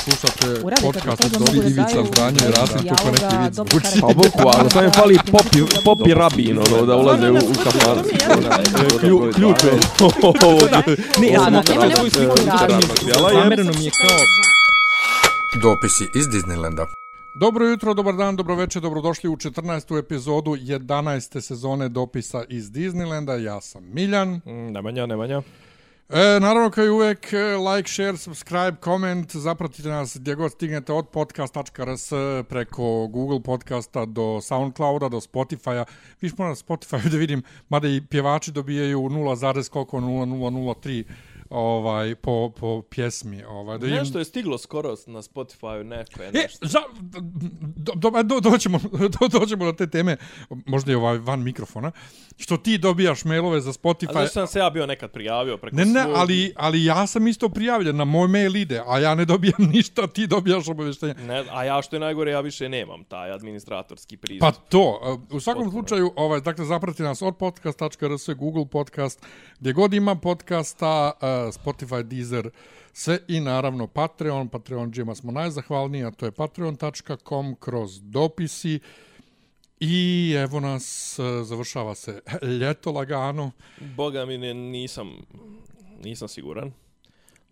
Slušate podcast od Dobri Ivica Zdanje i Rasim kako neki vic karakter. Pa bukvalno, samo je fali popi, popi rabin, ono, da ulaze u, u kafan. Klju- Ključ je. Ne, ja sam svoju sliku. Zamereno mi je kao... Dopisi iz Disneylanda. Dobro jutro, dobar dan, dobro večer, dobrodošli u 14. epizodu 11. sezone dopisa iz Disneylanda. Ja sam Miljan. Mm, Nemanja, Nemanja. E, naravno, kao i uvek, e, like, share, subscribe, comment, zapratite nas gdje god stignete od podcast.rs preko Google podcasta do Soundclouda, do Spotify-a. Viš moram na Spotify da vidim, mada i pjevači dobijaju 0, koliko 0003 ovaj, po, po pjesmi. Ovaj, da Nešto je stiglo skoro na Spotify, neko je E, nešto. za, do, do, do, doćemo, do, doćemo do te teme, možda i ovaj van mikrofona, što ti dobijaš mailove za A Spotify. zašto sam se ja bio nekad prijavio preko Ne, ne, svog- ali, ali ja sam isto prijavljen, na moj mail ide, a ja ne dobijam ništa, ti dobijaš obavještenje. Ne, a ja što je najgore, ja više nemam taj administratorski pristup. Pa to, u svakom Potpuno. slučaju, ovaj, dakle, zaprati nas od podcast.rs, Google podcast, gdje god ima podcasta, uh, Spotify, Deezer, sve i naravno Patreon, Patreon džima smo najzahvalniji, a to je patreon.com kroz dopisi. I evo nas, e, završava se ljeto lagano. Boga mi ne, nisam, nisam siguran.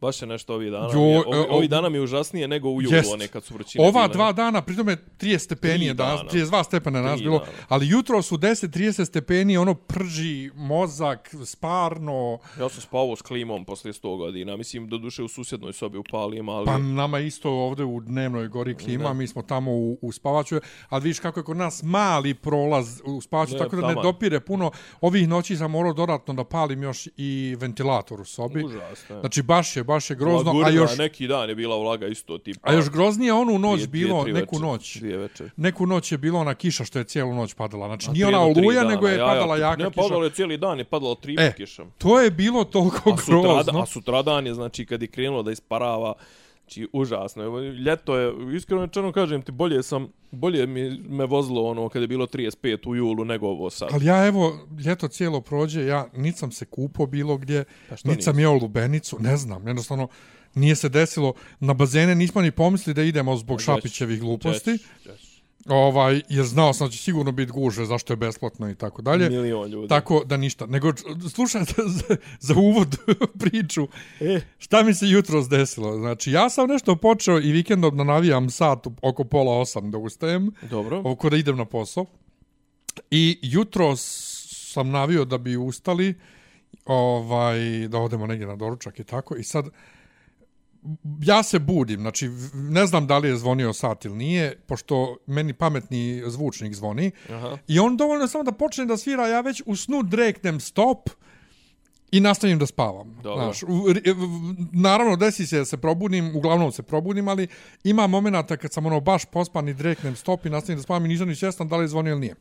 Baš je nešto ovih dana. Jo, mi je, ovi, ovi dana mi je užasnije nego u julu, Jest. one kad su vrućine Ova bile. dva dana, pritome 30 stepeni je danas, dana. 32 stepena Tri bilo, dana. ali jutro su 10-30 stepeni, ono prži mozak, sparno, Ja sam spavao s klimom posle 100 godina. Mislim, do duše u susjednoj sobi upalim, ali... Pa nama isto ovde u dnevnoj gori klima, Da. mi smo tamo u, u spavaću, ali vidiš kako je kod nas mali prolaz u spavaću, Ne, tako da ne taman. dopire puno. Ovih noći sam morao dodatno da palim još i ventilator u sobi. Užasno. Znači baš je, baš je grozno, a još, Neki dan je bila vlaga isto tipa... a još groznije onu noć dvije- bilo, dvije, neku večer, noć. Dvije večer. Neku noć je bilo ona kiša što je cijelu noć padala. Znači A nije ona oluja, dana, nego je ja, padala ja, jaka ne, kiša. padalo je cijeli dan, je padalo tri E, kišom. To je bilo toliko A sutradan, grozno. a sutradan je, znači, kad je krenulo da isparava, znači, užasno. Evo, Ljeto je, iskreno rečeno kažem ti, bolje sam, bolje mi me vozilo ono kad je bilo 35 u julu nego ovo sad. Ali ja evo, ljeto cijelo prođe, ja nit sam se kupo bilo gdje, Pa nit sam nisi? jeo lubenicu, ne znam, jednostavno nije se desilo. Na bazene nismo ni pomislili da idemo zbog Pa Šapićevih gluposti, Ćeš, ćeš. Ovaj, jer znao sam da će sigurno biti guže, zašto je besplatno i tako dalje. Milion ljudi. Tako da ništa. Nego, slušajte za, za uvod priču, E. šta mi se jutro desilo. Znači, ja sam nešto počeo i vikendom da navijam sat oko pola osam da ustajem Dobro. oko da idem na posao. I jutro sam navio da bi ustali, ovaj, da odemo negdje na doručak i tako. I sad, ja se budim, znači ne znam da li je zvonio sat ili nije, pošto meni pametni zvučnik zvoni. Aha. I on dovoljno samo da počne da svira, ja već u snu dreknem stop i nastavim da spavam. Dobro. Znaš, u- naravno, desi se da se probudim, uglavnom se probudim, ali ima momenata kad sam ono baš pospan i dreknem stop i nastavim da spavam i nisam ni svjestan da li je zvonio ili nije.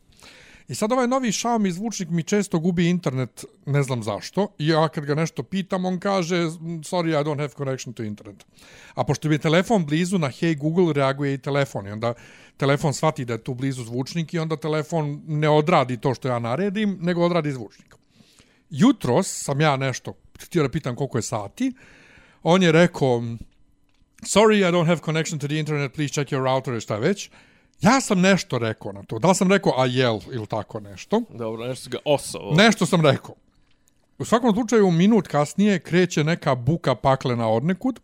I sad ovaj novi Xiaomi zvučnik mi često gubi internet, ne znam zašto. I ja kad ga nešto pitam, on kaže, mm, sorry, I don't have connection to internet. A pošto mi je telefon blizu, na Hey Google reaguje i telefon. I onda telefon shvati da je tu blizu zvučnik i onda telefon ne odradi to što ja naredim, nego odradi zvučnik. Jutros sam ja nešto, htio da pitam koliko je sati, on je rekao, mm, sorry, I don't have connection to the internet, please check your router šta već. Ja sam nešto rekao na to. Da li sam rekao a jel ili tako nešto. Dobro, nešto ga osovo. Nešto sam rekao. U svakom slučaju, minut kasnije kreće neka buka paklena od nekud.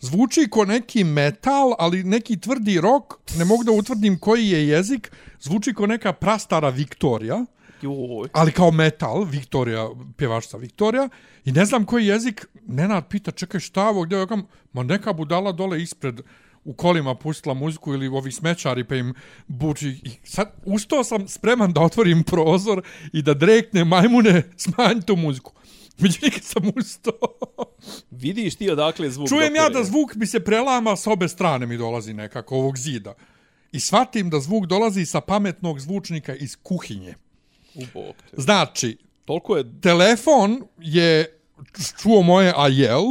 Zvuči ko neki metal, ali neki tvrdi rok. Ne mogu da utvrdim koji je jezik. Zvuči ko neka prastara Viktorija, Joj. ali kao metal, Viktorija, pjevačica Viktorija. I ne znam koji jezik. Nenad pita, čekaj šta ovo, gdje je? Ja Ma neka budala dole ispred u kolima pustila muziku ili ovi smećari pa im buči. I sad ustao sam spreman da otvorim prozor i da drekne majmune smanj tu muziku. Međutim, kad sam ustao, Vidiš ti odakle zvuk čujem ja dopire? da zvuk mi se prelama s obe strane mi dolazi nekako ovog zida. I shvatim da zvuk dolazi sa pametnog zvučnika iz kuhinje. U bok te. Znači, Toliko je... telefon je čuo moje ajel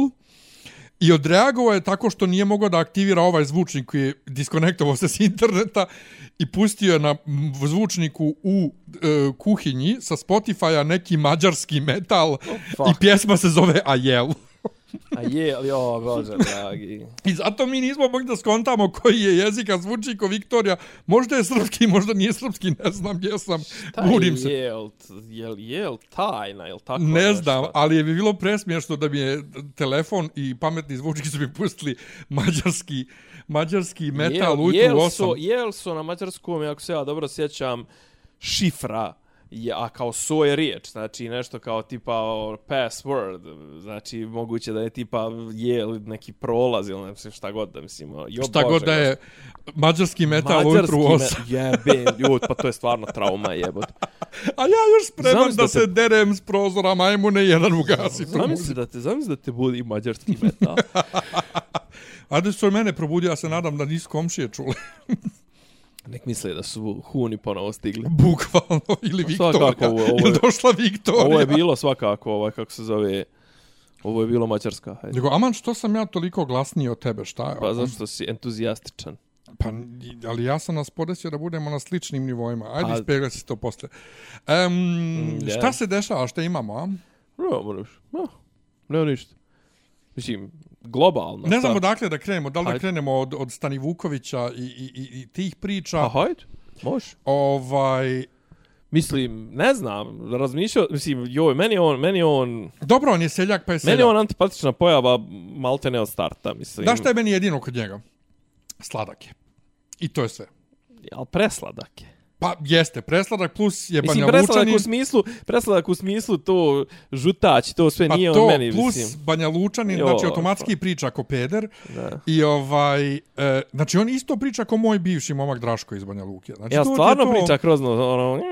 i odreagovao je tako što nije mogao da aktivira ovaj zvučnik koji je diskonektovao se s interneta i pustio je na zvučniku u e, kuhinji sa Spotify-a neki mađarski metal i pjesma se zove Ajel. A je, ali o, bože, dragi. I zato mi nismo mogli da skontamo koji je jezik, a zvuči ko Viktorija. Možda je srpski, možda nije srpski, ne znam gdje sam. Taj Budim se. Jel, jel, jel tajna, jel tako Ne nešto? znam, ali je bi bilo presmiješno da mi je telefon i pametni zvučki su mi pustili mađarski, mađarski metal jel, ujutru jel u su, 8. jel su na mađarskom, ako se ja dobro sjećam, šifra, je, a kao so je riječ, znači nešto kao tipa password, znači moguće da je tipa je neki prolaz ili ne šta god da mislim. o, Jo, Šta Bože, god da je mađarski metal Mađarski ujutru u 8. me, jebe, ljud, pa to je stvarno trauma jebot. A ja još spreman Zamisli da, da se te- derem s prozora majmune jedan ugasi Zamisli da te, zamisli da te budi mađarski metal. A su mene probudio, ja se nadam da nisu komšije čuli. Nek misle da su huni ponovo stigli. Bukvalno, ili Viktorija. Svakako, ovo- ovo je- došla Viktorija. Ovo je bilo svakako, ovaj, kako se zove, ovo je bilo mađarska. Hajde. Nego, aman, što sam ja toliko glasniji od tebe, šta je? Pa zašto si entuzijastičan? Pa, ali ja sam nas podesio da budemo na sličnim nivoima. Ajde, Pa- ispegla si to posle. Um, je. Šta se dešava, šta imamo, a? No, moraš. No, nema ništa. Mislim, globalno. Ne znam šta? odakle da krenemo, da li da Ajde. krenemo od, od Stani Vukovića i, i, i, i tih priča. Pa hajde, može. Ovaj, Mislim, ne znam, razmišljao, mislim, joj, meni on, meni on, dobro, on je seljak, pa je seljak. meni on antipatična pojava malte ne od starta, mislim. Da šta je meni jedino kod njega? Sladak je. I to je sve. Ali presladak je. Pa jeste, presladak plus je Mislim, Banja presladak Lučanin. u smislu, presladak u smislu to žutać, to sve Pa nije to on meni, plus mislim. Banja Lučanin, Jo, znači automatski priča ko peder. Da. I ovaj, e, znači on isto priča ko moj bivši momak Draško iz Banja Luke. Znači, Ja to stvarno to- priča grozno, ono...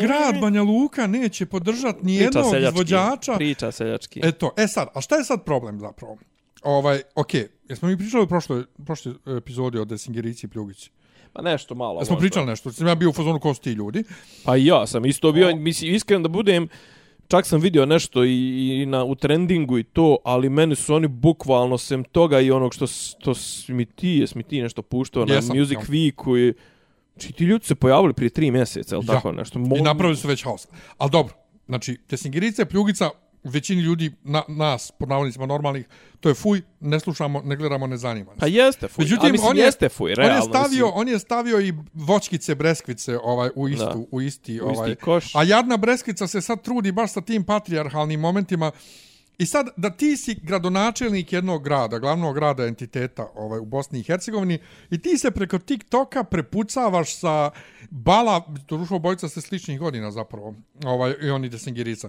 Grad Banja Luka neće podržati ni jednog seljački, izvođača. Priča seljački. Eto, e sad, a šta je sad problem zapravo? Ovaj, okej, jesmo mi pričali u prošloj, prošloj epizodi o Desingerici i Pljugici? Pa nešto malo. Jesmo možda. pričali nešto, sam ja bio u fazonu ko su ti ljudi. Pa i ja sam isto bio, mislim, iskren da budem, čak sam vidio nešto i, i na, u trendingu i to, ali meni su oni bukvalno sem toga i onog što, s- to si mi ti, jes mi ti nešto puštao na Jesam, Music ja. Weeku i Či ti ljudi se pojavili prije tri mjeseca, ili tako nešto? Mo- I napravili su već haos. Ali dobro, znači, Desingerica i Pljugica, većini ljudi, na, nas, pod navodnicima normalnih, to je fuj, ne slušamo, ne gledamo, ne zanima nas. Pa jeste fuj, Međutim, a mislim on je, jeste fuj, realno. on je stavio, mislim. on je stavio i voćkice, breskvice ovaj u istu, Da. u isti, U isti ovaj. koš. A jadna breskvica se sad trudi baš sa tim patrijarhalnim momentima. I sad da ti si gradonačelnik jednog grada, glavnog grada entiteta ovaj u Bosni i Hercegovini i ti se preko TikToka prepucavaš sa bala, to rušo bojica ste sličnih godina zapravo, ovaj i oni Desingirica.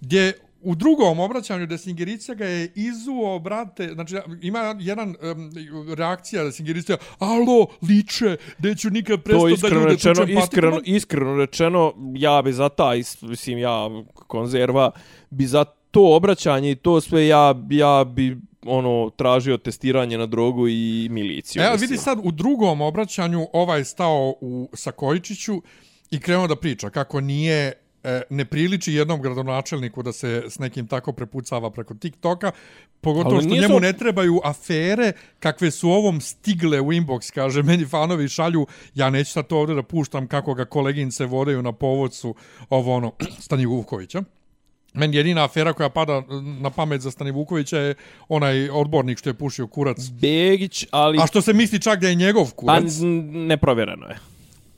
Gdje u drugom obraćanju Desingirica ga je izuo, brate, znači ima jedan um, reakcija Desingirica, alo, liče, neću nikad To prestati da ljude rečeno, tučem iskreno, iskreno rečeno, ja bi za taj, is- mislim, ja, konzerva, bi za to obraćanje i to sve, ja, ja bi ono tražio testiranje na drogu i miliciju. E, mislim. vidi sad, u drugom obraćanju ovaj stao u Sakojičiću i krenuo da priča kako nije e, ne priliči jednom gradonačelniku da se s nekim tako prepucava preko TikToka, pogotovo Ali što njemu ne trebaju afere kakve su ovom stigle u inbox, kaže, meni fanovi šalju, ja neću sad to ovdje da puštam kako ga kolegince vodaju na povodcu ovo ono, Stani Vukovića. Meni jedina afera koja pada na pamet za Stani Vukovića je onaj odbornik što je pušio kurac. Begić, ali... A što se misli čak da je njegov Pa kurac, n- neprovjereno je.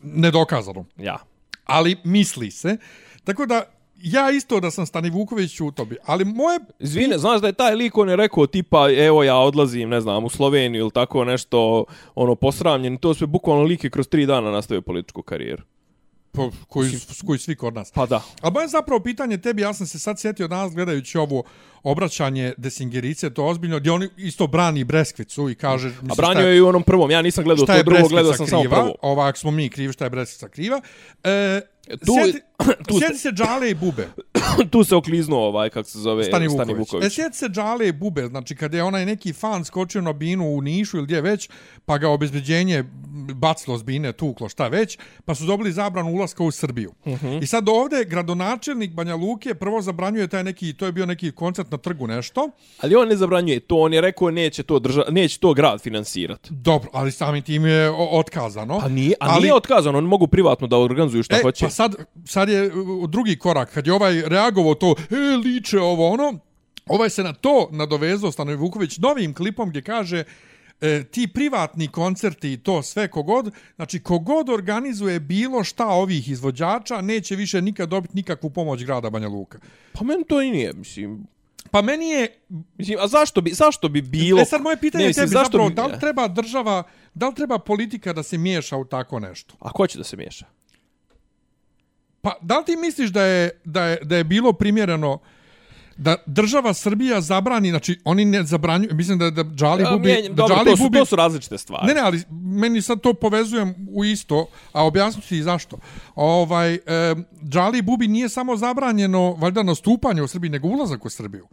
nedokazano. Ja. Ali misli se. Tako da, ja isto da sam Stani Vuković u tobi. Ali moje... Izvine, znaš da je taj lik on je rekao tipa evo ja odlazim, ne znam, u Sloveniju ili tako nešto, ono, posramljen. To sve bukvalno lik je kroz tri dana nastavio političku karijeru. Po, koji, koji svi kod nas. Pa da. A moje zapravo pitanje tebi, ja sam se sad sjetio danas gledajući ovo obraćanje Desingerice, to ozbiljno, gdje on isto brani Breskvicu i kaže... mislim, A branio je i u onom prvom, ja nisam gledao to drugo, gledao sam samo prvo. ovak smo mi krivi šta je Breskvica kriva. E, Tu- sjeti, tu- sjeti se Džale i Bube. tu se okliznuo ovaj, kako se zove, Stani Stani Vuković. Vuković. E, sjeti se Džale i Bube, znači kada je onaj neki fan skočio na binu u Nišu ili gdje već, pa ga obezbeđenje bacilo s bine, tuklo, šta već, pa su dobili zabranu ulaska u Srbiju. Uh Mhm. -huh. I sad ovde gradonačelnik Banja Luke prvo zabranjuje taj neki, to je bio neki koncert na trgu nešto. Ali on ne zabranjuje to, on je rekao neće to, drža, neće to grad finansirati. Dobro, ali samim tim je otkazano. Pa nije, a ali, nije otkazano, oni mogu privatno da organizuju šta e, hoće. Pa sad, sad je drugi korak, kad je ovaj reagovao to, e, liče ovo ono, Ovaj se na to nadovezao Stanoje Vuković novim klipom gdje kaže e, ti privatni koncerti i to sve kogod, znači kogod organizuje bilo šta ovih izvođača, neće više nikad dobiti nikakvu pomoć grada Banja Luka. Pa meni to i nije, mislim... Pa meni je... Mislim, a zašto bi, zašto bi bilo... E sad moje pitanje ne, je mislim, tebi zašto zapravo, bi... da li treba država, da li treba politika da se miješa u tako nešto? A ko će da se miješa? Pa da li ti misliš da je, da je, da je bilo primjereno da država Srbija zabrani, znači oni ne zabranjuju, mislim da da Džali Ja, Bubi, mijenjam, da Džali to, su, Bubi, to su različite stvari. Ne, ne, ali meni sad to povezujem u isto, a objasnit ću ti zašto. Ovaj, e, Džali Bubi nije samo zabranjeno valjda nastupanje u Srbiji, nego ulazak u Srbiju.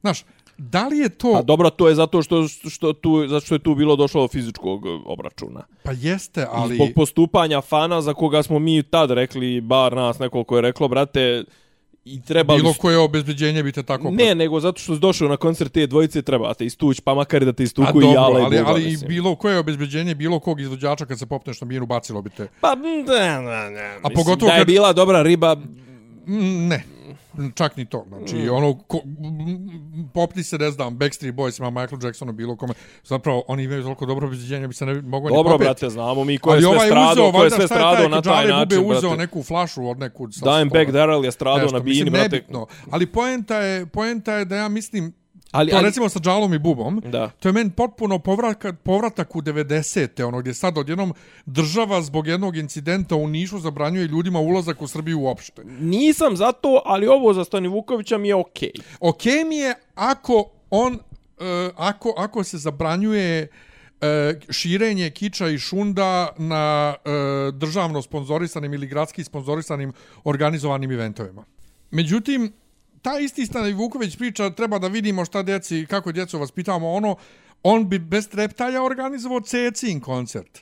Znaš, da li je to... A dobro, to je zato što, što, tu, zato što je tu bilo došlo do fizičkog e, obračuna. Pa jeste, Ali... zbog postupanja fana za koga smo mi tad rekli, bar nas nekoliko je reklo, brate, i trebali Bilo koje obezbeđenje bi te tako... Ne, nego zato što si došao na koncert te dvojice, treba te istući, pa makar da te istuku i dobro, i ali, Buba, ali mislim. bilo koje obezbeđenje bilo kog izvođača kad se popneš na binu bacilo bi te. Pa, da, da, da. A Mislim, pogotovo da je kad- bila dobra riba, Ne, čak ni to. Znači, Mm. ono, ko, popni se, ne znam, Backstreet Boys ima Michael Jacksonu, bilo kome. Zapravo, oni imaju toliko dobro obezbeđenje, bi se ne mogao ni dobro, popeti. brate, znamo mi ko je sve ovaj stradao, uzeo, ko je sve stradao na taj Džale način, uzeo brate. neku flašu od nekud. Dimebag stola. Darrell je stradao na bini, brate. nebitno. Ali poenta je, poenta je da ja mislim, Ali, to ali, recimo sa Džalom i Bubom, Da. to je meni potpuno povratak, povratak u 90. ono gdje sad odjednom država zbog jednog incidenta u Nišu zabranjuje ljudima ulazak u Srbiju uopšte. nisam za to, ali ovo za Stani Vukovića mi je okej. Ok mi je ako on, e, ako, ako se zabranjuje e, širenje kiča i šunda na e, državno sponzorisanim ili gradski sponzorisanim organizovanim eventovima. Međutim, ta isti Stani Vuković priča treba da vidimo šta djeci, kako djecu vaspitamo, ono, on bi bez treptaja organizovao Cecin koncert.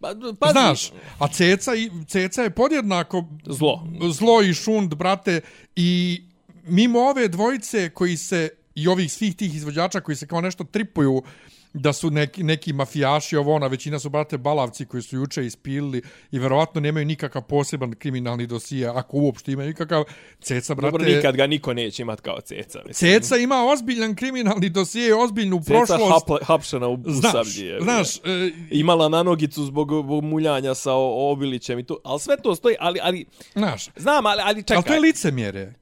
Pa, pazi, Znaš, a Ceca, i- Ceca je podjednako Zlo. zlo i šund, brate, i mimo ove dvojice koji se, i ovih svih tih izvođača koji se kao nešto tripuju da su neki, neki mafijaši, ovo ona, većina su, brate, balavci koji su juče ispilili i verovatno nemaju nikakav poseban kriminalni dosije, ako uopšte imaju nikakav. Ceca, brate, Dobro, nikad ga niko neće imat kao ceca. Mislim. Ceca ima ozbiljan kriminalni dosije, ozbiljnu Ceca prošlost. hapla, hapšena u, u Znaš, znaš, e, Imala na nogicu zbog, zbog muljanja sa Obilićem i to. Ali sve to stoji, ali, ali znaš, znam, ali, ali čekaj. Ali to je licemjerje.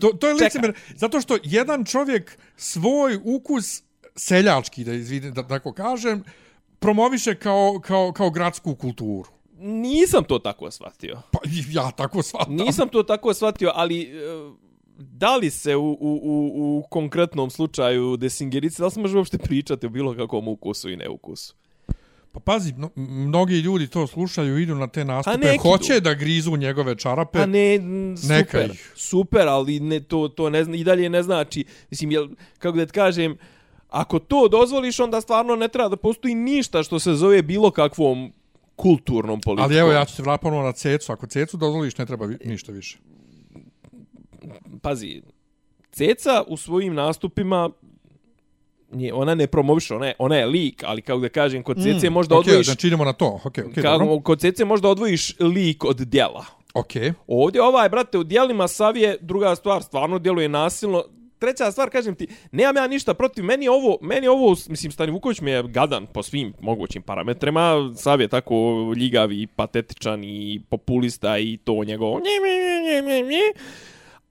To, to je Čekaj. licemjerje. Zato što jedan čovjek svoj ukus seljački, da, izvini, da tako kažem, promoviše kao, kao, kao gradsku kulturu. Nisam to tako shvatio. Pa ja tako shvatam. Nisam to tako shvatio, ali e, da li se u, u, u, u konkretnom slučaju desingerice, da li se može uopšte pričati o bilo kakvom ukusu i neukusu? Pa pazi, no, mnogi ljudi to slušaju, idu na te nastupe, hoće da grizu njegove čarape. Pa ne, Neka super, ih. super, ali ne, to, to ne zna, i dalje ne znači, mislim, jel, kako da ti kažem, ako to dozvoliš, onda stvarno ne treba da postoji ništa što se zove bilo kakvom kulturnom politikom. Ali evo, ja ću se vratiti na cecu. Ako cecu dozvoliš, ne treba vi, ništa više. Pazi, Ceca u svojim nastupima nije, ona ne promoviše, ona je, ona je lik, ali kako da kažem, kod Cece mm, možda okay, odvojiš... Znači idemo na to. Ok, ok, dobro. kako, kod Cece možda odvojiš lik od djela. Ok. Ovdje ovaj, brate, u dijelima Savije, druga stvar, stvarno djeluje nasilno. Treća stvar, kažem ti, nemam ja ništa protiv, meni ovo, meni ovo, mislim, Stani Vuković mi je gadan po svim mogućim parametrima, Sav je tako ljigav i patetičan i populista i to njegovo nje, nje, nje, nje, nje.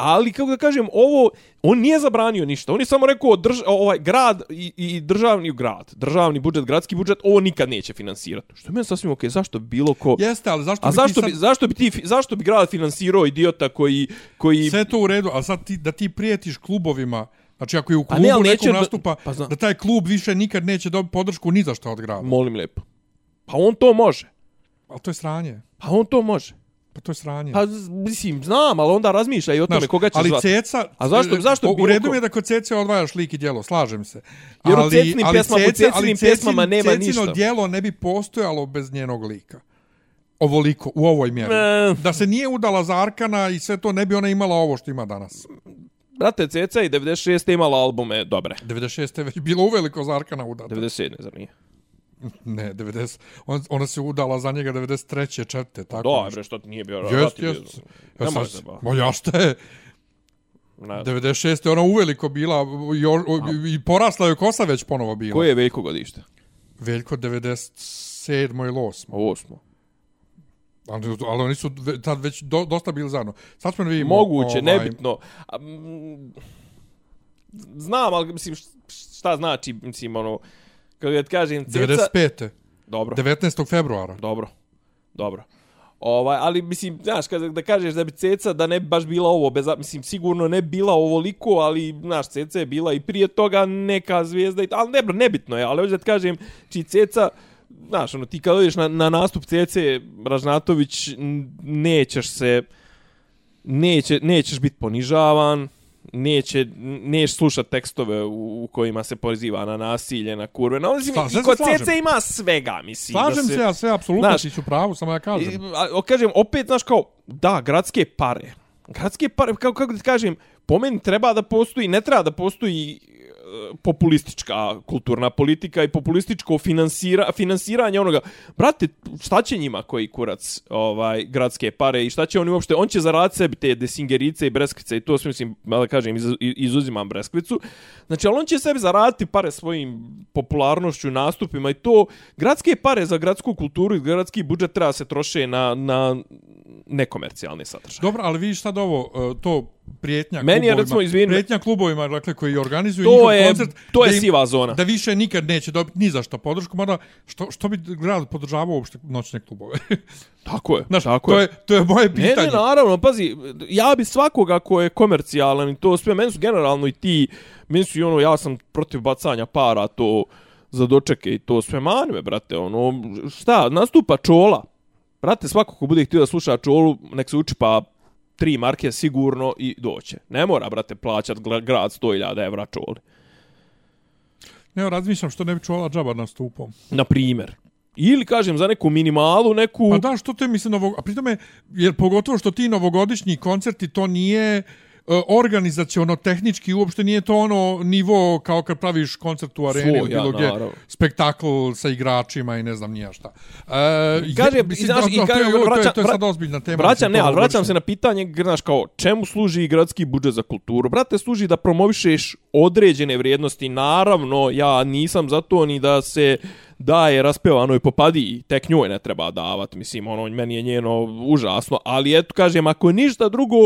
Ali, kako da kažem, ovo, on nije zabranio ništa. On je samo rekao, drž, ovaj grad i, i državni grad, državni budžet, gradski budžet, ovo nikad neće finansirati. Što je meni sasvim okej, zašto bi bilo ko... Jeste, ali zašto A bi zašto ti bi, sad... zašto bi ti, zašto bi grad finansirao idiota koji, koji... Sve to u redu, a sad ti, da ti prijetiš klubovima, znači ako je u A klubu ne, nekom neće nastupa, pa znam. da taj klub više nikad neće dobiti podršku ni za što od grada. Molim lepo. Pa on to može. Ali to je sranje. Pa on to može. Pa to je sranje. Pa mislim, znam, ali onda razmišljaj i o tome Znaš, koga ćeš ali zvati. Ceca... A zašto- e, zašto u- redu mi je da kod Cece odvajaš lik i djelo, slažem se. Jer u Cecinim pjesmama- u Cecinim pjesmama nema Cecino ništa. djelo ne bi postojalo bez njenog lika. Ovoliko, u ovoj mjeri. E. Da se nije udala za Arkana i sve to, ne bi ona imala ovo što ima danas. Brate, Ceca i 96. imala albume dobre. 96. je već bilo uveliko za Arkana udata. 97. ne zar nije? Ne, 90. On, ona se udala za njega 93. četvrte, tako Da, bre, što nije bio Jest, rat jest. Ne Ja može sad, se ba. ma ja šta je? Na, 96. je ona uveliko bila i, i porasla je kosa već ponovo bila. koje je Veljko godište? Veljko 97. ili 8. Osmo. Ali, ali oni su tad već do, dosta bili zajedno. Sad smo da vidimo... Moguće, ovaj, nebitno. A, mm, znam, ali mislim, šta znači, mislim, ono, kako ja ti kažem, ceca... 95. Dobro, 19. februara. dobro, dobro. Ovaj, ali mislim, znaš, kada da kažeš da bi Ceca da ne bi baš bila ovo, bez, mislim, sigurno ne bi bila ovoliko, ali, znaš, Ceca je bila i prije toga neka zvijezda, i, ali ne, nebitno je, ali hoću da ti kažem, či Ceca, znaš, ono, ti kad odeš na, na nastup Cece Ražnatović, nećeš se, neće, nećeš biti ponižavan, neće, nećeš slušat tekstove u, u kojima se poziva na nasilje, na kurve. No, mislim, Sla- i se kod. Cece ima svega, mislim. Slažem da se, ja sve, apsolutno, Znaš, ti ću pravu, samo ja kažem. I, a, o, kažem, opet, znaš, kao, da, gradske pare. Gradske pare, kako, kako da ti kažem, po meni treba da postoji, ne treba da postoji populistička kulturna politika i populističko finansira, finansiranje onoga. Brate, šta će njima koji kurac ovaj gradske pare i šta će oni uopšte? On će zaraditi sebi te desingerice i breskvice i to sve mislim, da kažem, iz, izuzimam breskvicu. Znači, ali on će sebi zaraditi pare svojim popularnošću, nastupima i to. Gradske pare za gradsku kulturu i gradski budžet treba se troše na, na nekomercijalni sadržaj. Dobro, ali vidiš sad ovo, e, to prijetnja Meni je, klubovima, recimo, izvini- prijetnja klubovima, dakle, koji organizuju To njihov je, koncert, to je im- siva zona. Da više nikad neće dobiti ni za što podršku, mada što, što bi grad podržavao uopšte noćne klubove? Tako je, Znaš, tako to je. je, to je moje Ne, pitanje. ne, naravno, pazi, ja bi svakoga ko je komercijalan i to sve, meni su generalno i ti, meni su i ono, ja sam protiv bacanja para, to za dočeke i to sve mani brate, ono, šta, nastupa čola. Brate, svako ko bude htio da sluša čolu, nek se uči pa tri marke sigurno i doće. Ne mora, brate, plaćat gra- grad 100.000 evra čoli. Ne, razmišljam što ne bi čuvala džaba nastupom. Na primjer. Ili, kažem, za neku minimalu, neku... Pa da, što te mislim novog... A pritome, jer pogotovo što ti novogodišnji koncerti, to nije e, organizaciono tehnički uopšte nije to ono nivo kao kad praviš koncert u areni Svoj, ili bilo ja, gdje naravno. spektakl sa igračima i ne znam nija šta. E, Kaže, je- i mislim, znaš, da- i da, to je- kaže, to je- vraća- to je sad ozbiljna tema. Vraćam, ne, ali vraćam se na pitanje, znaš, kao, čemu služi gradski budžet za kulturu? Brate, služi da promovišeš određene vrijednosti. Naravno, ja nisam za to ni da se daje raspevanoj popadi, tek njoj ne treba davat, mislim, ono, meni je njeno užasno, ali eto, kažem, ako ništa drugo,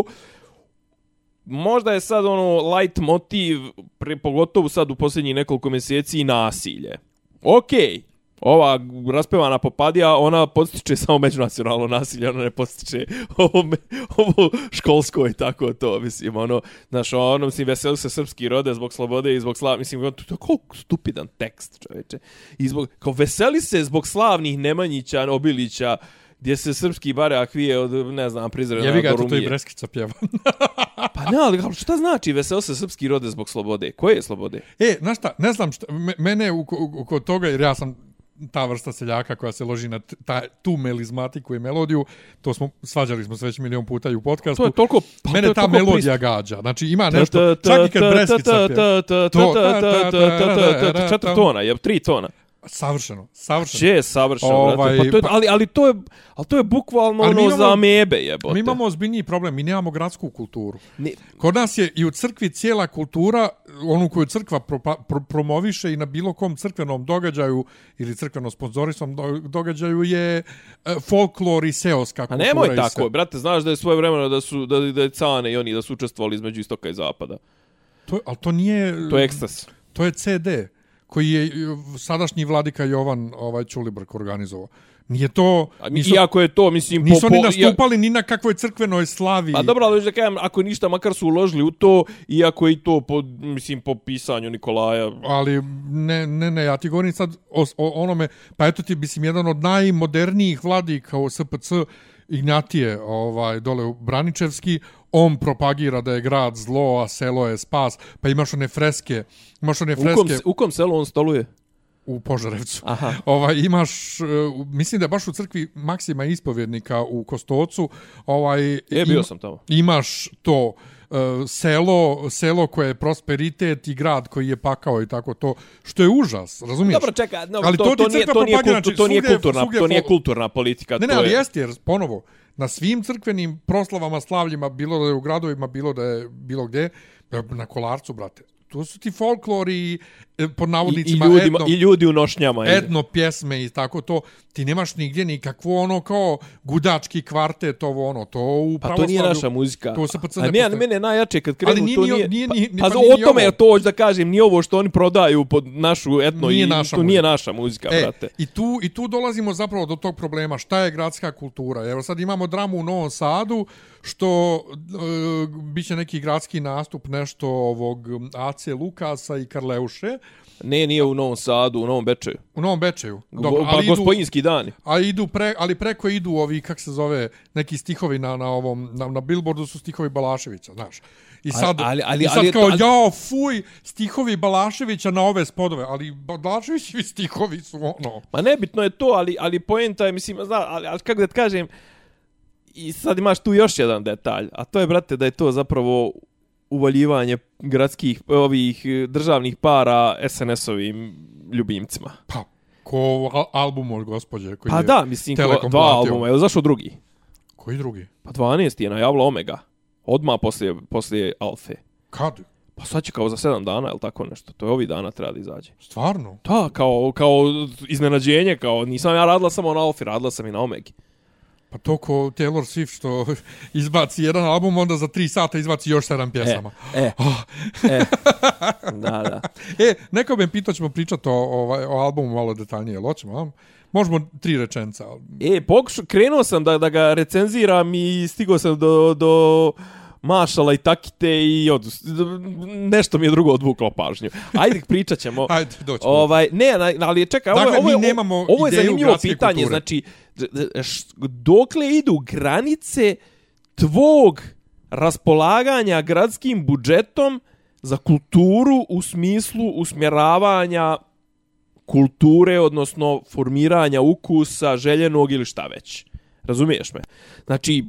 možda je sad ono light motiv, pre, pogotovo sad u posljednjih nekoliko mjeseci, nasilje. Okej, okay. ova raspevana popadija, ona podstiče samo međunacionalno nasilje, ona ne podstiče ovo, me- ovo školsko i tako to, mislim, ono, znaš, ono, mislim, veseli se srpski rode zbog slobode i zbog slav, mislim, to, to je koliko stupidan tekst, čoveče. I zbog, kao, veseli se zbog slavnih Nemanjića, Obilića, gdje se srpski bareak vije od, ne znam, prizrena Jevi ga, do eto to i Rumije. Breskica pjeva. Pa ne, ali šta znači vesel se srpski rode zbog slobode? Koje je slobode? E, znaš šta, ne znam šta, me- mene u, u, u, kod toga, jer ja sam ta vrsta seljaka koja se loži na ta, tu melizmatiku i melodiju, to smo, svađali smo se već milion puta i u podcastu. To je toliko... pa Mene to je ta melodija gađa. Znači ima nešto, čak i kad Breskica pjeva. Četiri tona, je tri tona. Savršeno, savršeno. Če je savršeno, Ovaj, brate. Pa to je, pa- ali, ali to je, ali to je bukvalno ono imamo- za amebe, jebote. Mi imamo ozbiljniji problem, mi nemamo gradsku kulturu. Ne, Kod nas je i u crkvi cijela kultura, onu koju crkva pro, pro, promoviše i na bilo kom crkvenom događaju ili crkveno sponzorisom do, događaju je e, folklor i seoska a kultura. nemoj i tako, sve. brate, znaš da je svoje vremeno da su, da, da je Cane i oni da su učestvovali između istoka i zapada. To, ali to nije... To je ekstas. To je CD koji je sadašnji vladika Jovan ovaj Ćulibrk organizovao. Nije to... Nisu, Iako je to, mislim, nisu po, oni nastupali ni na kakvoj crkvenoj slavi. Pa dobro, ali da kažem, ako ništa, makar su uložili u to, iako je i to po, mislim, po pisanju Nikolaja. ali ne, ne, ne, ja ti govorim sad o, o onome, pa eto ti, mislim, jedan od najmodernijih vladika u SPC, Ignjatije, ovaj, dole u Braničevski, on propagira da je grad zlo, a selo je spas, pa imaš one freske, imaš one U kom, freske u kom selu on stoluje? u Požarevcu. Aha. Ovaj imaš uh, mislim da baš u crkvi Maksima ispovjednika u Kostocu, ovaj Je, bio sam tamo. imaš to selo, selo koje je prosperitet i grad koji je pakao i tako to, što je užas, razumiješ? Dobro, čekaj, no, Ali to, to to, nije, to nije, propagira, kultu, znači, to nije kulturna, to nije kulturna politika. Ne, ne, ali je, jeste, jer ponovo, na svim crkvenim proslavama, slavljima, bilo da je u gradovima, bilo da je bilo gdje, na kolarcu, brate, to su ti folklori, e, pod I, i, navodnicima, ljudi, etno, I ljudi u nošnjama. etno pjesme i tako to, ti nemaš nigdje nikakvo ono kao gudački kvartet, ovo ono, to u Pa to nije naša muzika. to se PC A ne ne, mene najjače kad krenu, Ali nije to ni o- nije... nije ni- pa, pa o nije ni tome je to hoću da kažem, nije ovo što oni prodaju pod našu etno Nije i naša to nije muzika. naša muzika, E, brate. i tu, I tu dolazimo zapravo do tog problema. Šta je gradska kultura? Evo sad imamo dramu u Novom Sadu, što e, bit će neki gradski nastup, nešto ovog AC Lukasa i Karleuše, Ne, nije u Novom Sadu, u Novom Bečeju. u Novom Bečeju. Dobro, pa idu, gospodinski dani. a idu pre, ali preko idu ovi, kak se zove, neki stihovi na, na ovom, na, na billboardu su stihovi Balaševića, znaš. I sad, ali- ali- i sad ali- kao, ali- jao, fuj, stihovi Balaševića na ove spodove, ali Balaševićevi stihovi su ono... Ma nebitno je to, ali, ali poenta je, mislim, zna, ali, ali kako da ti kažem, i sad imaš tu još jedan detalj, a to je, brate, da je to zapravo uvaljivanje gradskih, ovih eh, državnih para SNS-ovim ljubimcima. Pa, ko al- album od gospođe koji Pa je da, mislim, ko, dva platio. albuma, je zašao drugi? Koji drugi? Pa 12 je najavila Omega. Odmah poslije, poslije Alfe. Kad? Pa sad će kao za 7 dana, ili tako nešto. To je ovih dana treba da izađe. Stvarno? Da, kao, kao iznenađenje, kao nisam ja radila samo na Alfi, radila sam i na Omegi. Pa to ko Taylor Swift što izbaci jedan album, onda za tri sata izbaci još sedam pjesama. E, Oh. e. da, da. E, neko me pitao ćemo pričati o, ovaj, o albumu malo detaljnije, hoćemo? a? Možemo tri rečenca. E, pokušao, krenuo sam da, da ga recenziram i stigao sam do, do Mašala i Takite i od, nešto mi je drugo odvuklo pažnju. Ajde, pričat ćemo. Ajde, doćemo. Ovaj, ne, ali čekaj, ovo, Dakle, ovo, nemamo ovo je zanimljivo pitanje, kulture. znači, dokle idu granice tvog raspolaganja gradskim budžetom za kulturu u smislu usmjeravanja kulture, odnosno formiranja ukusa, željenog ili šta već. Razumiješ me? Znači,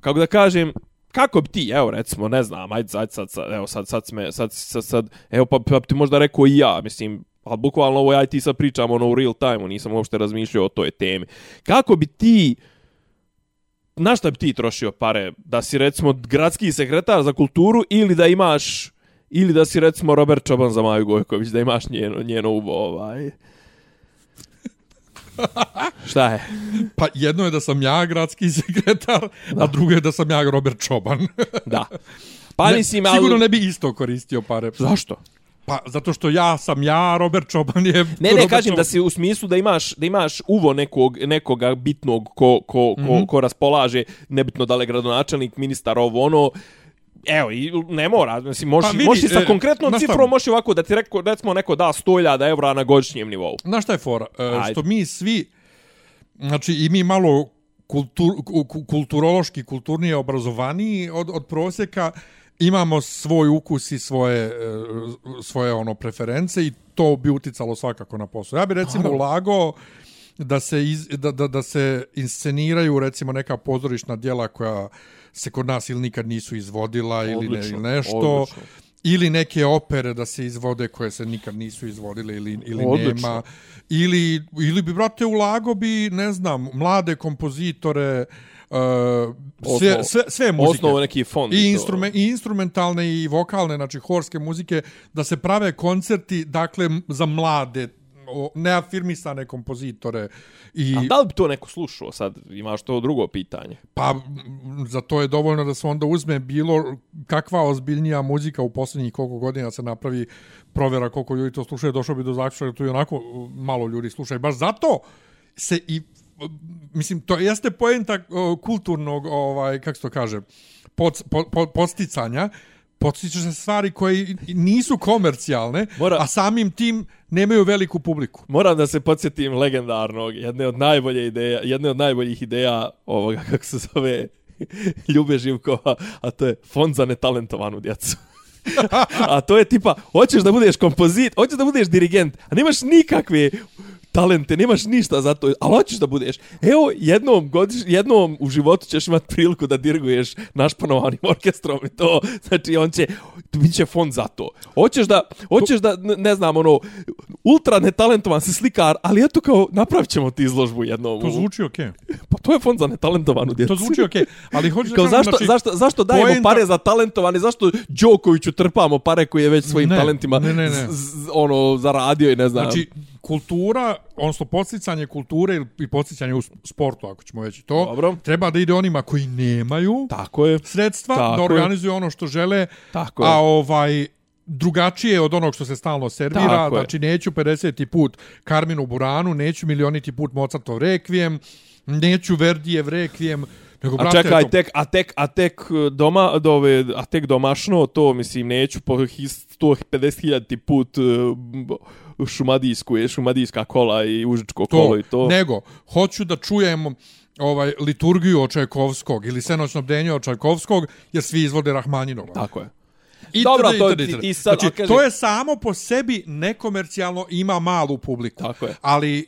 kako da kažem, kako bi ti, evo recimo, ne znam, ajde sad, sad, sad evo sad, sad, sad, sad, sad, evo pa, pa ti možda rekao i ja, mislim, ali bukvalno ovo ja i ti sad pričam ono u real time nisam uopšte razmišljao o toj temi. Kako bi ti, na šta bi ti trošio pare? Da si recimo gradski sekretar za kulturu ili da imaš ili da si recimo Robert Čoban za Maju Gojković, da imaš njeno, njeno uvo, ovaj... Šta je? Pa jedno je da sam ja gradski sekretar, a drugo je da sam ja Robert Čoban. Da. Pa Ne, mislim, ali... Sigurno ne bi isto koristio pare. Zašto? Pa zato što ja sam ja, Robert Čoban je... Ne, ne, Robert kažem Čoban. da si u smislu da imaš da imaš uvo nekog nekoga bitnog ko ko ko, mm. -hmm. ko raspolaže nebitno da li gradonačelnik, ministar ovo ono Evo, i ne mora, mislim, možeš, Pa vidi, možeš sa e, konkretnom šta? cifrom, možeš ovako da ti reko, recimo neko da 100.000 evra na godišnjem nivou. Znaš šta je fora? E, Ajde. što mi svi, znači i mi malo kultur, ku- ku- kulturološki, kulturnije obrazovaniji od, od prosjeka, imamo svoj ukus i svoje, e, svoje ono preference i to bi uticalo svakako na posao. Ja bi recimo ulagao da se, iz, da, da, da se insceniraju recimo neka pozorišna dijela koja se kod nas ili nikad nisu izvodila ili, ne, ili nešto. odlično. Ili neke opere da se izvode koje se nikad nisu izvodile ili, ili Odlično. nema. Ili, ili bi, brate, ulago bi, ne znam, mlade kompozitore, uh, sve, Osnovo- sve, sve muzike. Osnovo neki fond. I, to. instrume, I instrumentalne i vokalne, znači horske muzike, da se prave koncerti, dakle, za mlade, neafirmisane kompozitore. I, A da li bi to neko slušao sad? Imaš to drugo pitanje. Pa, za to je dovoljno da se onda uzme bilo kakva ozbiljnija muzika u posljednjih koliko godina se napravi provjera koliko ljudi to slušaju, došao bi do zaključka da tu i onako uh, malo ljudi slušaju. Baš zato se i, uh, mislim, to jeste poenta kulturnog, ovaj, kako se to kaže, pod, pod, pod, podsticanja, podstiču se stvari koje nisu komercijalne, Mora- a samim tim nemaju veliku publiku. Moram da se podsjetim legendarnog, jedne od najbolje ideja, jedne od najboljih ideja ovoga, kako se zove, Ljube Živkova, a to je fond za netalentovanu djecu. a to je tipa, hoćeš da budeš kompozit, hoćeš da budeš dirigent, a nemaš nikakve talente, nemaš ništa za to, ali hoćeš da budeš. Evo, jednom, godiš, jednom u životu ćeš imati priliku da diriguješ našpanovanim orkestrom i to, znači on će, bit će fond za to. Hoćeš da, hoćeš da, ne- znam, ono, ultra netalentovan si slikar, ali eto kao, napravit ćemo ti izložbu jednom. To zvuči okej. Pa to je fond za netalentovanu djecu. To zvuči okej, ali hoćeš da Kao zašto, znači, zašto, zašto dajemo poenta- pare za talentovane, zašto Đokoviću trpamo pare koje je već svojim Ne, talentima ne, ne, ne. z- z- ono zaradio i ne znam. Znači, kultura, odnosno podsticanje kulture i podsticanje u sportu, ako ćemo već i to, Dobro. treba da ide onima koji nemaju tako je. sredstva, Tako da je. organizuju ono što žele, Tako je. a ovaj drugačije od onog što se stalno servira, Tako je. znači neću 50. put Carminu Buranu, neću milioniti put Mozartov rekvijem, neću Verdijev rekvijem, nego, A brate, čekaj, eto, tek, a tek, a tek uh, doma, do ove, a tek domašno, to mislim, neću po his- 150.000 put uh, šumadijsku, je šumadijska kola i užičko to, kolo i to. nego, hoću da čujem ovaj liturgiju od Čajkovskog ili senoćno bdenje od Čajkovskog, jer svi izvode Rahmaninova. Tako je. I Dobro, tada, i to i ti- tada. ti sad- znači, kaži- to je samo po sebi nekomercijalno, ima malu publiku. Tako je. Ali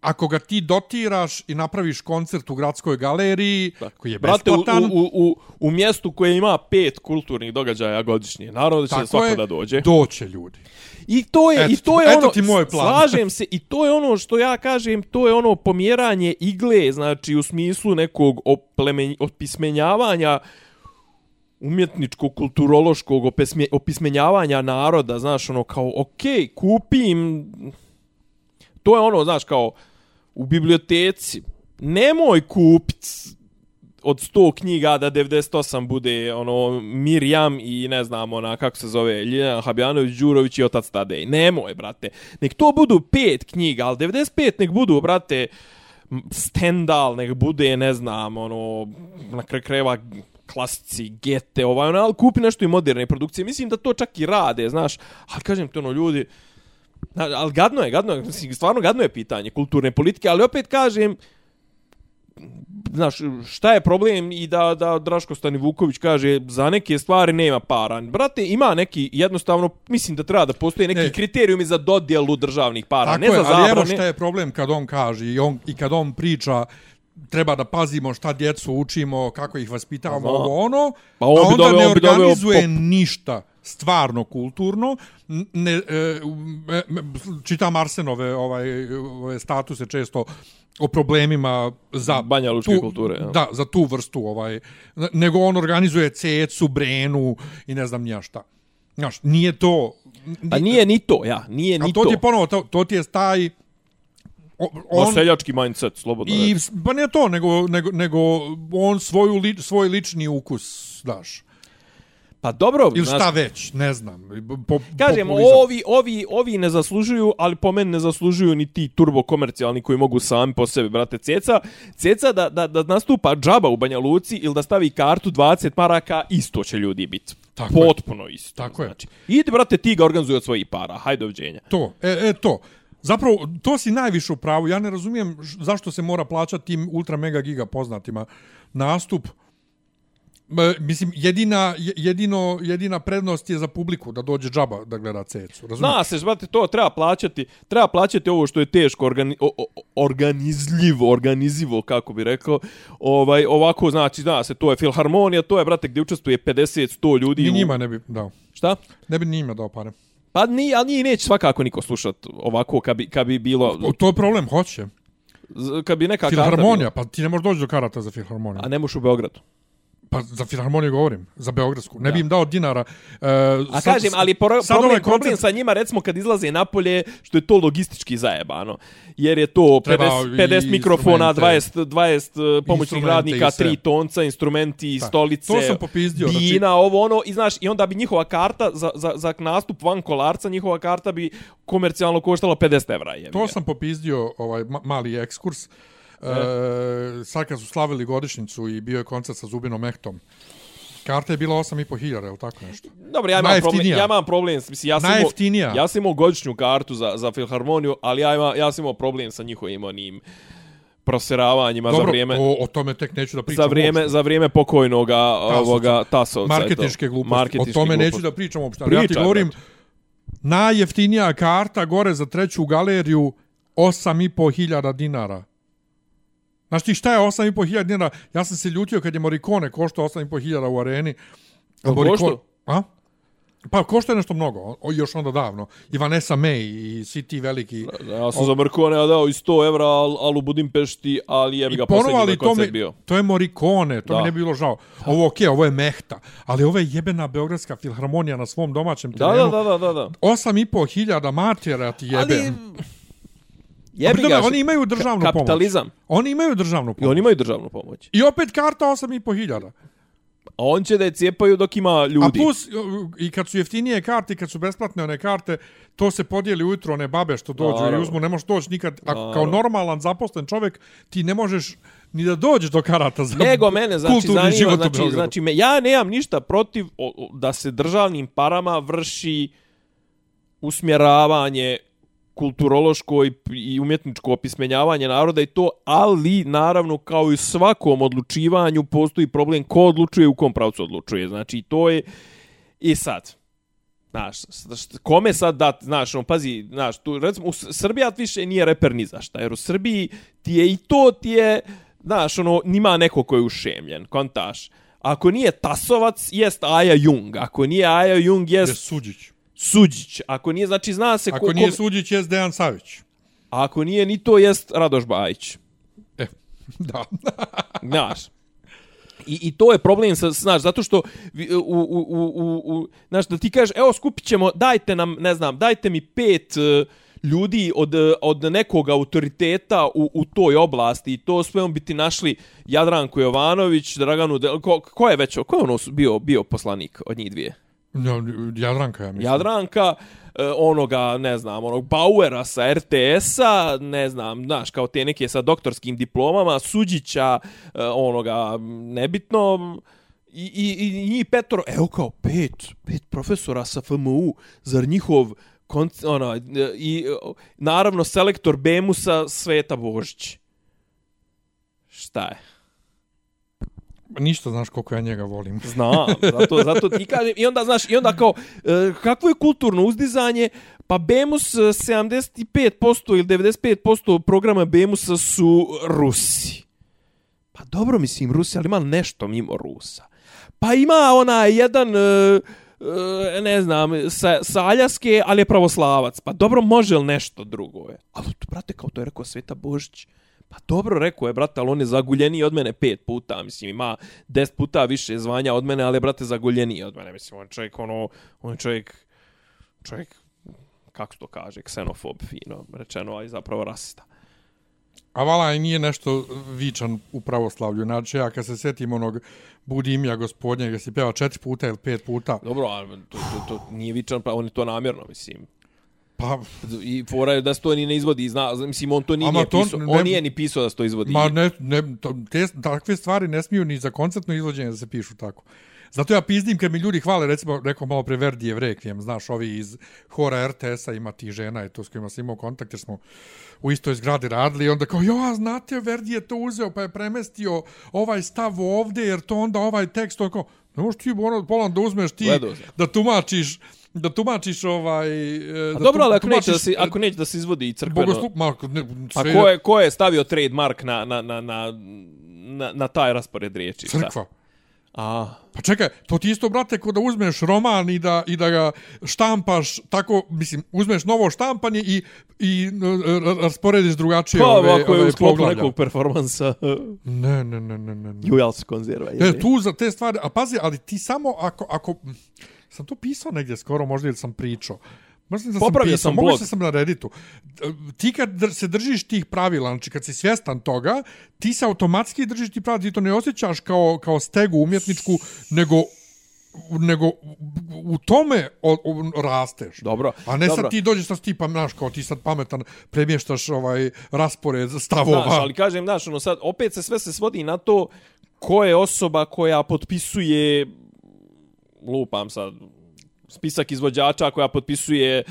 ako ga ti dotiraš i napraviš koncert u gradskoj galeriji, koji je Brate, u, besplatan, u, u, u mjestu koje ima pet kulturnih događaja godišnje, naravno da će tako svako je, da dođe. doće ljudi. I to je Eto i to je eto ono ti moj plan. Slažem se i to je ono što ja kažem, to je ono pomjeranje igle, znači u smislu nekog oplemen, opismenjavanja umjetničkog, kulturološkog opismenjavanja naroda, znaš, ono kao, okej, kupim, to je ono, znaš, kao, u biblioteci, nemoj kupit od 100 knjiga da 98 bude ono Mirjam i ne znam ona kako se zove Ljiljana Habjanović Đurović i otac Tadej. Nemoj, brate. Nek to budu pet knjiga, ali 95 nek budu, brate, Stendal, nek bude, ne znam, ono, na kraju kreva klasici, gete, ovaj, ono, ali kupi nešto i moderne produkcije. Mislim da to čak i rade, znaš, ali kažem ti ono, ljudi, ali gadno je, gadno je, stvarno gadno je pitanje kulturne politike, ali opet kažem, znaš, šta je problem i da, da Draško Stani Vuković kaže za neke stvari nema para. Brate, ima neki, jednostavno, mislim da treba da postoje neki Ne. kriterijumi za dodjelu državnih para, Tako ne je, za ali evo zabrane. šta je problem kad on kaže i, on, i kad on priča treba da pazimo šta djecu učimo, kako ih vaspitavamo, Aha. ovo ono, Pa on a onda doveo- ne on doveo organizuje pop- ništa stvarno kulturno. Ne, e, me, čitam Arsenove ovaj, ove statuse često o problemima za Banja Lučke tu, kulture, ja. Da, za tu vrstu ovaj nego on organizuje cecu, brenu i ne znam ja šta. Znaš, nije to A nije ni to, ja, nije A ni to to. ti je ponovo, to, to ti je taj... On, On, seljački mindset, slobodno. I, reći. pa ne to, nego, nego, nego on svoju li, svoj lični ukus, daš. Pa dobro, Ili znaš, šta već, ne znam. Po, Kažem, populizam. ovi, ovi, ovi ne zaslužuju, ali po meni ne zaslužuju ni ti turbo komercijalni koji mogu sami po sebi, brate. Ceca, ceca da, da, da nastupa džaba u Banja Luci ili da stavi kartu 20 maraka, isto će ljudi biti. Tako je. Potpuno isto. Tako je. znači. Idi, brate, ti ga organizuj od svojih para. Hajde, doviđenja. To, e, e, to. Zapravo, to si najviše u pravu. Ja ne razumijem zašto se mora plaćati tim ultra mega giga poznatima nastup. E, mislim, jedina, je- jedino, jedina prednost je za publiku da dođe džaba da gleda cecu. Razumijem? Zna se, brate, to treba plaćati, treba plaćati ovo što je teško organi, o, o, organizljivo, organizivo, kako bi rekao. Ovaj, ovako, znači, zna se, to je filharmonija, to je, brate, gdje učestvuje 50-100 ljudi. Ni njima ne bi dao. Šta? Ne bi njima dao pare. Pa ni, ali nije neće svakako niko slušat ovako kad bi, kad bi bilo, To je problem, hoće. kad bi neka karta Filharmonija, pa ti ne možeš doći do karata za filharmoniju. A ne možeš u Beogradu. Pa za filharmoniju govorim, za Beogradsku. Ne bi im dao dinara. Uh, A kažem, ali pro, sad problem, ovaj problem koncert- sa njima, recimo, kad izlaze napolje, što je to logistički zajebano. Jer je to Treba 50, i 50 mikrofona, instrumente. 20, 20 pomoćnih Instrumente radnika, i sve. 3 tonca, instrumenti, Da. stolice, To sam popizdio, znači- vina, ovo ono, i znaš, i onda bi njihova karta za, za, za nastup van kolarca, njihova karta bi komercijalno koštala 50 evra. jebi To sam popizdio ovaj ma- mali ekskurs. E, sad kad su slavili godišnicu i bio je koncert sa Zubinom Mehtom. Karta je bila 8,5 hiljara, ili tako nešto? Dobro, ja imam problem, ja imam problem, mislim, ja sam imao, ja sam imao godišnju kartu za, za filharmoniju, ali ja, ima, ja sam imao problem sa njihovim onim proseravanjima Dobro, za vrijeme o, o tome tek neću da pričam. za vrijeme uopšte. za vrijeme pokojnoga ovoga Tasovca. Marketinške gluposti. Marketinške o tome gluposti. neću da pričam uopšte. ali Ja ti Pričaj, govorim, brate. najjeftinija karta gore za treću galeriju 8,5 hiljada dinara. Znaš ti šta je 8,5 hiljada dinara? Ja sam se ljutio kad je Morricone koštao 8,5 hiljada u areni. Morricone- koštao? A? Pa košta je nešto mnogo, o, još onda davno. I Vanessa May i svi ti veliki... Ja sam za Markonea dao i 100 evra, al, al u Budimpešti, ali jebi ga I ponovo, posljednji ali to, koncert mi, bio. to je Morricone, to Da. mi ne bi bilo žao. Ovo okej, ovo je mehta, ali ovo je jebena Beogradska filharmonija na svom domaćem Da, terenu. da, da, da, da. 8,5 hiljada matera ti jebe. Ali, A jebi ga, oni imaju državnu pomoć. kapitalizam. Oni imaju državnu I pomoć. oni imaju državnu pomoć. I opet karta 8,5 hiljada. A on će da je cijepaju dok ima A ljudi. plus, i kad su jeftinije karte, i kad su besplatne one karte, to se podijeli ujutro one babe što dođu Naravno. i uzmu, ne možeš doći nikad. Ako, kao normalan zaposlen čovjek, ti ne možeš ni da dođeš do karata za Nego mene, znači, zanima, život u znači, Beogradu. znači me, ja nemam ništa protiv o, o, da se državnim parama vrši usmjeravanje kulturološko i, i umjetničko opismenjavanje naroda i to, ali naravno kao i svakom odlučivanju postoji problem ko odlučuje u kom pravcu odlučuje. Znači to je i sad. Znaš, kome sad dat, znaš, on, pazi, znaš, tu, recimo, u Srbiji Srbija više nije reper ni za šta, jer u Srbiji ti je i to ti je, znaš, ono, nima neko ko je ušemljen, kontaš. Ako nije Tasovac, jest Aja Jung. Ako nije Aja Jung, Je jest Suđić. Suđić. Ako nije, znači, zna se... Ako ko, nije kome- Suđić, je Dejan Savić. A ako nije ni to, jest Radoš Bajić. E, da. Znaš. I, I to je problem, sa, znaš, zato što u, u, u, u, u, znaš, da ti kažeš, evo skupit ćemo, dajte nam, ne znam, dajte mi pet e, ljudi od, e, od nekog autoriteta u, u toj oblasti i to sve on bi ti našli Jadranku Jovanović, Draganu, Del, ko, ko je već, ko je ono bio, bio poslanik od njih dvije? Ja, Jadranka, ja mislim. Jadranka, e, onoga, ne znam, onog Bauera sa RTS-a, ne znam, znaš, kao te neke sa doktorskim diplomama, Suđića, e, onoga, nebitno, i, i, i njih petoro, evo kao pet, pet profesora sa FMU, zar njihov, konc, ono, e, i naravno selektor Bemusa Sveta Božić. Šta je? Ništa znaš koliko ja njega volim. Znam, zato, zato ti kažem. I onda, znaš, i onda kao, e, kakvo je kulturno uzdizanje? Pa Bemus e, 75% ili 95% programa Bemusa su Rusi. Pa dobro, mislim, Rusi, ali ima nešto mimo Rusa. Pa ima ona jedan... E, e, ne znam, sa, sa Aljaske, ali je pravoslavac. Pa dobro, može li nešto drugo je? Ali, brate, kao to je rekao Sveta Božić. Pa dobro rekao je, brate, ali on je zaguljeniji od mene pet puta, mislim, ima deset puta više zvanja od mene, ali je, brate, zaguljeniji od mene, mislim, on je čovjek, ono, on je čovjek, čovjek, kako to kaže, ksenofob, fino rečeno, a i zapravo rasista. A vala i nije nešto vičan u pravoslavlju. Znači, ja kad se sjetim onog Budimija gospodnjeg, ga si pjeva četiri puta ili pet puta, Dobro, ali to, to, to nije vičan, pa on je to namjerno, mislim. Pa, I fora je da se to ni ne izvodi, zna, mislim, on to nije, to pisao, ne- on nije ni pisao da se to izvodi. ma ne, ne, to, te, takve stvari ne smiju ni za koncertno izvođenje da se pišu tako. Zato ja pizdim kad mi ljudi hvale, recimo, rekao malo pre Verdijev Requiem, znaš, ovi iz hora RTS-a ima tih žena i to s kojima sam imao kontakt, jer smo u istoj zgradi radili i onda kao, jo, a znate, Verdi je to uzeo pa je premestio ovaj stav ovde, jer to onda ovaj tekst, on kao, ne možeš ti ono, polan da uzmeš ti, Gledao da tumačiš, da tumačiš ovaj... e, A da dobro, ali ako neće, da tumačiš, se, ako neće da se izvodi crkveno... Bogoslup, ma, ne, A sve ko je, ko je stavio trademark na, na, na, na, na, na taj raspored riječi? Šta? crkva. A, Pa čekaj, to ti isto, brate, ko da uzmeš roman i da, i da ga štampaš tako, mislim, uzmeš novo štampanje i, i e, rasporediš drugačije pa ove, je ove u sklopu poglavlja. nekog performansa Ne, ne, ne, ne, ne. ne. Jujalska konzerva. je E, li? tu za te stvari, a pazi, ali ti samo ako, ako, sam to pisao negdje skoro, možda ili sam pričao, Možda da sam Popravio pisao, sam blog. se sam na Redditu. Ti kad se držiš tih pravila, znači kad si svjestan toga, ti se automatski držiš ti pravila, ti to ne osjećaš kao, kao stegu umjetničku, nego nego u tome o, o, rasteš. Dobro, A ne dobro. sad ti dođeš sa ti pa, znaš, kao ti sad pametan, premještaš ovaj raspored stavova. Znaš, ali kažem, znaš, ono sad, opet se sve se svodi na to ko je osoba koja potpisuje, lupam sad, spisak izvođača koja potpisuje e,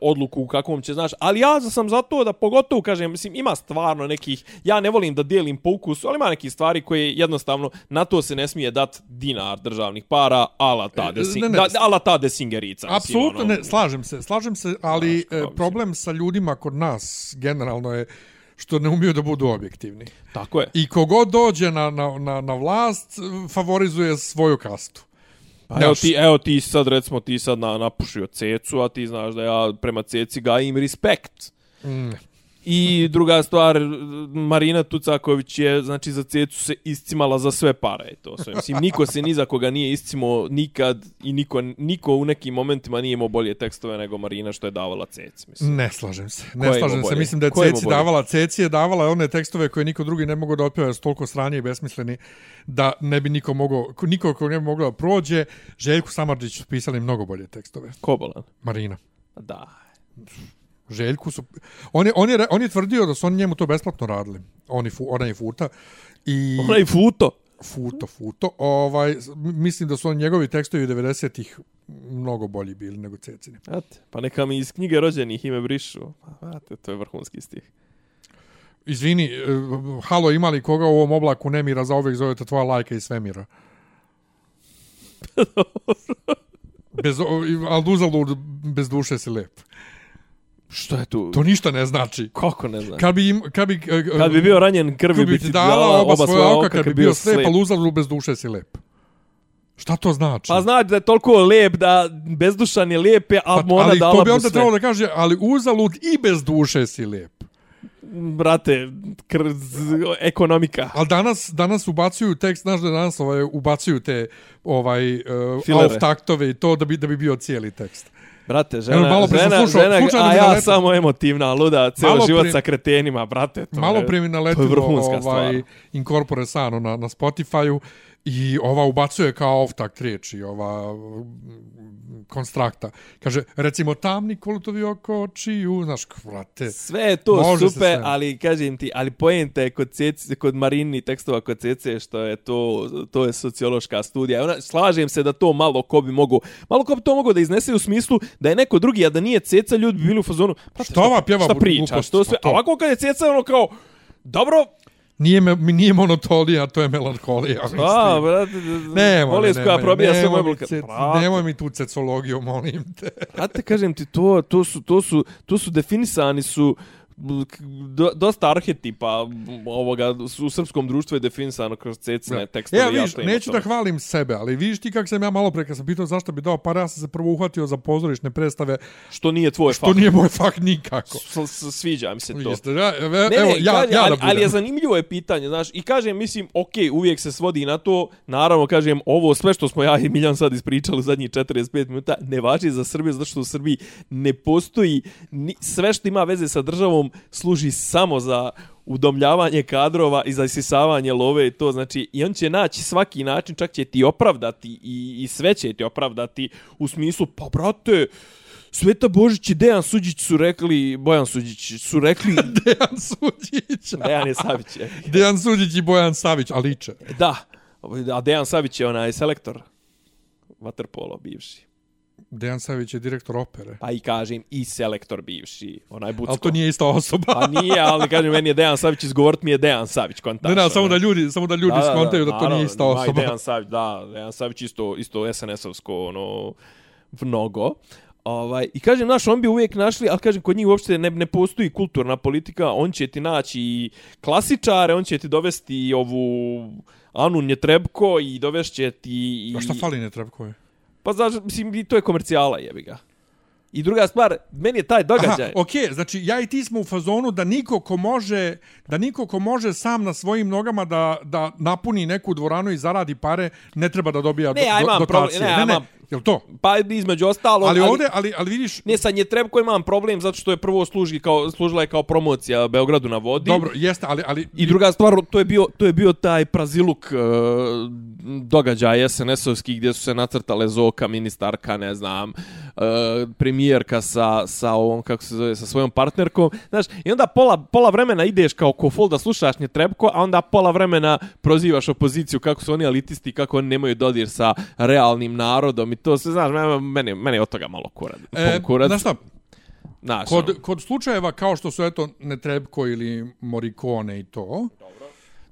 odluku u kakvom će, znaš, ali ja sam za to da pogotovo, kažem, mislim, ima stvarno nekih, ja ne volim da dijelim po ukusu, ali ima nekih stvari koje jednostavno, na to se ne smije dat dinar državnih para, ala ta, desing, ne, ne, da, ala ta desingerica. Apsolutno ono. ne, slažem se, slažem se, ali Znaš, kao e, mislim. problem sa ljudima kod nas generalno je što ne umiju da budu objektivni. Tako je. I kogod dođe na, na, na, na vlast, favorizuje svoju kastu. Pa evo ti, evo ti sad, recimo, ti sad na, napušio cecu, a ti znaš da ja prema ceci gajim respekt. Mm, I druga stvar, Marina Tucaković je, znači, za cecu se iscimala za sve pare. To sve. Mislim, niko se ni za koga nije iscimo nikad i niko, niko u nekim momentima nije imao bolje tekstove nego Marina što je davala ceci. Mislim. Ne slažem se. Ne je slažem se. Mislim da je Ceci davala, Ceci je davala one tekstove koje niko drugi ne mogu da otpeva, jer su toliko sranje i besmisleni da ne bi niko mogao, niko ko ne bi mogao da prođe. Željku Samarđić su pisali mnogo bolje tekstove. Kobolan. Marina. Da. Željku su... On je, on je, on je tvrdio da su oni njemu to besplatno radili. Oni, fu, ona i Futa. I... Onaj futo. Futo, Futo. Ovaj, mislim da su on njegovi tekstovi 90-ih mnogo bolji bili nego Cecini. Znate, pa neka mi iz knjige rođenih ime brišu. Pa, znate, to je vrhunski stih. Izvini, e, halo, ima li koga u ovom oblaku nemira za ovih zovete tvoja lajka iz svemira? bez, ali uzalud, bez duše si lep. Što je tu? To ništa ne znači. Kako ne znam? Kad bi, im, kad bi, e, Kad bi bio ranjen krvi, kad bi ti dala oba svoja oka, kad bi bio slep, ali uzalud bez duše si lep. Šta to znači? Pa znači da je toliko lep da bezdušan je lijep, je, ali mu ona ali dala to bi onda sve. trebalo da kaže, ali uzalud i bez duše si lep. Brate, krz, ekonomika. Ali danas, danas ubacuju tekst, znaš da danas ovaj, ubacuju te ovaj, uh, Filere. off taktove i to da bi, da bi bio cijeli tekst. Brate, žena, Evo, malo žena, slušao, žena, a ja naletilo- samo emotivna, luda, cijel Malo život prije- sa kretenima, brate. To Malo je, prije mi naletilo ovaj, stvar. Incorpore Sano na, na Spotify-u i ova ubacuje kao off takt riječi, ova mm, konstrakta. Kaže, recimo, tamni kolutovi oko očiju, znaš, vrate. Sve je to Može super, ali kažem ti, ali poenta je kod, cece, kod Marini tekstova kod Cece, što je to, to je sociološka studija. Ona, slažem se da to malo ko bi mogo, malo ko bi to mogo da iznese u smislu da je neko drugi, a da nije Ceca, ljudi bi bili u fazonu, brate, Šta ova pjeva šta bu- pričaš, gluposti? to sve, Pa to. a ovako kad je Ceca, ono kao, dobro, Nije, me, nije monotonija, to je melankolija. a, brate, Nemoj, bolest me, koja nemoj, probija sve nemoj moje bulke. cet- Brate, Nemoj mi tu cecologiju, molim te. Brate, kažem ti, to, to, su, to, su, to su definisani su do, dosta arhetipa ovoga u srpskom društvu je definisano kroz tekstove. Ja, i vidiš, to ima neću to. da hvalim sebe, ali vidiš ti kako sam ja malo pre, kad sam pitao zašto bi dao pare, ja sam se prvo uhvatio za pozorišne predstave, Što nije tvoj što fakt. nije moj fakt nikako. S, s, sviđa mi se to. Jeste, ja, evo, Ne, evo, ne, ja, kažem, ja ali, da budem. ali je zanimljivo je pitanje, znaš, i kažem, mislim, ok, uvijek se svodi na to, naravno, kažem, ovo sve što smo ja i Miljan sad ispričali zadnjih 45 minuta, ne važi za Srbiju, zato što u Srbiji ne postoji, ni, sve što ima veze sa državom služi samo za udomljavanje kadrova i za isisavanje love i to, znači, i on će naći svaki način, čak će ti opravdati i, i sve će ti opravdati u smislu, pa brate, Sveta Božić i Dejan Suđić su rekli, Bojan Suđić su rekli, Dejan Suđić. Dejan je Savić. je. Dejan Suđić i Bojan Savić, a liče. Da, a Dejan Savić je onaj selektor Waterpolo bivši. Dejan Savić je direktor opere. Pa i kažem i selektor bivši, onaj Bucko. Ali to nije ista osoba. Pa nije, ali kažem, meni je Dejan Savić izgovorit mi je Dejan Savić, kontaš. Ne, ne, samo da ljudi, samo da ljudi da, skontaju da, to naravno, nije ista osoba. Dejan Savić, da, Dejan Savić isto, isto SNS-ovsko, ono, mnogo. Ovaj, I kažem, naš, on bi uvijek našli, ali kažem, kod njih uopšte ne, ne postoji kulturna politika, on će ti naći i klasičare, on će ti dovesti i ovu Anu Njetrebko i dovešće ti... I... A šta fali ne treba koje? Pa znaš, mislim, i to je komercijala, jebi ga. I druga stvar, meni je taj događaj... Aha, okej, okay, znači ja i ti smo u fazonu da niko ko može, da niko ko može sam na svojim nogama da, da napuni neku dvoranu i zaradi pare, ne treba da dobija Ne, ja do, imam dotacije. problem- ne, ja ne, ne, imam- jel to? Pa između ostalo... Ali, ovde, ali, ali vidiš, Ne, sa Njetrebko imam problem zato što je prvo služi kao, služila je kao promocija Beogradu na vodi. dobro, jeste, ali, ali I druga stvar, to je bio, to je bio taj praziluk uh, događaj SNS-ovski gdje su se nacrtale Zoka, ministarka, ne znam, uh, premijerka sa, sa ovom, kako se zove, sa svojom partnerkom. Znaš, i onda pola, pola vremena ideš kao kofol da slušaš Njetrebko, a onda pola vremena prozivaš opoziciju kako su oni elitisti, kako oni nemaju dodir sa realnim narodom i to se, znaš, meni, meni, od toga malo kurac. E, kurac. znaš šta, Znaš, kod, ono. kod slučajeva kao što su eto Netrebko ili Morikone i to,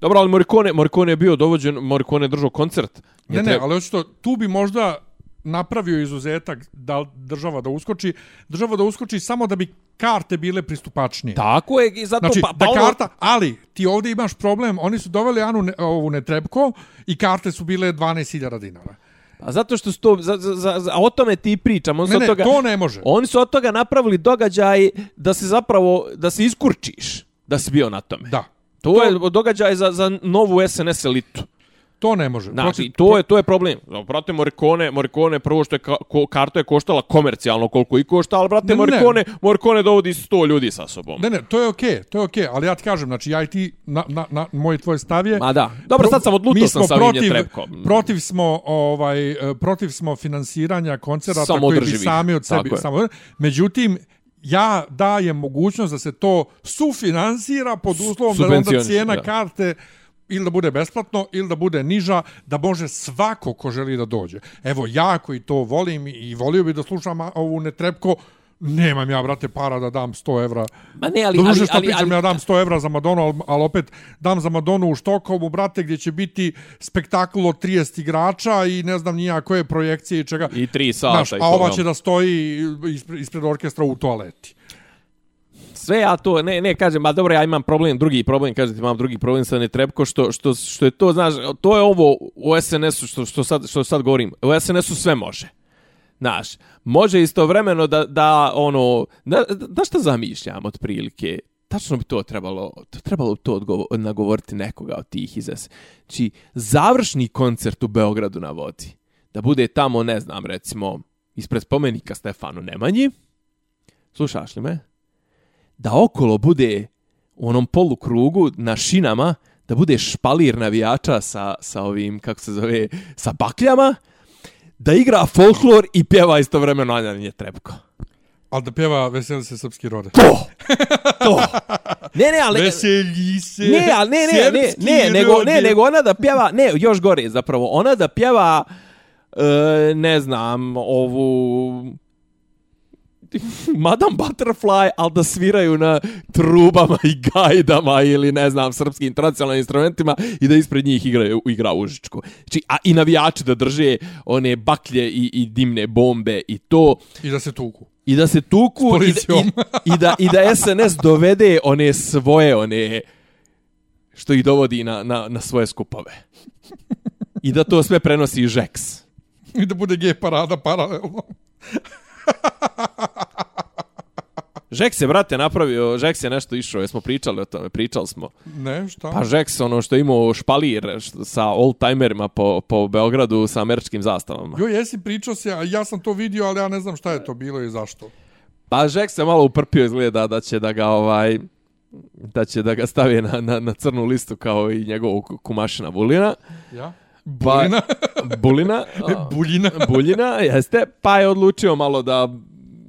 Dobro, ali Morricone, Morricone je bio dovođen, Morricone je držao koncert. ne, ne, ali očito tu bi možda napravio izuzetak da država da uskoči, država da uskoči samo da bi karte bile pristupačnije. Tako je, i zato Znači, pa, pa da ono- karta, ali ti ovdje imaš problem, oni su doveli Anu ne, ovu Netrebko i karte su bile 12.000 dinara. A zato što su to, za, za, za, a o tome ti pričam. On Ne, ne, toga, to ne može. Oni su od toga napravili događaj da se zapravo, da se iskurčiš da si bio na tome. Da, To, to je događaj za, za novu SNS elitu. To ne može. Znači, Protiv- to je to je problem. Brate, Morricone, Morricone prvo što je ka, ko, karta je koštala komercijalno koliko i košta, ali brate, Ne, ne. Morricone, Morricone dovodi 100 ljudi sa sobom. Ne, ne, to je okej, okay, to je okej, okay, ali ja ti kažem, znači ja i ti, na, na, na, moj i tvoj stav je... Ma da. Dobro, sad sam odlutao mi sam sa Vinje protiv. Protiv smo, ovaj, e, protiv smo finansiranja koncerata koji bi sami od sebi... Samo, međutim, ja dajem mogućnost da se to sufinansira pod uslovom da onda cijena da. karte ili da bude besplatno ili da bude niža, da može svako ko želi da dođe. Evo, ja koji to volim i volio bi da slušam ovu netrepko, nemam ja, brate, para da dam 100 evra. Ma ne, ali, ali, što ali, pričam, ali, ja dam 100 evra za Madonu, ali, ali opet dam za Madonu u Štokholmu, brate, gdje će biti spektakl od 30 igrača i ne znam nija koje projekcije i čega. I tri sata Znaš, a ova će da stoji ispred, ispred orkestra u toaleti sve ja to ne ne kažem, ma dobro ja imam problem, drugi problem, kažete imam drugi problem sa Netrebko što što što je to, znaš, to je ovo u SNS-u što što sad što sad govorim. U SNS-u sve može. Znaš, može istovremeno da, da ono, da, da šta zamišljam otprilike, tačno bi to trebalo, to trebalo to odgovor, nagovoriti nekoga od tih iz S. Znači, završni koncert u Beogradu na vodi, da bude tamo, ne znam, recimo, ispred spomenika Stefanu Nemanji, slušaš li me? Da okolo bude u onom polukrugu na šinama, da bude špalir navijača sa, sa ovim, kako se zove, sa bakljama, da igra folklor i pjeva istovremeno Anja Trebko. Ali da pjeva Veseli se srpski rode. To! To! Ne, ne, ali... Veseli se Ne, ali ne, ne, ne, srpski ne, nego, ne, nego ona da pjeva, ne, još gore zapravo, ona da pjeva, e, ne znam, ovu, Madame Butterfly, ali da sviraju na trubama i gajdama ili ne znam, srpskim tradicionalnim instrumentima i da ispred njih igraju, igra Užičko. Znači, a i navijači da drže one baklje i, i dimne bombe i to I da se tuku. i da se tuku i, policijom. i, i, da, i da SNS dovede one svoje, one što ih dovodi na, na, na svoje skupove. I da to sve prenosi Žeks. I da bude gej parada paralelno. Žeks je, brate, napravio, Žeks je nešto išao, jesmo pričali o tome, pričali smo. Ne, šta? Pa Žeks, ono što je imao špalir što- sa old-timerima po, po Beogradu sa američkim zastavama. Jo, jesi pričao se, a ja sam to vidio, ali ja ne znam šta je to bilo i zašto. Pa Žeks se malo uprpio izgleda da će da ga ovaj da će da ga stavi na, na, na crnu listu kao i njegovog kumašina Vulina. Ja? Pa, Bulina? Bulina. Buljina. Buljina, jeste. Pa je odlučio malo da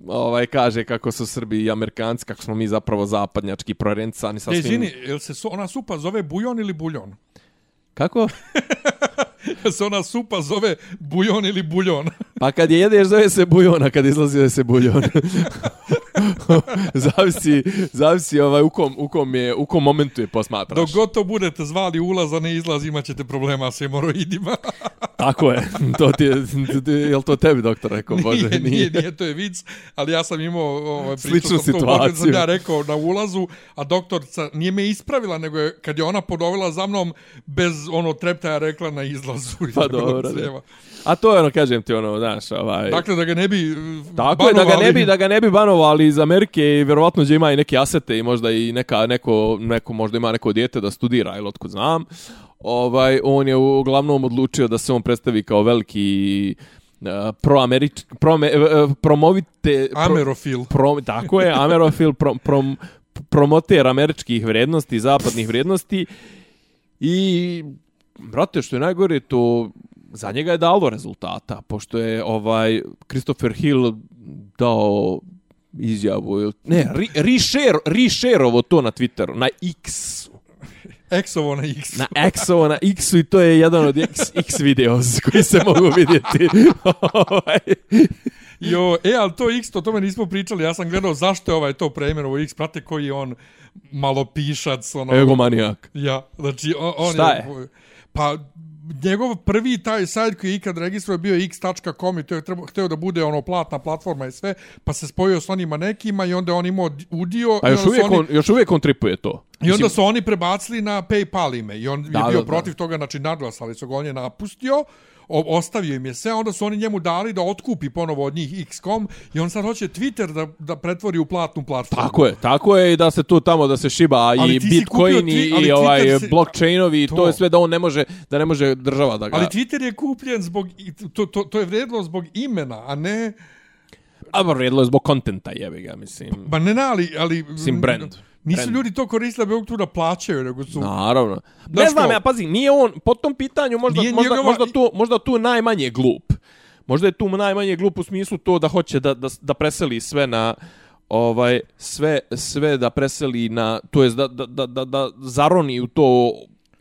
ovaj kaže kako su Srbi i Amerikanci, kako smo mi zapravo zapadnjački prorencani E, sa svim... izvini, jel se so, ona supa zove bujon ili buljon? Kako? Se ona supa zove bujon ili buljon? Pa kad je jedeš zove se bujon, a kad izlazi zove se buljon. zavisi, zavisi ovaj, u, kom, u, kom je, u kom momentu je posmatraš. Dok god to budete zvali ulaz, a ne izlaz, imat ćete problema s hemoroidima. Tako je. To ti je, je li to tebi doktor rekao? Bože, nije, nije, nije, to je vic, ali ja sam imao ovaj, priču Sličnu sam to, ja rekao na ulazu, a doktorca nije me ispravila, nego je, kad je ona podovila za mnom, bez ono treptaja rekla na izlazu. iz Pa dobro. A to je ono, kažem ti, ono, znaš, ovaj... Dakle, da ga ne bi Tako je, da ga ne banovali. bi, da ga ne bi banovali iz Amerike i vjerovatno će ima i neke asete i možda i neka, neko, neko možda ima neko dijete da studira ili otkud znam. Ovaj, on je uglavnom odlučio da se on predstavi kao veliki uh, proamerič, prome, uh, promovite... pro- Amerofil. Pro, tako je, Amerofil, pro, prom, promoter američkih vrijednosti, zapadnih vrijednosti i, brate, što je najgore, to za njega je dalo rezultata, pošto je ovaj Christopher Hill dao izjavu, ili- ne, ri- reshare, reshareovo to na Twitteru, na X. Exovo na X. na X-ovo, na X-u i to je jedan od X, X videos koji se mogu vidjeti. Ovaj, Jo, e, ali to X, o tome nismo pričali. Ja sam gledao zašto je ovaj to preimenovao X. Prate koji je on malo pišac. Ono, Egomanijak. Ja, znači, on, on Šta je? Pa, njegov prvi taj sajt koji je ikad registrovao bio x.com i to je trebao, hteo da bude ono platna platforma i sve, pa se spojio s onima nekima i onda on imao udio. A još uvijek, oni, on, još uvijek on tripuje to. I onda su oni prebacili na PayPal ime i on Da, je bio da, da. protiv toga, znači nadglasali su ga, on je napustio, ostavio im je sve, onda su oni njemu dali da otkupi ponovo od njih X.com i on sad hoće Twitter da, da pretvori u platnu platformu. Tako je, tako je i da se tu tamo da se šiba Ali i Bitcoin i, i ovaj si- blockchainovi i to. To. je sve da on ne može da ne može država da ga. Ali Twitter je kupljen zbog, to, to, to je vredilo zbog imena, a ne, A ba vrijedilo je zbog kontenta, jebi ga, mislim. ba ne na, ali, ali Mislim, brand. Nisu Brand. ljudi to koristili da tu da plaćaju, nego su... Naravno. Ne Znaš znam, ko? ja pazi, nije on po tom pitanju možda Nije možda, njegova- možda tu možda tu najmanje glup. Možda je tu najmanje glup u smislu to da hoće da da da preseli sve na ovaj sve sve da preseli na to jest da da da da, da zaroni u to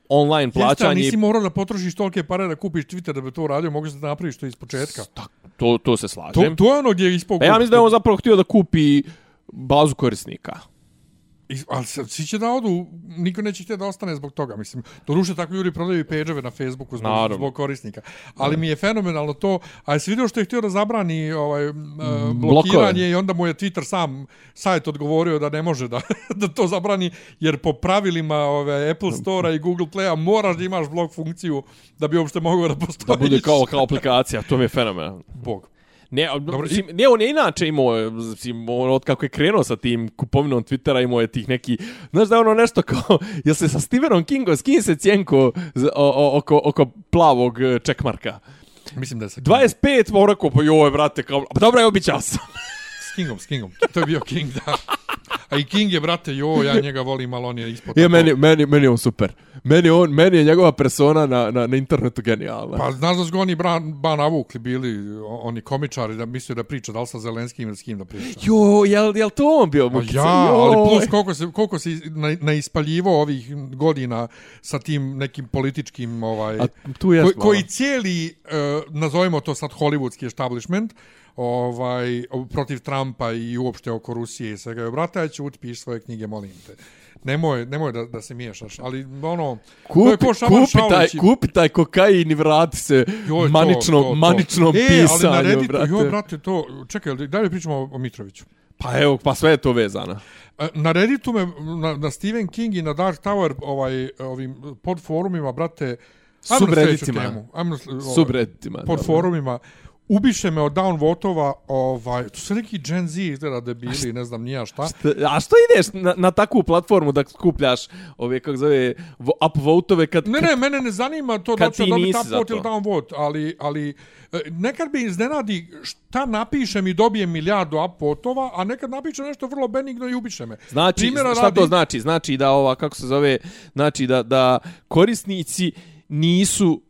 online Jeste, plaćanje. nisi morao da potrošiš tolike pare da kupiš Twitter da bi to uradio, mogu da napraviš to iz početka. To to se To, slažem. to je ono gdje je ispao... A ja mislim da je on zapravo htio da kupi bazu korisnika. I- Ali svi će da odu, niko neće htjeti da ostane zbog toga. Mislim, do duše tako ljudi prodaju i na Facebooku zbog, Naravno. zbog korisnika. Ali mi je fenomenalno to, a jesi vidio što je htio da zabrani ovaj, m, e, blokove. blokiranje i onda mu je Twitter sam sajt odgovorio da ne može da, da to zabrani, jer po pravilima ove, Apple Store i Google Play-a moraš da imaš blok funkciju da bi uopšte mogao da Da postojiš. bude kao kao aplikacija, to mi je fenomenalno. Bog. Ne, Dobro, mislim, ne, on je inače imao, mislim, on od kako je krenuo sa tim kupovinom Twittera, imao je tih neki, znaš da je ono nešto kao, jel se sa Stephenom Kingom, s kim se cijenko z- o, o, oko, oko plavog čekmarka? Mislim da je sa 25, pa on rekao, pa joj, brate, kao, pa dobro, evo, bića sam. Kingom, s Kingom. To je bio King, da. A i King je, brate, jo, ja njega volim, ali on je ispod. Tako. meni, meni, meni je on super. Meni, on, meni je njegova persona na, na, na internetu genijalna. Pa znaš da su ga oni bran, ba navukli bili, oni komičari, da mislio da priča, da li sa Zelenskim ili s kim da priča. Jo, jel, jel to on bio Pa mukica? ja, ali Joj. plus koliko se, koliko se na, na ispaljivo ovih godina sa tim nekim političkim, ovaj, A tu je koji, koji cijeli, uh, nazovimo to sad hollywoodski establishment, ovaj, protiv Trumpa i uopšte oko Rusije i svega. Joj, brate, ja ću utpiš svoje knjige, molim te. Nemoj, nemoj da, da se miješaš, ali ono, to je Kupi, kupi, taj, kupi taj kokain i vrati se Joj, to, maničnom, to, to. maničnom e, pisanju, ali na Redditu, brate. Joj, brate, to, čekaj, da li pričamo o, o Mitroviću? Pa evo, pa sve je to vezano. E, Na Redditu me, na, na Stephen King i na Dark Tower, ovaj, ovim pod forumima, brate, ajmo na sljedeću Subredditima. temu. Ajmo na sl- ovaj, Subredditima. Pod dobro. Ubiše me od downvotova, ovaj, to su neki Gen Z izgleda debili, ne znam nija šta. A što ideš na, na takvu platformu da skupljaš ove, kako zove, vo- upvotove kad... Ne, ne, mene ne zanima to da ću ti dobiti upvote ili to. downvote, ali, ali e, nekad me iznenadi šta napišem i dobijem milijardu upvotova, a nekad napišem nešto vrlo benigno i ubiše me. Znači, Primjera šta to radi- znači? Znači da ova, kako se zove, znači da, da korisnici nisu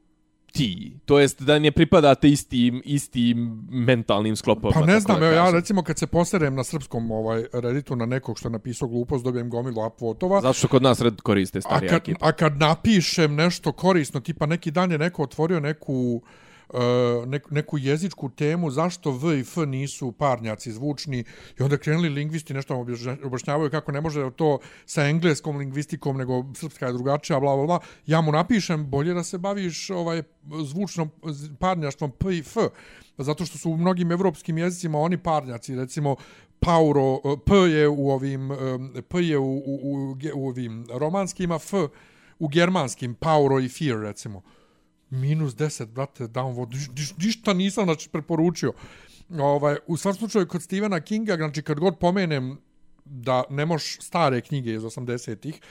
ti. To jest da ne pripadate istim, istim mentalnim sklopovima. Pa ne znam, evo ja recimo kad se poserem na srpskom ovaj Redditu na nekog što je napisao glupost, dobijem gomilu upvotova. Zato što kod nas red koriste A starija kad, ekipa. a kad napišem nešto korisno, tipa neki dan je neko otvorio neku uh, E, neku, neku jezičku temu zašto V i F nisu parnjaci zvučni i onda krenuli lingvisti nešto vam objašnjavaju kako ne može to sa engleskom lingvistikom nego srpska je drugačija bla bla bla ja mu napišem bolje da se baviš ovaj zvučnom parnjaštvom P i F zato što su u mnogim evropskim jezicima oni parnjaci recimo Pauro, e, P je u ovim, e, P je u, u, u, u ovim romanskima, F u germanskim, Pauro i Fear, recimo. Minus 10, brate, downvote, niš, niš, ništa nisam znači, preporučio. Ovaj, u svakom slučaju, kod Stephena Kinga, znači, kad god pomenem da ne moš stare knjige iz 80-ih,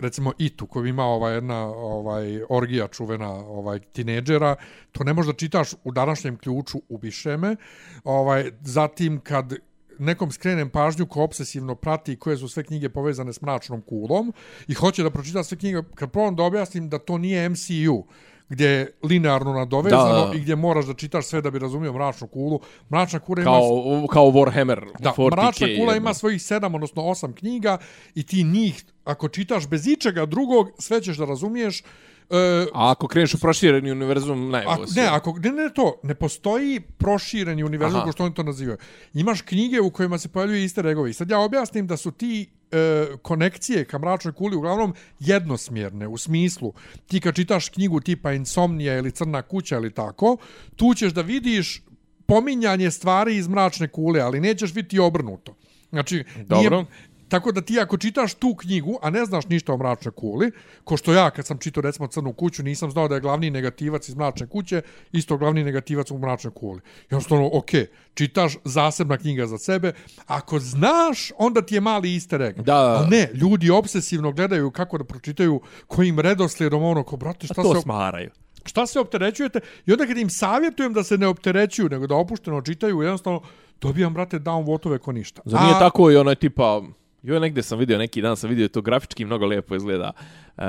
recimo Itu, koji ima ova jedna ovaj orgija čuvena ovaj tinejdžera, to ne možeš da čitaš u današnjem ključu ubiše me. Ovaj zatim kad nekom skrenem pažnju ko obsesivno prati koje su sve knjige povezane s mračnom kulom i hoće da pročita sve knjige, kad probam da objasnim da to nije MCU, gdje je linearno nadovezano Da, i gdje moraš da čitaš sve da bi razumio mračnu kulu. Mračna kula ima Kao, kao Warhammer Da, 40K. Mračna kula ima svojih sedam, odnosno osam knjiga i ti njih, ako čitaš bez ičega drugog, sve ćeš da razumiješ. E, A ako kreneš u prošireni univerzum, najbolje ne, ako, ne, ne, to, ne postoji prošireni univerzum, Aha. kao što oni to nazivaju. Imaš knjige u kojima se pojavljuju iste regovi. Sad ja objasnim da su ti e, konekcije ka mračnoj kuli uglavnom jednosmjerne, u smislu, ti kad čitaš knjigu tipa Insomnija ili Crna kuća ili tako, tu ćeš da vidiš pominjanje stvari iz mračne kule, ali nećeš biti obrnuto. Znači, Dobro. Nije, Tako da ti ako čitaš tu knjigu, a ne znaš ništa o mračnoj kuli, ko što ja kad sam čitao recimo Crnu kuću, nisam znao da je glavni negativac iz mračne kuće, isto glavni negativac u mračnoj kuli. I jednostavno, ok, čitaš zasebna knjiga za sebe, ako znaš, onda ti je mali easter egg. Da. Ali ne, ljudi obsesivno gledaju kako da pročitaju kojim redoslijedom ono, ko, brate, šta A to se, smaraju. šta se opterećujete? I onda kad im savjetujem da se ne opterećuju, nego da opušteno čitaju, jednostavno dobijam, brate, downvotove ko ništa. Zar nije tako i onaj tipa... Joj, negdje sam vidio, neki dan sam vidio, to grafički mnogo lijepo izgleda. E,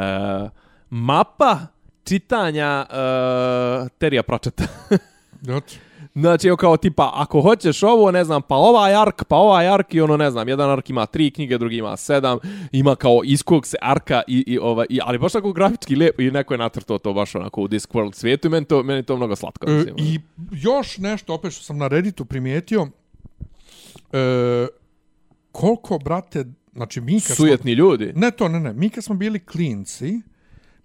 mapa čitanja e, Terija Pratchetta. Znači, evo kao tipa, ako hoćeš ovo, ne znam, pa ovaj ark, pa ovaj ark i ono, ne znam, jedan ark ima tri knjige, drugi ima sedam, ima kao iz kog se arka, i, i, ovaj, i, ali baš tako grafički lijepo, i neko je nacrtao to baš onako u Discworld svijetu i meni to, meni to mnogo slatko. E, mislim. I još nešto, opet što sam na Redditu primijetio, e, koliko, brate, znači mi kad Sujetni ljudi. Smo, ne to, ne, ne, mi kad smo bili klinci,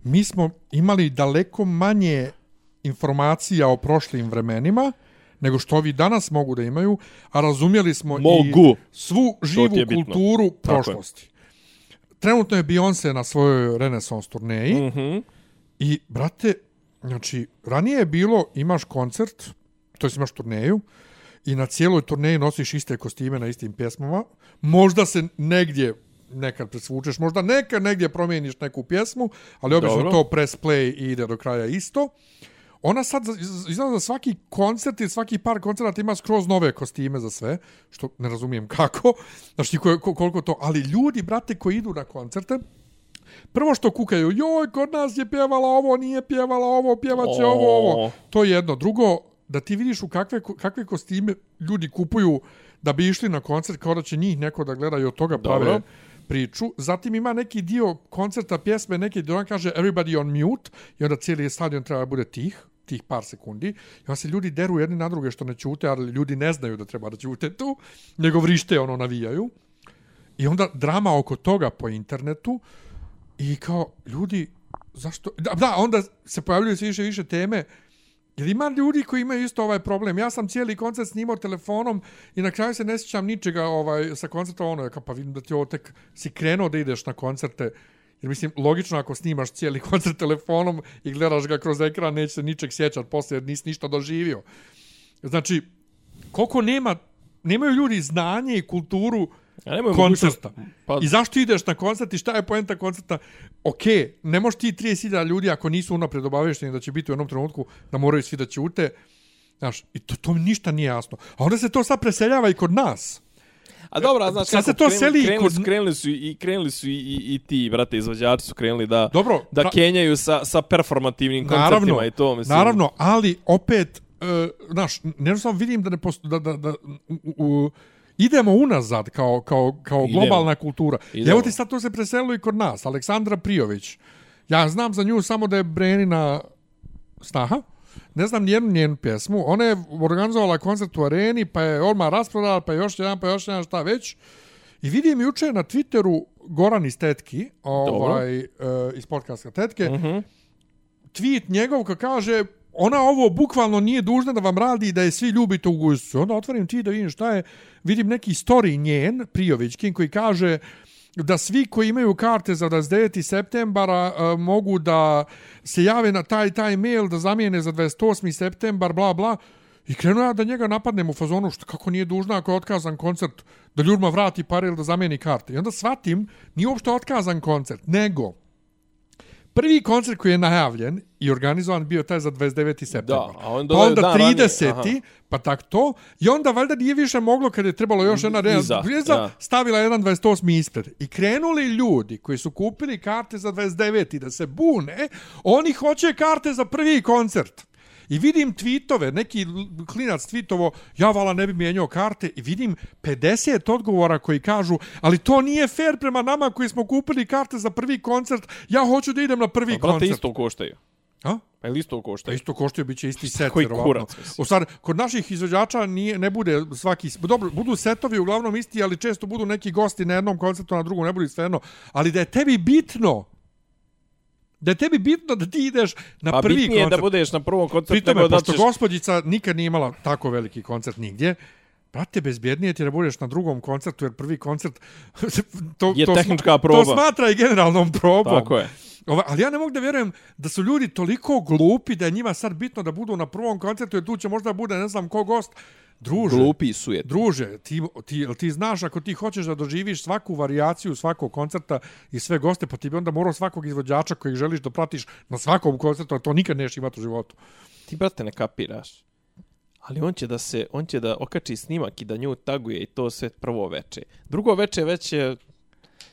mi smo imali daleko manje informacija o prošlim vremenima, nego što ovi danas mogu da imaju, a razumjeli smo Mogu. i svu živu je bitno. kulturu je. prošlosti. Trenutno je Beyoncé na svojoj Renaissance turneji, Mhm. I, brate, znači, ranije je bilo, imaš koncert, to jest imaš turneju, i na cijeloj turneji nosiš iste kostime na istim pjesmama. Možda se negdje nekad presvučeš, možda nekad negdje promijeniš neku pjesmu, ali obično Dobro. to press play i ide do kraja isto. Ona sad, izgleda za svaki koncert i svaki par koncerta ima skroz nove kostime za sve, što ne razumijem kako, znači ko, ko- koliko to, ali ljudi, brate, koji idu na koncerte, Prvo što kukaju, joj, kod nas je pjevala ovo, nije pjevala ovo, pjevaće O. ovo, ovo. To je jedno. Drugo, da ti vidiš u kakve, kakve kostime ljudi kupuju da bi išli na koncert, kao da će njih neko da gleda i od toga prave Dobro. priču. Zatim ima neki dio koncerta pjesme, neki gdje on kaže everybody on mute i onda cijeli stadion treba da bude tih tih par sekundi. I onda se ljudi deru jedni na druge što ne ćute, ali ljudi ne znaju da treba da ćute tu, nego vrište, ono, navijaju. I onda drama oko toga po internetu i kao, ljudi, zašto... Da, da onda se pojavljuju sve više više teme. Jer ima ljudi koji imaju isto ovaj problem. Ja sam cijeli koncert snimao telefonom i na kraju se ne sjećam ničega ovaj, sa koncerta. Ono je kao, pa vidim da ti ovo tek si krenuo da ideš na koncerte. Jer mislim, logično ako snimaš cijeli koncert telefonom i gledaš ga kroz ekran, neće se ničeg sjećat poslije jer nisi ništa doživio. Znači, koliko nema, nemaju ljudi znanje i kulturu A nemoj koncerta. Pa, I zašto ideš na koncert i šta je poenta koncerta? Ok, ne možeš ti 30.000 ljudi ako nisu unapred obavešteni da će biti u jednom trenutku da moraju svi da ćute. Znaš, i to, to mi ništa nije jasno. A onda se to sad preseljava i kod nas. A dobro, a znaš Sad se to krenuli, seli krenuli, kod- krenuli su i krenuli su i, i, i ti, brate, izvođači su krenuli da Dobro, da pra- kenjaju sa sa performativnim koncertima Naravno, i to, mislim. naravno, ali opet, uh, znaš, ne samo vidim da ne posto, da, da, da u, u, idemo unazad kao, kao, kao Idemo. globalna kultura. I Idemo. evo ti sad to se preselilo i kod nas. Aleksandra Prijović. Ja znam za nju samo da je Brenina snaha. Ne znam nijednu njenu pjesmu. Ona je organizovala koncert u areni, pa je odmah rasprodala, pa još jedan, pa još jedan, šta već. I vidim juče na Twitteru Goran iz Tetki, ovaj, uh, iz podcasta Tetke, mm -hmm. tweet njegov ko kaže ona ovo bukvalno nije dužna da vam radi da je svi ljubite u guzicu. Onda otvorim ti da vidim šta je, vidim neki story njen, Prijovićkin, koji kaže da svi koji imaju karte za 29. septembara uh, mogu da se jave na taj taj mail da zamijene za 28. septembar, bla, bla. I krenuo ja da njega napadnem u fazonu što kako nije dužna ako je otkazan koncert da ljudima vrati pare ili da zamijeni karte. I onda shvatim, nije uopšte otkazan koncert, nego prvi koncert koji je najavljen i organizovan bio taj za 29. septembar. a onda pa onda dan ranije, 30. aha. pa tak to. I onda valjda nije više moglo kad je trebalo još jedna vijeza, da. stavila jedan 28. ispred. I krenuli ljudi koji su kupili karte za 29. da se bune, oni hoće karte za prvi koncert. I vidim tweetove, neki klinac tweetovo, ja vala ne bi mijenjao karte i vidim 50 odgovora koji kažu, ali to nije fair prema nama koji smo kupili karte za prvi koncert, ja hoću da idem na prvi A, brate, koncert. isto koštaju. A? Pa ili isto Pa koštaju? isto koštuje biće isti set Koji kurac. U stvari, kod naših izvođača nije ne bude svaki dobro, budu setovi uglavnom isti, ali često budu neki gosti na jednom koncertu, na drugom ne bude svejedno, ali da je tebi bitno da je tebi bitno da ti ideš na Pa prvi bitnije je koncert. da budeš na prvom koncertu Pri tome, nego da pošto ćeš... gospođica nikad nije imala tako veliki koncert nigdje, Brate, bezbjednije ti da budeš na drugom koncertu, jer prvi koncert to, Je to, tehnička sma- proba. To smatra i generalnom probom. Tako je. Ova, ali ja ne mogu da vjerujem da su ljudi toliko glupi da je njima sad bitno da budu na prvom koncertu, jer tu će možda bude ne znam ko gost. Druže, Glupi su je. druže, ti, ti, jel ti znaš ako ti hoćeš da doživiš svaku varijaciju svakog koncerta i sve goste, pa ti bi onda morao svakog izvođača kojeg želiš da pratiš na svakom koncertu, a to nikad neš imati u životu. Ti, brate, ne kapiraš. Ali on će da se, on će da okači snimak i da nju taguje i to sve prvo veče. Drugo veče već je...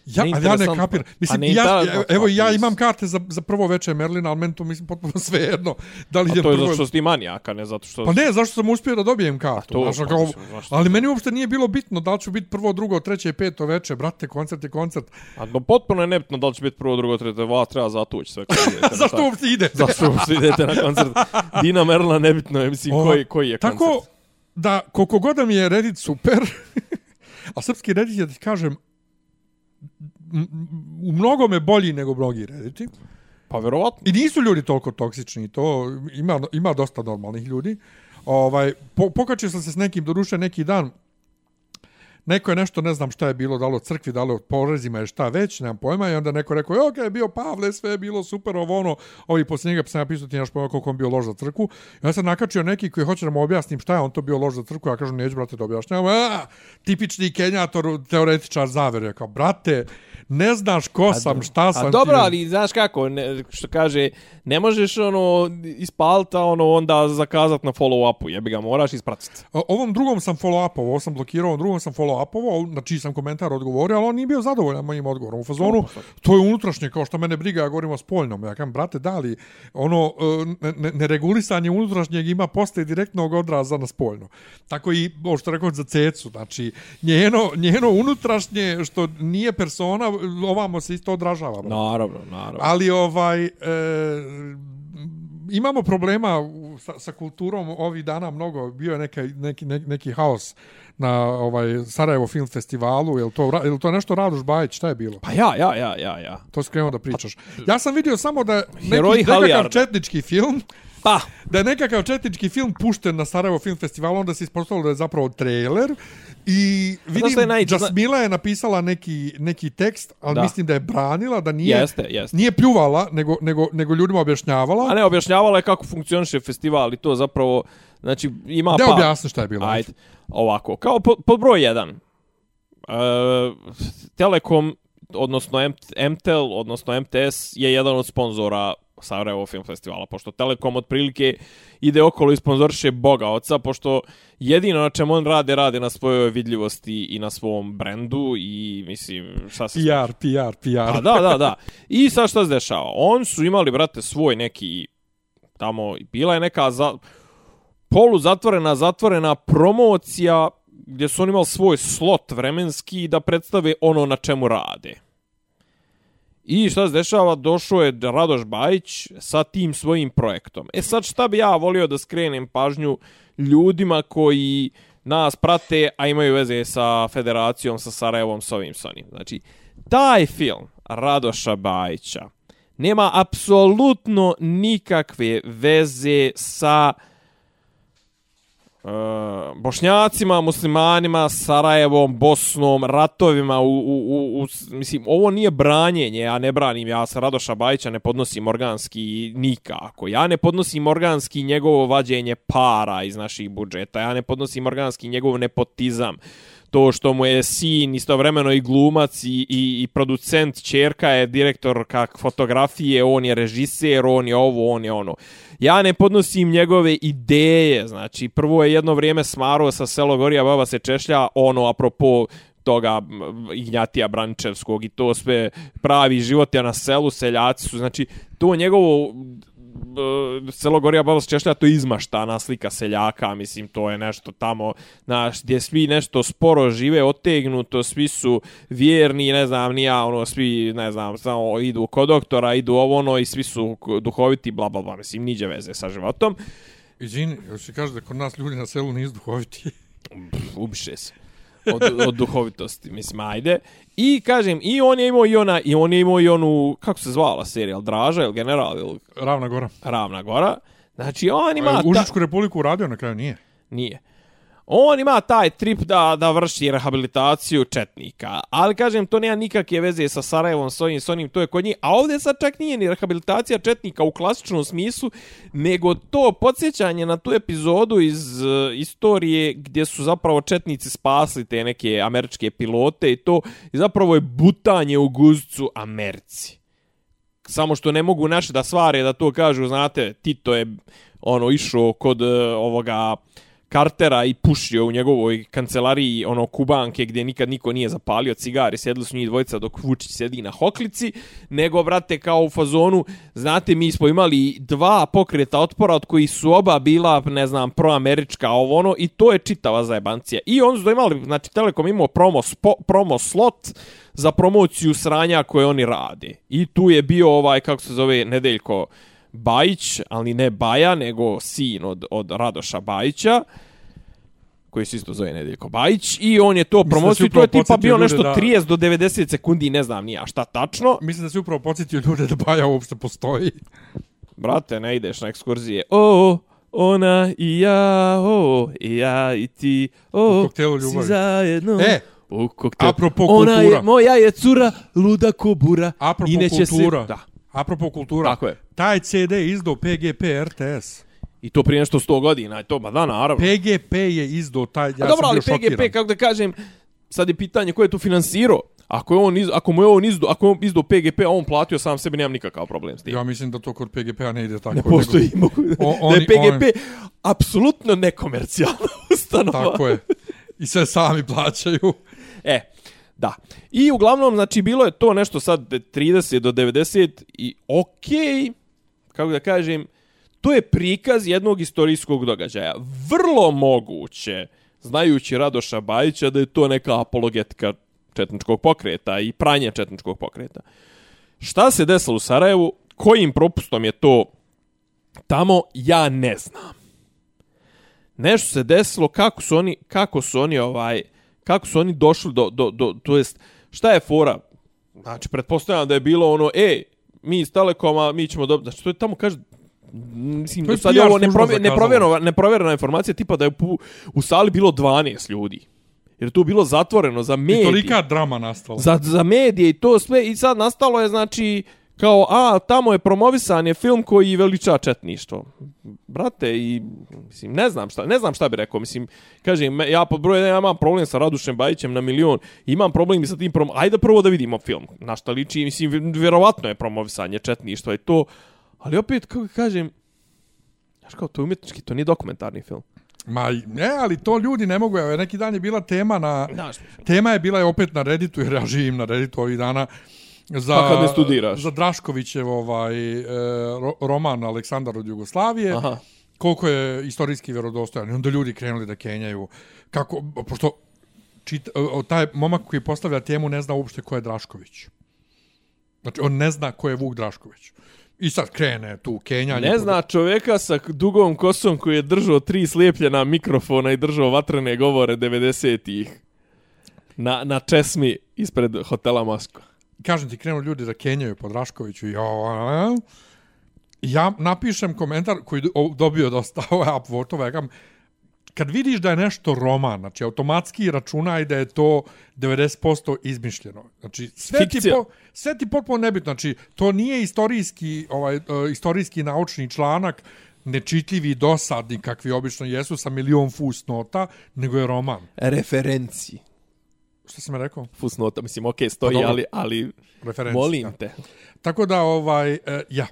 Ja, ali ja ne kapiram. Mislim, A ja, neinteresantno, evo, ja imam karte za, za prvo veče Merlina, ali meni to mislim potpuno svejedno. Da li A to je prvo... zato što si ti manijaka, ne zato što... Pa ne, zašto sam uspio da dobijem kartu. to, znaš, pa kao, zašto? ali meni uopšte nije bilo bitno da li ću biti prvo, drugo, treće peto veče. Brate, koncert je koncert. A no, potpuno je nebitno da li će biti prvo, drugo, treće, vas treba zatući sve. idete Zašto uopšte ide? Zašto uopšte idete na koncert? Dina Merla, nebitno je, mislim, Ova, koji, koji je koncert. Tako da, koliko god mi je Reddit super, a srpski Reddit je, da ti kažem, u mnogome bolji nego mnogi Redditi. Pa verovatno. I nisu ljudi toliko toksični, to ima, ima dosta normalnih ljudi. Ovaj, po, pokačio sam se s nekim, doruše neki dan, neko je nešto, ne znam šta je bilo, dalo crkvi, dalo porezima je šta već, nemam pojma, i onda neko rekao, e, ok, je bio Pavle, sve je bilo super, ovo ono, ovi poslije njega pa sam napisao ti naš pojma koliko on bio lož za crkvu. Ja sam nakačio neki koji hoće da mu objasnim šta je on to bio lož za crkvu, ja kažem, neću, brate, da objašnjam. a, tipični kenjator, teoretičar zavere, kao, brate, ne znaš ko sam, šta sam A dobro, ti. ali znaš kako, ne, što kaže, ne možeš ono ispalta ono onda zakazat na follow-upu, jebi ga, moraš ispratiti. Ovom drugom sam follow-upovao, ovo sam blokirao, ovom drugom sam follow-upovao, na čiji sam komentar odgovorio, ali on nije bio zadovoljan mojim odgovorom. U fazonu, to je unutrašnje, kao što mene briga, ja govorim o spoljnom. Ja kažem, brate, da li ono e, ne- ne- neregulisanje unutrašnjeg ima postaje direktnog odraza na spoljno. Tako i, ovo što rekao za cecu, znači, njeno, njeno unutrašnje, što nije persona, ovamo se isto odražava. brate. Naravno, naravno. Ali ovaj e, imamo problema sa, sa kulturom ovih dana mnogo. Bio je neka, neki, neki, neki haos na ovaj Sarajevo film festivalu. Je to, ra- je li to nešto Radoš Bajić? Šta je bilo? Pa ja, ja, ja, ja, ja. To si krenuo da pričaš. Ja sam vidio samo da neki, Heroji nekakav Halijarda. četnički film Pa, da je nekakav četnički film pušten na Sarajevo film festivalu, onda se ispostavilo da je zapravo trailer i vidim, je Jasmila je napisala neki, neki tekst, ali Da. mislim da je branila, da nije, Jeste, jeste. nije pljuvala, nego, nego, nego ljudima objašnjavala. a ne, objašnjavala je kako funkcioniše festival i to zapravo, znači, ima Da pa... objasni šta je bilo. Ajde, ovako, kao pod, pod broj 1. E, Telekom, odnosno MTEL, odnosno MTS, je jedan od sponzora Sarajevo Film Festivala, pošto Telekom otprilike ide okolo i sponzoriše Boga oca, pošto jedino na čemu on rade, rade na svojoj vidljivosti i na svom brendu i, mislim, šta se... PR, PR, PR. Pa da, da, da. I sad šta se dešava? On su imali, brate, svoj neki, tamo, bila je neka za, polu zatvorena, zatvorena promocija gdje su oni imali svoj slot vremenski da predstave ono na čemu rade. I šta se dešava? Došao je Radoš Bajić sa tim svojim projektom. E sad šta bi ja volio da skrenem pažnju ljudima koji nas prate, a imaju veze sa federacijom, sa Sarajevom, sa ovim, sonim. Znači, taj film Radoša Bajića nema apsolutno nikakve veze sa uh, Eh, bošnjacima, muslimanima, Sarajevom, Bosnom, ratovima, u, u, u, u, mislim, ovo nije branjenje, ja ne branim, ja sa Radoša Bajića ne podnosim organski nikako. Ja ne podnosim organski njegovo vađenje para iz naših budžeta, ja ne podnosim organski njegov nepotizam to što mu je sin istovremeno i glumac i, i, i producent, čerka je direktor kak fotografije, on je režiser, on je ovo, on je ono. Ja ne podnosim njegove ideje, znači prvo je jedno vrijeme smaro sa selo Gorija Baba se češlja, ono apropo toga Ignjatija Brančevskog i to sve pravi život je na selu, seljaci su, znači to njegovo selo Gorija Babos Češlja, to je izmaštana slika seljaka, mislim, to je nešto tamo, znaš, gdje svi nešto sporo žive, otegnuto, svi su vjerni, ne znam, nija, ono, svi, ne znam, samo idu kod doktora, idu ovo, ono, i svi su duhoviti, bla, bla, bla, mislim, niđe veze sa životom. Izvini, još se kaže da kod nas ljudi na selu nisu duhoviti. Ubiše se od, od duhovitosti, mislim, ajde. I kažem, i on je imao i ona, i on je imao i onu, kako se zvala serija, Draža ili General ili... Ravna Gora. Ravna Gora. Znači, on ima... Užičku republiku uradio na kraju, nije? Nije on ima taj trip da, da vrši rehabilitaciju četnika. Ali, kažem, to nema nikakve veze sa Sarajevom, s onim, s onim, to je kod njih. A ovdje sad čak nije ni rehabilitacija četnika u klasičnom smislu, nego to podsjećanje na tu epizodu iz uh, istorije gdje su zapravo četnici spasli te neke američke pilote i to i zapravo je butanje u guzcu Americi. Samo što ne mogu naše da svare da to kažu, znate, Tito je ono išao kod uh, ovoga Cartera i pušio u njegovoj kancelariji ono kubanke gdje nikad niko nije zapalio cigare, sjedili su njih dvojica dok Vučić sjedi na hoklici, nego, brate, kao u fazonu, znate, mi smo imali dva pokreta otpora od koji su oba bila, ne znam, proamerička ovo ono, i to je čitava zajebancija. I oni su imali, znači, Telekom imao promo, spo, promo slot za promociju sranja koje oni rade. I tu je bio ovaj, kako se zove, Nedeljko, Bajić, ali ne Baja, nego sin od, od Radoša Bajića, koji se isto zove Nedeljko Bajić, i on je to promociju, to je tipa bio nešto da... 30 do 90 sekundi, ne znam nija šta tačno. Mislim da se upravo podsjetio ljude da Baja uopšte postoji. Brate, ne ideš na ekskurzije. O, ona i ja, o, i ja i ti, o, ljubavi. si zajedno. E, u koktelu. Apropo kultura. Ona je, moja je cura, luda kobura. Apropo I kultura. Se, da. Apropo kultura. Tako je. Taj CD izdao PGP RTS. I to prije nešto 100 godina, to, ma da, naravno. PGP je izdao taj, ja A dobro, ali PGP, šokiran. kako da kažem, sad je pitanje ko je tu finansirao. Ako je on iz, ako mu je on izdo, ako je izdo PGP, a on platio sam sebi, nemam nikakav problem s tim. Ja mislim da to kod PGP-a ne ide tako. Ne postoji, nego, o, oni, da je PGP oni, apsolutno nekomercijalna ustanova. Tako je. I sve sami plaćaju. E, Da. I uglavnom, znači, bilo je to nešto sad 30 do 90 i okej, okay, kako da kažem, to je prikaz jednog istorijskog događaja. Vrlo moguće, znajući Radoša Bajića, da je to neka apologetika četničkog pokreta i pranje četničkog pokreta. Šta se desilo u Sarajevu, kojim propustom je to tamo, ja ne znam. Nešto se desilo, kako su oni, kako su oni ovaj, kako su oni došli do, do, do, to jest, šta je fora? Znači, pretpostavljam da je bilo ono, e, mi iz Telekoma, mi ćemo dobiti, znači, to je tamo, kaže, mislim, to sad je ovo neprovjerena, neprovjerena informacija, tipa da je u, u sali bilo 12 ljudi. Jer to bilo zatvoreno za medije. I tolika drama nastala. Za, za medije i to sve. I sad nastalo je, znači, kao, a, tamo je promovisan je film koji veliča četništvo. Brate, i, mislim, ne znam šta, ne znam šta bi rekao, mislim, kažem, ja pod broje, ja imam problem sa Radušem Bajićem na milion, imam problem i sa tim prom... Ajde prvo da vidimo film, na šta liči, mislim, vjerovatno je promovisanje četništva i to, ali opet, kako kažem, znaš kao, to je umjetnički, to nije dokumentarni film. Ma, ne, ali to ljudi ne mogu, evo, neki dan je bila tema na, tema je bila je opet na Redditu, jer ja živim na Redditu ovih dana, za, pa kad ne studiraš? Za Draškovićev ovaj, e, roman Aleksandar od Jugoslavije. Aha. Koliko je istorijski vjerodostojan. I onda ljudi krenuli da kenjaju. Kako, pošto čita, taj momak koji postavlja temu ne zna uopšte ko je Drašković. Znači, on ne zna ko je Vuk Drašković. I sad krene tu kenjanje. Ne zna čovjeka sa dugom kosom koji je držao tri slijepljena mikrofona i držao vatrene govore 90-ih na, na česmi ispred hotela Moskva kažem ti, krenu ljudi da kenjaju pod Raškoviću i ja, ja napišem komentar koji dobio dosta ove upvotove, ja kad vidiš da je nešto roman, znači automatski računaj da je to 90% izmišljeno. Znači sve ti po, sve ti potpuno nebitno. Znači to nije istorijski ovaj uh, istorijski naučni članak nečitljivi dosadni kakvi obično jesu sa milion fusnota, nego je roman. Referenci Što sam rekao? Fusnota, mislim, okej, stoji, Pa dobro. ali, ali Referencija. molim te. Tako da, ovaj, e, ja,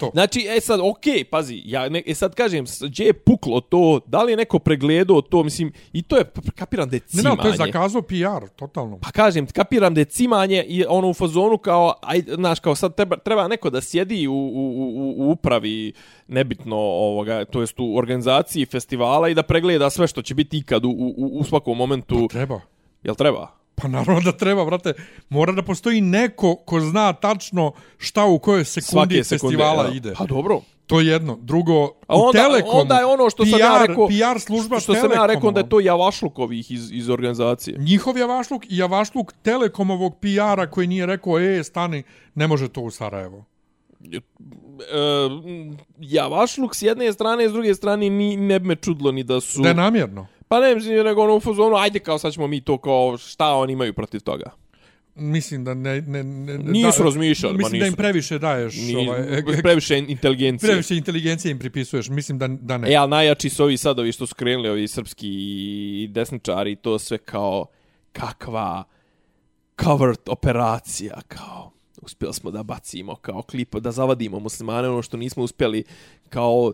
to. Znači, e sad, okej, pazi, ja ne, e sad kažem, gdje je puklo to, da li je neko pregledao to, mislim, i to je, kapiram da je Ne, cimanje. ne, to je zakazao PR, totalno. Pa kažem, kapiram da je cimanje i ono u fazonu kao, aj, znaš, kao sad treba, treba neko da sjedi u, u, u, u upravi, nebitno, ovoga, to jest u organizaciji festivala i da pregleda sve što će biti ikad u, u, u svakom momentu. Treba. Jel treba? Pa naravno da treba, brate. Mora da postoji neko ko zna tačno šta u kojoj sekundi sekunde. festivala ja. ide. Pa dobro. To je jedno. Drugo, A onda, u Telekomu, onda je ono što PR, sam ja rekao, PR služba što sam ja rekao da je to javašluk ovih iz, iz organizacije. Njihov javašluk i javašluk Telekomovog PR-a koji nije rekao, e, stani, ne može to u Sarajevo. E, javašluk s jedne strane, s druge strane ni, ne bi me čudlo ni da su... Da je namjerno. Pa ne mislim, nego ono u fazonu, ajde kao sad ćemo mi to kao, šta oni imaju protiv toga. Mislim da ne... ne, ne Nisu razmišljali, ma Mislim da im nisu. previše daješ... Ni, ovaj, previše inteligencije. previše inteligencije im pripisuješ. Mislim da, da ne. E, ali najjači su ovi sad, ovi što su krenuli, ovi srpski desničari, to sve kao kakva covert operacija, kao uspjeli smo da bacimo kao klip, da zavadimo muslimane, ono što nismo uspjeli kao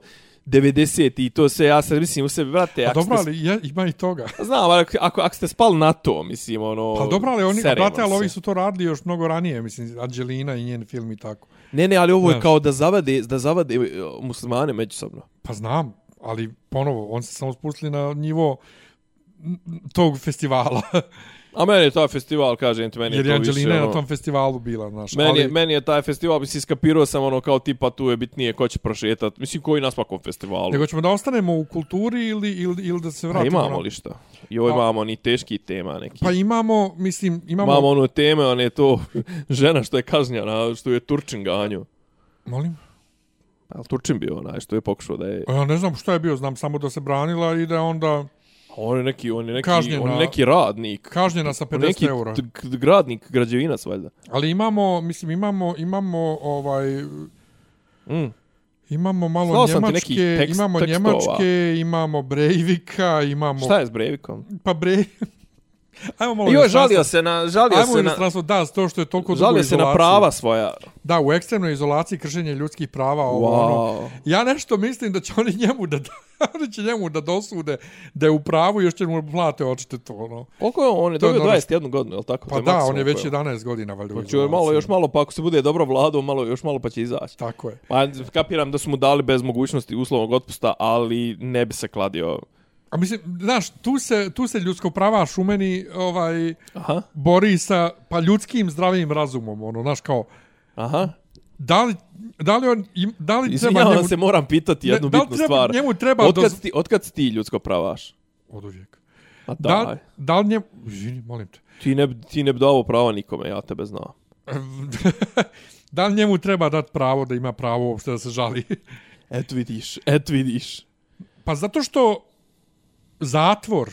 90 i to sve, ja sad mislim u sebi, brate, A ako dobro, ali je, ima i toga. znam, ali ako, ako, ste spali na to, mislim, ono, Pa dobro, ali oni, brate, ali se. ovi su to radili još mnogo ranije, mislim, Angelina i njen film i tako. Ne, ne, ali ovo je Znaš. kao da zavade, da zavade e, muslimane međusobno. Pa znam, ali ponovo, on se samo spustili na nivo tog festivala. A meni je taj festival, kažem ti, meni Jer je je to više, Angelina ono... na tom festivalu bila, znaš. Meni, ali, je, meni je taj festival, mislim, skapirao sam ono kao tipa tu je bitnije ko će prošetat. Mislim, koji na svakom festivalu. Nego ćemo da ostanemo u kulturi ili, ili, ili da se Pa vratimo imamo na... li šta? I ovo Pa- imamo ni teški tema neki. Pa imamo, mislim, imamo... Imamo ono teme, on je to žena što je kažnjena, što je Turčin ganju. Molim? Pa je li Turčin bio onaj što je pokušao da je... A Ja ne znam šta je bio, znam samo da se branila i da je onda On je neki, on je neki, Kažnjena- on je neki radnik. kažnjena sa On je 50 neki eura. gradnik, građevinac valjda. Ali imamo, mislim, imamo, imamo ovaj... Mm. Imamo malo Slao njemačke, tekst- imamo tekstova. njemačke, imamo Breivika, imamo... Šta je s Breivikom? Pa Bre... Ajmo malo... Inostranstvo. žalio se na, žalio Ajmo se na, inostranstvo, da, to što je toliko dugo žalio se na prava svoja. Da, u ekstremnoj izolaciji kršenje ljudskih prava, ovo, ono. Wow. Ja nešto mislim da će oni njemu da, oni će njemu da dosude da je u pravu i još će mu plate očite to, ono. Koliko je on? Je je dobio ono 21 godinu, je li tako? Pa je da, on je već koji 11 godina, valjda. Pa će malo, još malo, pa ako se bude dobro vladao, malo, još malo pa će izaći. Tako je. Pa kapiram da su mu dali bez mogućnosti uslovnog otpusta, ali ne bi se kladio. A mislim, znaš, tu se, tu se ljudsko prava šumeni ovaj, Aha, bori sa pa ljudskim zdravim razumom, ono, znaš, kao, aha. da li, da li on, da li treba njemu... se, moram pitati jednu Ne, da bitnu treba- stvar. njemu treba Otkad, doz- ti, otkad si ti ljudsko pravaš? Od uvijek. A Da, daj. da li njemu... Izvini, molim te. Ti ne, ti ne bi dao prava nikome, ja tebe znam. da li njemu treba dati pravo da ima pravo uopšte da se žali? Et vidiš, et vidiš. Pa zato što zatvor,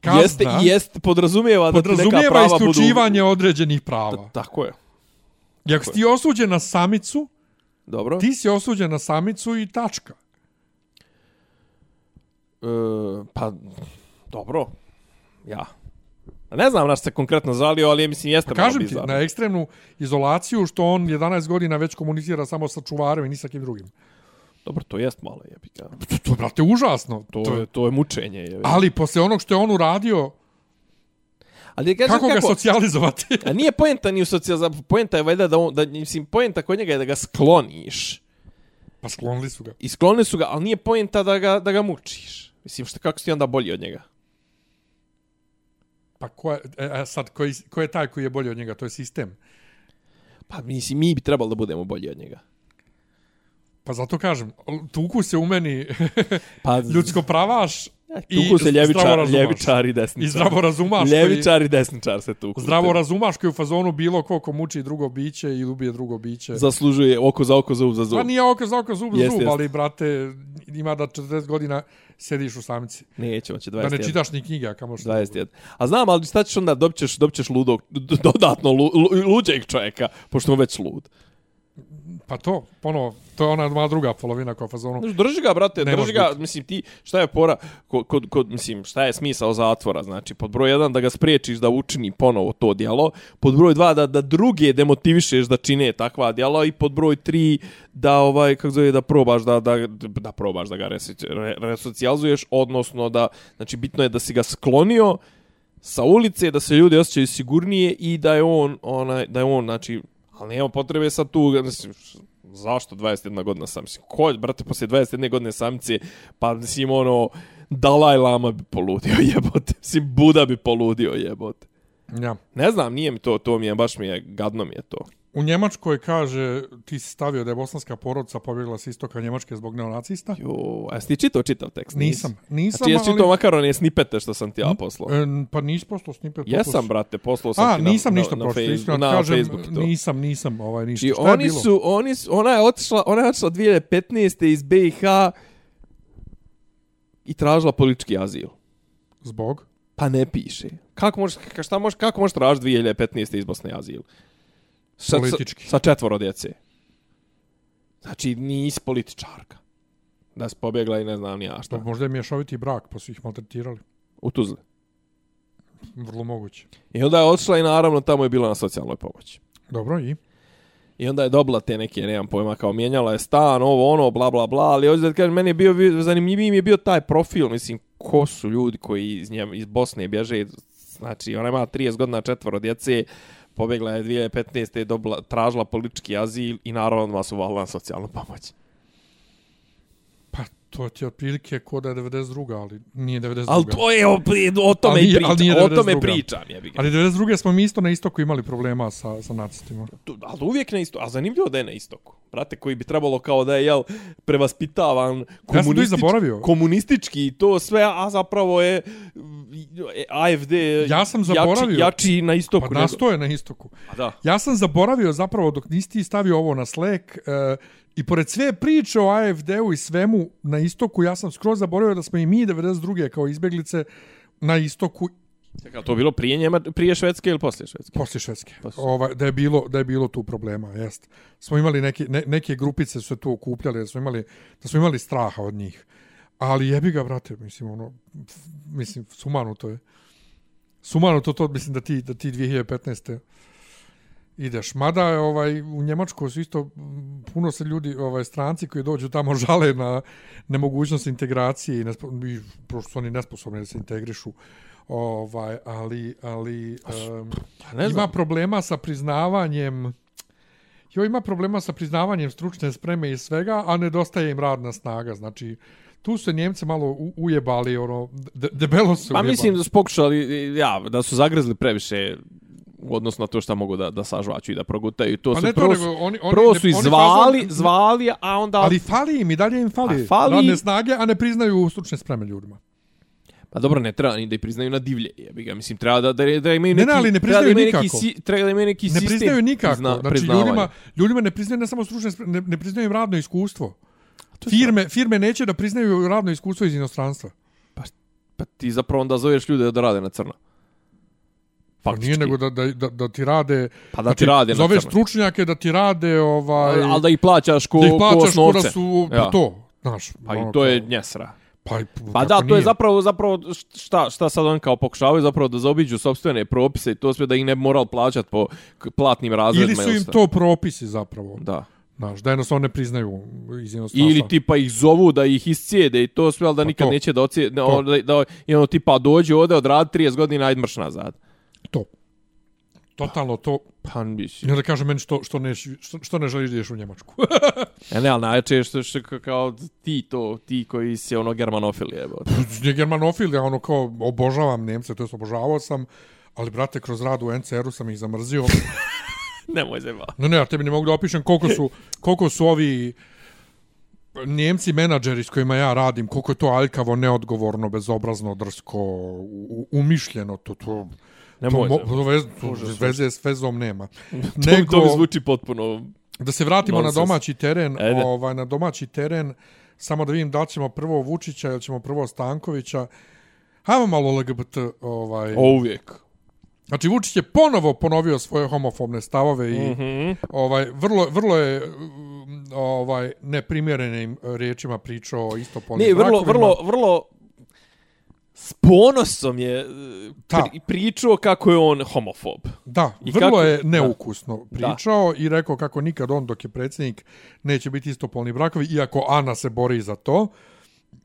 kazna, Jeste, jest, podrazumijeva da ti neka podrazumijeva prava isključivanje određenih prava. budu... Tako je. I ako si ti osuđen na samicu, Dobro. ti si osuđen na samicu i tačka. E, pa, dobro. Ja. Ne znam na što se konkretno žalio, ali mislim jeste malo Kažem ti, bizarno. na ekstremnu izolaciju što on 11 godina već komunicira samo sa čuvarem i ni sa kim drugim. Dobro, to jest malo jebika. To, to brate, užasno. To, to, je, to je mučenje. Je. Ali posle onog što je on uradio, Ali kako, kako, ga socijalizovati? A nije poenta ni u socijalizaciji, poenta je valjda da, on, da mislim, poenta kod njega je da ga skloniš. pa sklonili su ga. I sklonili su ga, ali nije poenta da ga, da ga mučiš. Mislim, što, kako si onda bolji od njega? Pa ko je, e, e, sad, ko je, ko je taj koji je bolji od njega? To je sistem. Pa mislim, mi bi trebalo da budemo bolji od njega. Pa zato kažem, tuku se u meni Pa, ljudsko pravaš i tuku se ljevičar, ljevičar i desničar. I zdravo razumaš koji- Ljevičar i desničar se tuku. Zdravo razumaš koji u fazonu bilo ko ko muči drugo biće i ubije drugo biće. Zaslužuje oko za oko, zub za zub. Pa nije oko za oko, zub za zub, jest. ali, brate, ima da 40 godina sediš u samici. Neće, on će Da 21. ne čitaš ni knjige, a kamo što... 21. A znam, ali šta ćeš onda, dobit ćeš, dobit ćeš ludog, dodatno lu, lu, luđeg čovjeka, pošto mu već lud. Pa to, ponovo, to je ona moja druga polovina koja fazonu. Drži ga, brate, Ne drži ga, biti. mislim, ti, šta je pora, kod, kod, kod, mislim, šta je smisao zatvora, znači, pod broj jedan da ga spriječiš da učini ponovo to djelo, pod broj dva da, da druge demotivišeš da čine takva djela i pod broj tri da, ovaj, kako zove, da probaš da, da, da probaš da ga resi- re, resocijalizuješ, odnosno da, znači, bitno je da si ga sklonio sa ulice, da se ljudi osjećaju sigurnije i da je on, onaj, da je on, znači, ali nema potrebe sad tu, mislim, zašto 21 godina sam? Mislim, ko, brate, poslije 21 godine samice, pa mislim, ono, Dalaj Lama bi poludio jebote. Mislim, Buda bi poludio jebote. Ja. Ne znam, nije mi to, to mi je, baš mi je, gadno mi je to. U Njemačkoj kaže, ti si stavio da je bosanska porodica pobjegla s istoka Njemačke zbog neonacista. Jo, a jesi ti čitao čitav tekst? Nisam, nisam, Znači, jesi ali- čitao makar one snipete što sam ti ja poslao? E, pa nisi poslao snipet. poslao Jesam, si- brate, poslao sam A, ti na, nisam na, ništa na, Face- iskreno na kažem, Facebooku to. nisam, nisam, ovaj, ništa. Znači, Šta je oni bilo? su, oni su, ona je otišla, ona je otišla 2015. iz BiH i tražila politički azil. Zbog? Pa ne piše. Kako možeš, ka- šta možeš, kako možeš tražiti 2015. iz Bosne azil? Sa, Politički. Sa, sa četvoro djece. Znači, nisi političarka. Da si pobjegla i ne znam ni ja Pa šta. možda je mješoviti brak, pa su ih maltretirali. U Tuzli. Vrlo moguće. I onda je otišla i naravno tamo je bila na socijalnoj pomoći. Dobro, i? I onda je dobila te neke, nemam pojma, kao mijenjala je stan, ovo, ono, bla, bla, bla, ali hoću da ti kažem, meni je bio, vi- zanimljiviji mi je bio taj profil, mislim, ko su ljudi koji iz, njem, iz Bosne bježe, znači, ona ima 30 godina četvoro djece, pobjegla je 2015. dobila, tražila politički azil i naravno odmah su valila na socijalnu pomoć. Pa to ti je otprilike ko da je 92. ali nije 92. Ali to je, o, o tome Ali ali pričam, nije o tome 92.. pričam, jebi ga. Ali 92. smo mi isto na istoku imali problema sa, sa nacistima. Tu- ali uvijek na istoku, a zanimljivo da je na istoku. Brate, koji bi trebalo kao da je, jel, prevaspitavan Ja komunistič, zaboravio. komunistički i to sve, a zapravo je AFD Ja sam zaboravio. jači, jači na istoku. Pa nastoje na istoku. A da. Ja sam zaboravio zapravo dok nisi ti stavio ovo na Slack uh, i pored sve priče o AFD-u i svemu na istoku, ja sam skroz zaboravio da smo i mi 92. kao izbjeglice na istoku Čekaj, to bilo prije, Njema, prije Švedske ili poslije Švedske? poslije Švedske. Poslije. Ovaj, da, je bilo, da je bilo tu problema, jest. Smo imali neke, ne, neke grupice su se tu okupljale, da smo imali, da smo imali straha od njih. Ali jebi ga, brate, mislim, ono, mislim, sumano to je. Sumano to, to, mislim da ti, da ti 2015. ideš. Mada je ovaj, u Njemačkoj su isto m, puno se ljudi, ovaj, stranci koji dođu tamo žale na nemogućnost integracije i, nespo, i prošto su oni nesposobni da se integrišu. Ovaj, ali, ali um, Pa ne ima problema sa priznavanjem Jo, ima problema sa priznavanjem stručne spreme i svega, a nedostaje im radna snaga. Znači, tu su se Njemci malo ujebali, ono, de, debelo su Pa ujebali. mislim da su pokušali, ja, da su zagrezli previše u odnosu na to šta mogu da, da sažvaću i da progutaju. I To Pa su ne to, prvo, nego su, oni- oni prvo ne- su oni izvali, fazon- zvali, a onda... Ali fali im i dalje im fali, fali- radne snage, a ne priznaju stručne spreme ljudima. Pa dobro, ne treba ni da ih priznaju na divlje, jebi ga. Mislim, treba da, da, da imaju Ne, neki... ne, ali ne treba da priznaju imaju nikako. Neki, treba da imaju neki Ne sistem priznaju nikako. prizna- znači, ljudima, ljudima ne priznaju ne samo stručne spreme, ne, ne priznaju im radno iskustvo. Je Firme, firme neće da priznaju radno iskustvo iz inostranstva. Pa ti zapravo onda zoveš ljude da rade na crno. Pa Faktički. nije nego da, da, da, da ti rade... Pa da ti rade na Zoveš crno. stručnjake da ti rade ovaj... Ali da ih plaćaš ko, da ih plaćaš ko da su Ja. to, znaš. Pa i to je njesra. Pa, Pa da, to je nije? zapravo, zapravo šta, šta sad on kao pokušavaju zapravo da zaobiđu sobstvene propise i to sve da ih ne moral plaćati po platnim razredima. Ili su im to propisi zapravo. Da. Znaš, da jednostavno ne priznaju iz inostranstva. Ili tipa ih zovu da ih iscijede i to sve, ali da Pa nikad to. neće da ocijede, To. da, da, i ono tipa dođe ovde, odradi 30 godina, ajde mrš nazad. To. Totalno to. Pa mislim. I onda kaže meni što, što, ne, što, što ne želiš da ideš u Njemačku. E ne, ali najjače je što, što ka- kao ti to, ti koji si ono germanofil jebote. Nije germanofil, ja ono kao obožavam Nemce, to jest obožavao sam, ali brate, kroz rad u NCR-u sam ih zamrzio. Nemoj zeba. No ne, ja tebi ne mogu da opišem koliko su, koliko su ovi Njemci menadžeri s kojima ja radim, koliko je to aljkavo, neodgovorno, bezobrazno, drsko, u- umišljeno, to, to, Nemoj to, zeba. mo, to, vez, to Užas, veze s vezom nema. To, Nego, to mi zvuči potpuno... da se vratimo nonsens. na domaći teren, Ajde. ovaj, na domaći teren, samo da vidim da ćemo prvo Vučića ili ćemo prvo Stankovića. Hajmo malo LGBT, ovaj, O, uvijek. Znači, Vučić je ponovo ponovio svoje homofobne stavove i mm -hmm. ovaj, vrlo, vrlo je ovaj, neprimjerenim riječima pričao o istopolnim Ne, vrlo, brakovima. vrlo, vrlo s ponosom je Da. pri, pričao kako je on homofob. Da, I vrlo kako- je da. neukusno pričao i rekao kako nikad on dok je predsjednik neće biti istopolni brakovi, iako Ana se bori za to.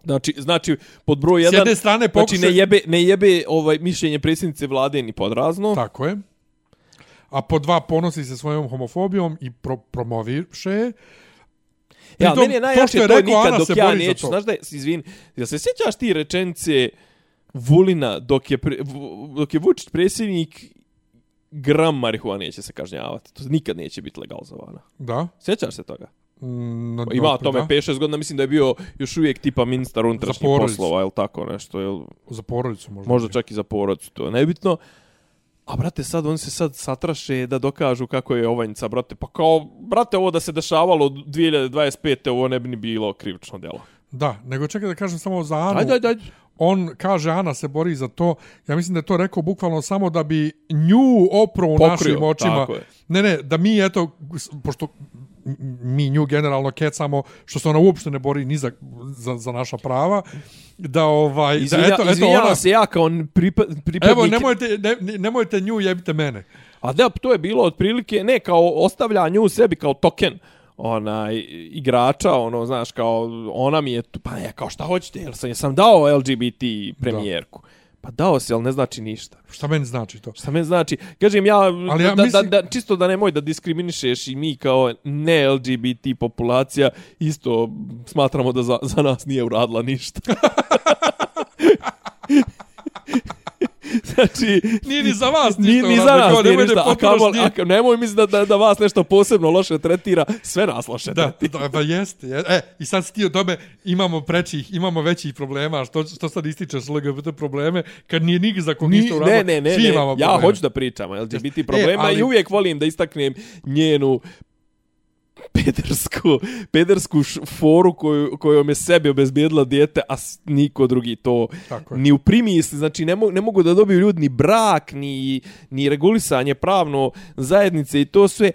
Znači, znači pod broj 1 S jedne strane Znači pokušaj... ne jebe, ne jebe ovaj mišljenje predsjednice vlade ni podrazno. Tako je. A po dva ponosi se svojom homofobijom i pro promoviše je. Ja, Pritom, meni je to najjače što to, je to rekao, nikad Ana dok ja neću. Znaš da je, izvin, jel se sjećaš ti rečenice Vulina dok je, pre, dok je Vučić predsjednik gram marihuane neće se kažnjavati. To nikad neće biti legalizovano. Da. Sjećaš se toga? Mm, na- Ima tome da. 5-6 godina, mislim da je bio još uvijek tipa ministar unutrašnjih poslova, ili tako nešto, jel, Za porodicu možda. možda čak i za porodicu, to je nebitno. A brate, sad oni se sad satraše da dokažu kako je Ovanjica, brate. Pa kao, brate, ovo da se dešavalo od 2025. ovo ne bi ni bilo krivično djelo. Da, nego čekaj da kažem samo za Anu. Ajde, ajde, ajde. On kaže Ana se bori za to. Ja mislim da je to rekao bukvalno samo da bi nju opro u Pokrio, našim očima. je. Ne, ne, da mi eto, pošto mi nju generalno kecamo, što se ona uopšte ne bori ni za, za, za naša prava, da ovaj, Izvinja, da eto, eto ona, se ja kao pripa, pripadnik... evo, nemojte, ne, nemojte nju, jebite mene. A da, to je bilo otprilike, ne, kao ostavlja nju sebi kao token onaj igrača, ono, znaš, kao ona mi je, tu, pa ne, kao šta hoćete, jel sam, jesam dao LGBT premijerku. Pa dao si, ali ne znači ništa. Šta meni znači to? Šta me znači? Kažem ja, Ali ja da, mislim- da, da, čisto da nemoj da diskriminišeš i mi kao ne LGBT populacija isto smatramo da za, za nas nije uradila ništa. znači, Nije ni za vas ni, ništa ni za uradila, nas kao, nije ništa. A kamol, a, nemoj misliti da, da, da vas nešto posebno loše tretira, sve nas loše Da, tretira. da, pa jeste. je- E, i sad si ti o tome imamo prečih, imamo većih problema, što, što sad ističeš LGBT probleme, kad nije nigdje za kog ništa Ni, uradilo, ne, ne, ne, svi ne. imamo ja probleme. hoću da pričam o LGBT problema ali- i uvijek volim da istaknem njenu pedersku, pedersku foru koju, kojom je sebi obezbijedila dijete, a niko drugi to Tako je. ni u primisli. Znači, ne, mogu, ne mogu da dobiju ljudi ni brak, ni, ni regulisanje pravno zajednice i to sve.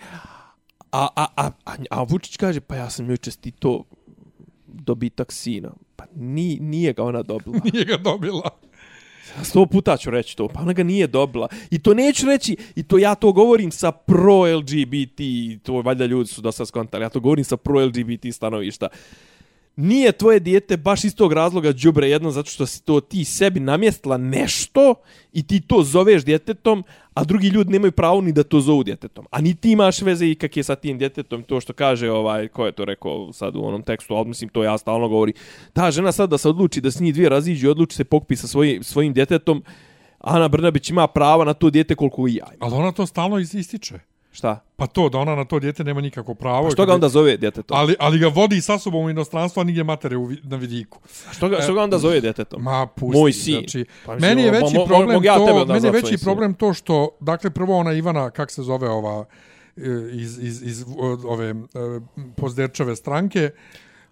A, a, a, a, a Vučić kaže, pa ja sam joj čestito dobitak sina. Pa ni, nije ga ona dobila. Nije ga dobila. Sto puta ću reći to, pa ona ga nije dobila. I to neću reći, i to ja to govorim sa pro-LGBT, to valjda ljudi su dosta skontali, ja to govorim sa pro-LGBT stanovišta. Nije tvoje dijete baš iz tog razloga đubre jedno zato što si to ti sebi namjestila nešto i ti to zoveš djetetom, a drugi ljudi nemaju pravo ni da to zovu djetetom. A ni ti imaš veze i kak je sa tim djetetom, to što kaže ovaj, ko je to rekao sad u onom tekstu, ali mislim to ja stalno ono govori. Ta žena sad da se odluči da s njih dvije raziđu i odluči se pokupi sa svojim, svojim djetetom, Ana Brnabić ima prava na to dijete koliko i ja. imam. Ali ona to stalno ističe. Šta? Pa to, da ona na to dijete nema nikako pravo. Što ga onda zove djetetom? Ali, ali ga vodi sa sobom u inostranstvo, a nigdje matere u, na vidiku. Što ga, što ga onda zove djetetom? Ma, pusti. Moj sin. Znači, Pa mislim, meni je mo- veći mo- problem ja tebe to, onda meni je veći problem to što, dakle, prvo ona Ivana, kak se zove ova, e, iz, iz, iz o- ove e, pozderčeve stranke.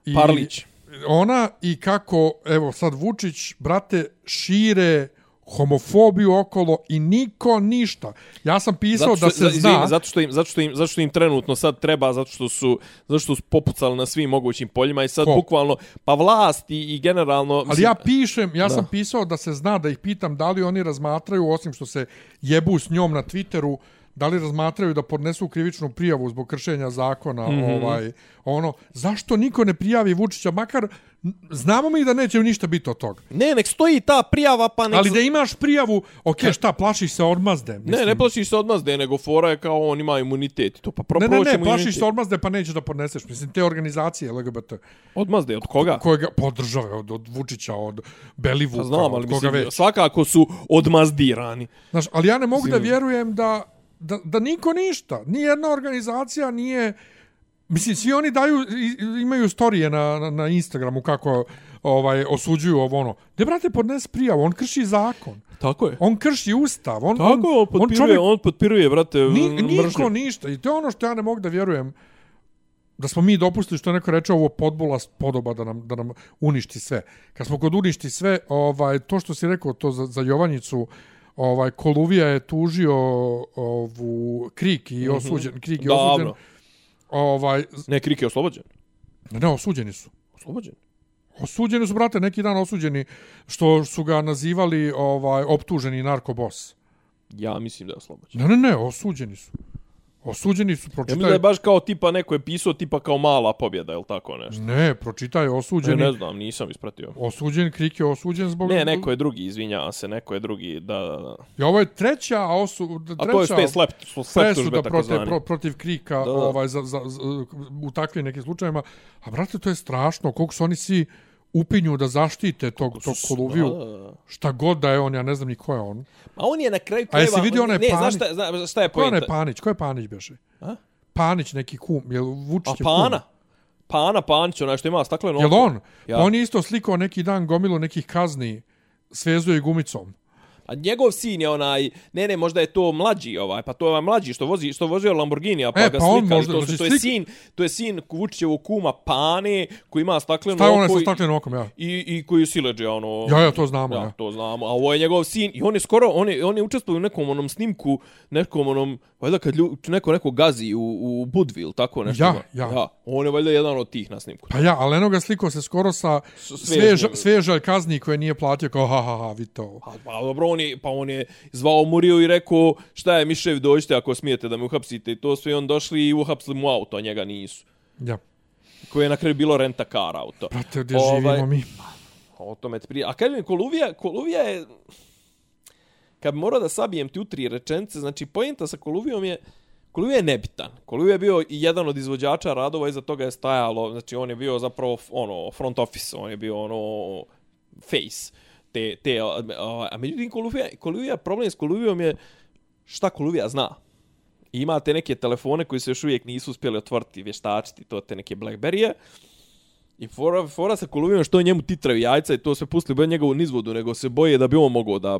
I Parlić. Ona i kako, evo sad Vučić, brate, šire homofobiju okolo i niko ništa. Ja sam pisao Zato da što, se za- izvini, zna... zato što im zato što im zato što im trenutno sad treba zato što su zato što su popucali na svim mogućim poljima i sad Ko? bukvalno pa vlast i, i generalno Ali mislim, ja pišem, ja Da. sam pisao da se zna da ih pitam da li oni razmatraju, osim što se jebu s njom na Twitteru, da li razmatraju da podnesu krivičnu prijavu zbog kršenja zakona, mm. -hmm. ovaj, ono, zašto niko ne prijavi Vučića, makar, znamo mi da neće ništa biti od toga. ne nek stoji ta prijava pa nek Ali da imaš prijavu, ok, šta, plašiš se odmazde? ne ne plašiš se odmazde nego fora je kao on ima imunitet to pa ne, ne, ne, plašiš imunitet. se odmazde pa nećeš da podneseš. Mislim, te organizacije LGBT, odmazde od koga koje ga podržave od, od Vučića, od Belivuka, Pa znam, ali od koga mislim, već. svakako su odmazdirani. Znaš, ali ja ne mogu da Mislim- vjerujem da, da, da niko ništa, ni jedna organizacija nije... Mislim, svi oni daju, imaju storije na, na, na Instagramu kako ovaj osuđuju ovo ono. De, brate, podnes prijavu, on krši zakon. Tako je. On krši ustav. On, Tako, on, on, potpiruje, on čovjek, on potpiruje, brate, ni, mržnju. niko ništa. I to je ono što ja ne mogu da vjerujem da smo mi dopustili što neko reče ovo podbola podoba da nam, da nam uništi sve. Kad smo kod uništi sve, ovaj, to što si rekao, to za, za Jovanjicu, ovaj Koluvija je tužio ovu Krik i osuđen, Krik je osuđen. Davno. Ovaj, Ne, Krik je oslobođen. ne, osuđeni su. Oslobođen. Osuđeni su, brate, neki dan osuđeni što su ga nazivali ovaj optuženi narkobos. Ja mislim da je oslobođen. Ne, ne, ne, osuđeni su. Osuđeni su, Ja mislim da pročitaj. je baš kao tipa neko je pisao tipa kao mala pobjeda ili tako nešto. Ne, pročitaj, Ne, osuđeni. ne znam, nisam ispratio. Osuđen, Krik je osuđen zbog... Ne, neko je drugi, izvinjavam se, neko je drugi, da, da, da. I ovo je treća osu... A to je treća sve slep, slep presuda tužbe, tako protiv, pro, protiv Krika Da, da. ovaj, za, za, za, u takvim nekim slučajevima. A, brate, to je strašno. Koliko su oni svi upinju da zaštite tog, tog Koluviju. Da. Šta god da je on, ja ne znam ni ko je on. A on je na kraju A jesi vidio onaj Ne, znaš Panić? šta, zna, šta je Ko je pojenta? Panić? Ko je Panić beše? A? Panić neki kum. Jel Vučić A je Pana? kum? Pana Panić, onaj što ima stakleno Jel on? Ja. Ja. On je isto slikao neki dan gomilu nekih kazni svezuje gumicom. A njegov sin je onaj, ne ne, možda je to mlađi ovaj, pa to je ovaj mlađi što vozi, što vozio Lamborghini, a pa E, ga pa slikali, možda- to, su, to je sin, to je sin Vučićevog kuma Pane, koji ima stakleno Šta je oko sa staklenim okom, ja? i, i koji je sileđe, ono... Ja, ja, to znamo, ja. ja. to znamo. A ovo je njegov sin i on je skoro, on je, on je učestvovao u nekom onom snimku, nekom onom, valjda kad lju, neko neko gazi u, u Budville, tako nešto. Ja, ja. ja. On je valjda jedan od tih na snimku. Pa ja, ali eno ga slikao se skoro sa S- sveža, svežnjem. svežalj kazni koje nije platio, kao ha, ha, ha, vidite ovo. Pa, pa dobro, on je, pa on je zvao Muriju i rekao šta je Mišev, dođite ako smijete da me uhapsite i to sve i on došli i uhapsili mu auto, a njega nisu. Ja, Koje je na kraju bilo renta car auto. brate, gdje Ovaj, živimo mi? O tome ti prije. A kažem, Koluvija, Koluvija je... Kad bi morao da sabijem ti u tri rečence, znači pojenta sa Koluvijom je... Koluvija je nebitan. Koluvija je bio i jedan od izvođača radova, iza toga je stajalo, znači on je bio zapravo ono front office, on je bio ono face te, te a, a, a međutim Koluvija, Koluvija, problem s Koluvijom je šta Koluvija zna. I imate neke telefone koji se još uvijek nisu uspjeli otvoriti, vještačiti, to te neke Blackberry-e. I fora, fora sa Koluvijom što njemu titraju jajca i to sve pustili bez njegovu nizvodu, nego se boje da bi on mogao da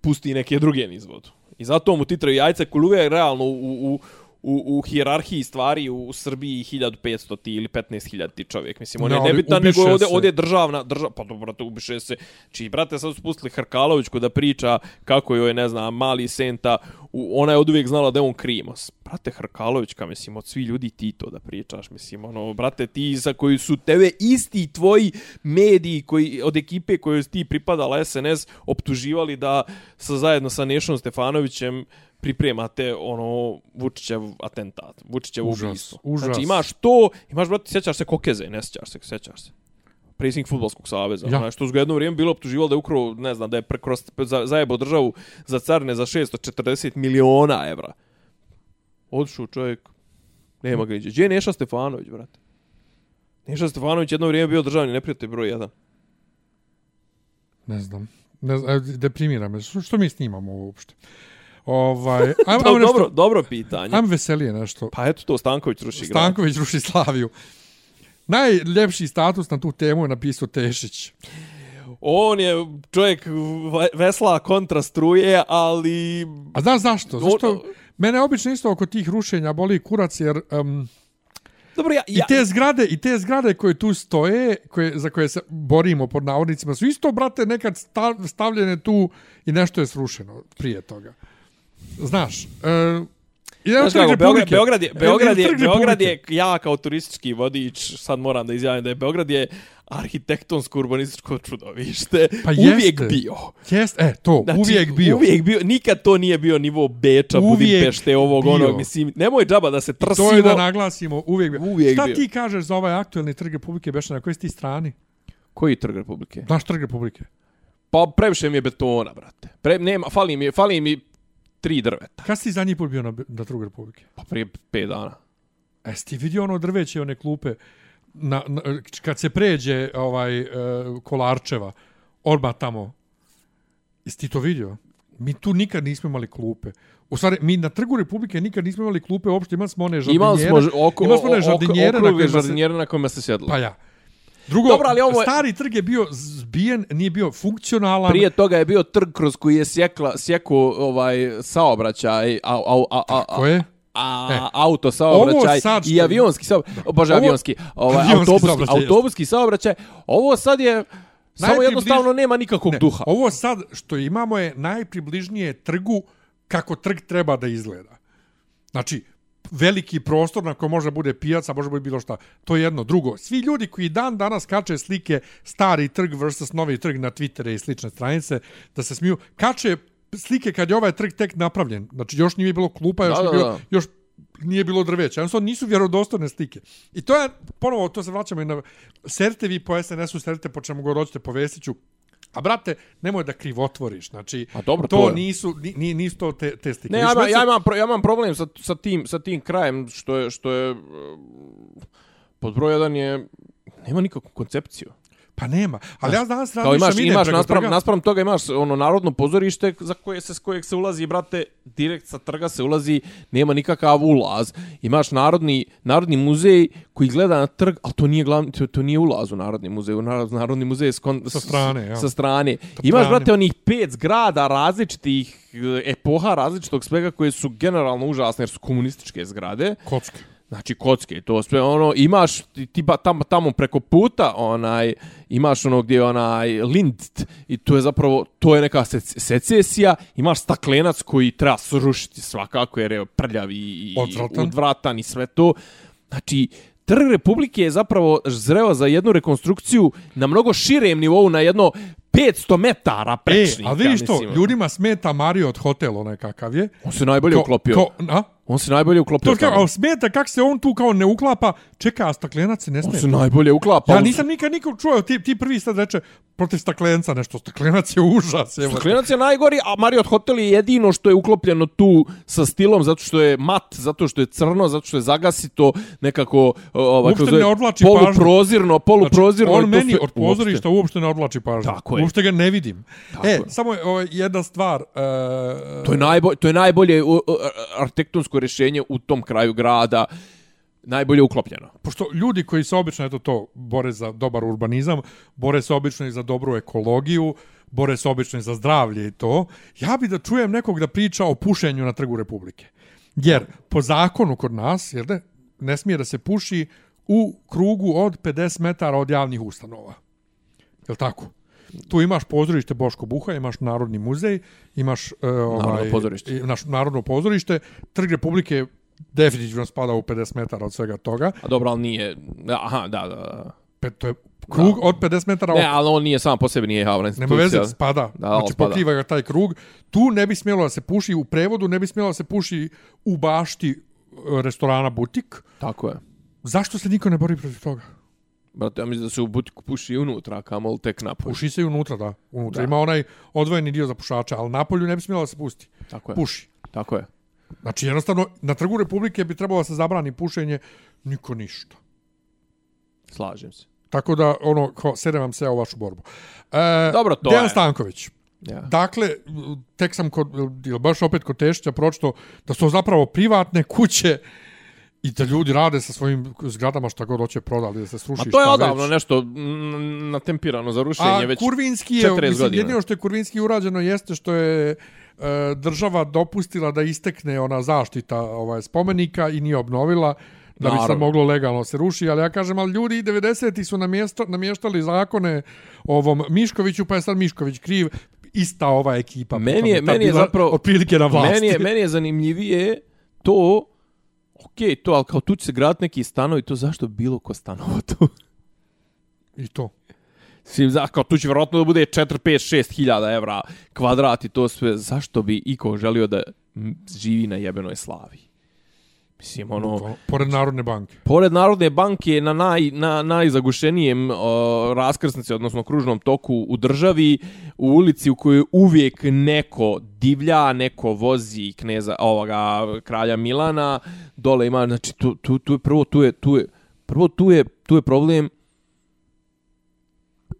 pusti neke druge nizvodu. I zato mu titraju jajca. Koluvija je realno u, u, u, u hijerarhiji stvari u Srbiji 1500 ti ili 15000 ti čovjek. Mislim, on Ne, je ali nebitan, nego je ovdje, se. ovdje je državna, drža, pa dobro, brate, ubiše se. Čiji, brate, sad su pustili Hrkalovićku da priča kako joj ne znam, mali Senta, u, ona je od uvijek znala da je on krimos. Brate, Hrkalovićka, mislim, od svi ljudi ti to da pričaš, mislim, ono, brate, ti za koji su tebe isti tvoji mediji koji, od ekipe kojoj ti pripadala SNS, optuživali da sa, zajedno sa Nešom Stefanovićem pripremate ono Vučićev atentat, Vučićev Užas, ubistvo. užas. Znači imaš to, imaš brate, sjećaš se Kokeze, ne sjećaš se, sjećaš se. Predsjednik fudbalskog saveza. Ja. Znači, što su ga jedno vrijeme bilo optuživalo da je ukrao, ne znam, da je prekroz, za, zajebao državu za carne za 640 miliona evra. Odšao čovjek, nema ga niđe. Gdje je Neša Stefanović, brate? Neša Stefanović jedno vrijeme bio državni neprijatelj broj 1. Ne znam. Ne znam, evo, deprimira me. Što, što mi snimamo uopšte? Ovaj, ajmo, ajmo, Dobro, nešto, dobro, dobro pitanje. ajmo veselije nešto. Pa eto to, Stanković ruši grad. Stanković ruši Slaviju. Najljepši status na tu temu je napisao Tešić. On je čovjek ve- vesla kontra struje, ali... A znaš zašto? Zašto? O- Mene obično isto oko tih rušenja boli kurac jer um, Dobro, ja, i ja, te zgrade i te zgrade koje tu stoje, koje, za koje se borimo pod navodnicima, su isto brate nekad sta- stavljene tu i nešto je srušeno prije toga. Znaš, e, i Znaš kako, Beograd. Beograd, je, Beograd, je, Beograd je, ja kao turistički vodič, sad moram da izjavim da je Beograd je arhitektonsko urbanističko čudovište. Pa uvijek bio. Jest, e, to, Znači, uvijek bio. Uvijek bio. Nikad to nije bio nivo Beča, Uvijek Budimpešte, ovog, bio. onog. Mislim, nemoj džaba da se trsimo. To je da naglasimo, uvijek bio. Uvijek Šta bio. ti kažeš za ovaj aktuelni Trg Republike, Beša, na kojoj si ti strani? Koji trg Republike? Naš Trg Republike. Pa previše mi je betona, brate. Pre, nema, fali mi, fali mi tri drveta. Kad si zadnji put bio na, na Trg Republike? Pa prije pet dana. E, si ti vidio ono drveće, one klupe, na, na, kad se pređe ovaj, uh, Kolarčeva, odmah tamo, jesi ti to vidio? Mi tu nikad nismo imali klupe. U stvari, mi na Trgu Republike nikad nismo imali klupe, uopšte imali smo one žardinjere. Imali smo oko, imali smo one oko, žardinjere na okrugle kojima se... na kojima se sjedlo. Pa ja. Drugo, Dobro, ali ovo je- stari trg je bio zbijen, nije bio funkcionalan. Prije toga je bio trg kroz koji je sjekla, sjeku ovaj saobraćaj, a, a, a, a, a, Koje? a E, auto saobraćaj što- i avionski saobraćaj, bože Ovo- avionski, ovaj avionski autobuski, saobraćaj, autobuski saobraćaj. Ovo sad je Samo Najpribliž- jednostavno nema nikakvog Ne, duha. Ovo sad što imamo je najpribližnije trgu kako trg treba da izgleda. Znači, veliki prostor na kojem može bude pijaca, može bude bilo šta. To je jedno. Drugo, svi ljudi koji dan danas kače slike stari trg versus novi trg na Twittere i slične stranice, da se smiju, kače slike kad je ovaj trg tek napravljen. Znači, još nije bilo klupa, još, Da, nije, da, bilo, da. još nije bilo drveća. Jednostavno nisu vjerodostojne slike. I to je, ponovo, to se vraćamo i na... Serite vi po SNS-u, serite po čemu god hoćete, po Vesiću. A brate, nemoj da krivotvoriš. Znači, A dobro, to, to je. nisu, ni, ni- nisu to te, te slike. Ne, ja, ja, imam, ja imam problem sa, sa, tim, sa tim krajem, što je, što je uh, pod broj jedan je, nema nikakvu koncepciju. Pa nema. Ali ja danas Kao razmišljam, imaš, idem imaš preko naspram, trga. naspram toga imaš ono narodno pozorište za koje se s kojeg se ulazi brate direkt sa trga se ulazi nema nikakav ulaz imaš narodni narodni muzej koji gleda na trg al to nije glavni to, to nije ulaz u narodni muzej u narod, narodni muzej je s kon, Sa strane, ja. sa strane imaš strane. brate onih pet zgrada različitih e, epoha različitog svega koje su generalno užasne jer su komunističke zgrade Kocke. Znači kocke to sve ono imaš ti, tamo tamo preko puta onaj imaš ono gdje je onaj Lind i to je zapravo to je neka sec- secesija imaš staklenac koji treba srušiti svakako jer je prljav i, i Odvratan. odvratan i sve to znači Trg Republike je zapravo zreo za jednu rekonstrukciju na mnogo širem nivou, na jedno 500 metara E, prečnika. a vidiš to, mislim. ljudima smeta Marriott hotel onaj kakav je. On se najbolje uklopio. ko- a? On se najbolje uklopio. To kao, smeta kako se on tu kao ne uklapa, čeka, a staklenac se ne On smeta. se najbolje uklapa. Ja On- nisam nikad nikog čuo, ti, ti prvi sad reče protiv staklenca nešto, staklenac je užas. Evo. Staklenac je najgori, a Marriott Hotel je jedino što je uklopljeno tu sa stilom, zato što je mat, zato što je crno, zato što je zagasito, nekako ovaj, Uopšte zove, ne odvlači poluprozirno, poluprozirno. Znači, on meni sve- od pozorišta uopšte ne odvlači pažnju. Tako je. Uopšte ga ne vidim. Tako e, je. samo ovaj, jedna stvar. Uh, To je, najbolje, to je najbolje u- rješenje u tom kraju grada, najbolje uklopljeno. pošto ljudi koji se obično eto to bore za dobar urbanizam, bore se obično i za dobru ekologiju, bore se obično i za zdravlje i to, ja bi da čujem nekog da priča o pušenju na trgu Republike. Jer po zakonu kod nas, jel da, ne smije da se puši u krugu od 50 metara od javnih ustanova. Jel tako? Tu imaš pozorište Boško Buha, imaš Narodni muzej, imaš uh, ovaj, pozorište. i- Naš Narodno pozorište, Trg Republike definitivno spada u 50 metara od svega toga. A dobro, ali nije... Aha, da, da, da. Pe, to je krug Da. od 50 metara Ne, ali on nije sam po sebi, nije javna institucija. Nema veze, spada. Da, znači, spada. pokriva ga taj krug. Tu ne bi smjelo da se puši u prevodu, ne bi smjelo da se puši u bašti e, restorana Butik. Tako je. Zašto se niko ne bori protiv toga? Brate, ja mislim da se u butiku puši i unutra, kamol tek napolje. Puši se i unutra, da. Unutra. Da. Ima onaj odvojeni dio za pušača, ali napolju ne bi smjelo da se pusti. Tako je. Puši. Tako je. Znači, jednostavno, na trgu Republike bi trebalo da se zabrani pušenje, niko ništa. Slažem se. Tako da, ono, ko, sedem vam se u vašu borbu. E, Dobro, to Dejan je. Stanković. Ja. Dakle, tek sam kod, baš opet kod Tešića pročito da su zapravo privatne kuće i da ljudi rade sa svojim zgradama šta god hoće prodali, da se sruši Ma to je odavno već. nešto natempirano za rušenje A već Kurvinski je, 40 mislim, godina. jedino što je Kurvinski urađeno jeste što je e, država dopustila da istekne ona zaštita ovaj spomenika i nije obnovila da bi se Naravno. moglo legalno se ruši, ali ja kažem, ali ljudi 90-ti su namjesta, namještali zakone ovom Miškoviću, pa je sad Mišković kriv, ista ova ekipa. Meni je- meni je zapravo- Otprilike na vlasti. Meni je, meni je zanimljivije to, okej, to, ali kao tu će se graditi neki stanovi, to zašto bi bilo ko stanovo tu? I to. Svim, za, kao tu će vjerojatno da bude 4, 5, 6 hiljada evra kvadrat i to sve. Zašto bi iko želio da živi na jebenoj slavi? Mislim, ono... Pored Narodne banke. Pored Narodne banke na, naj, na najzagušenijem o, raskrsnici, odnosno kružnom toku u državi, u ulici u kojoj uvijek neko divlja, neko vozi kneza, ovoga, kralja Milana, dole ima, znači, tu, tu, tu je prvo, tu je, tu je, prvo tu je, tu je problem,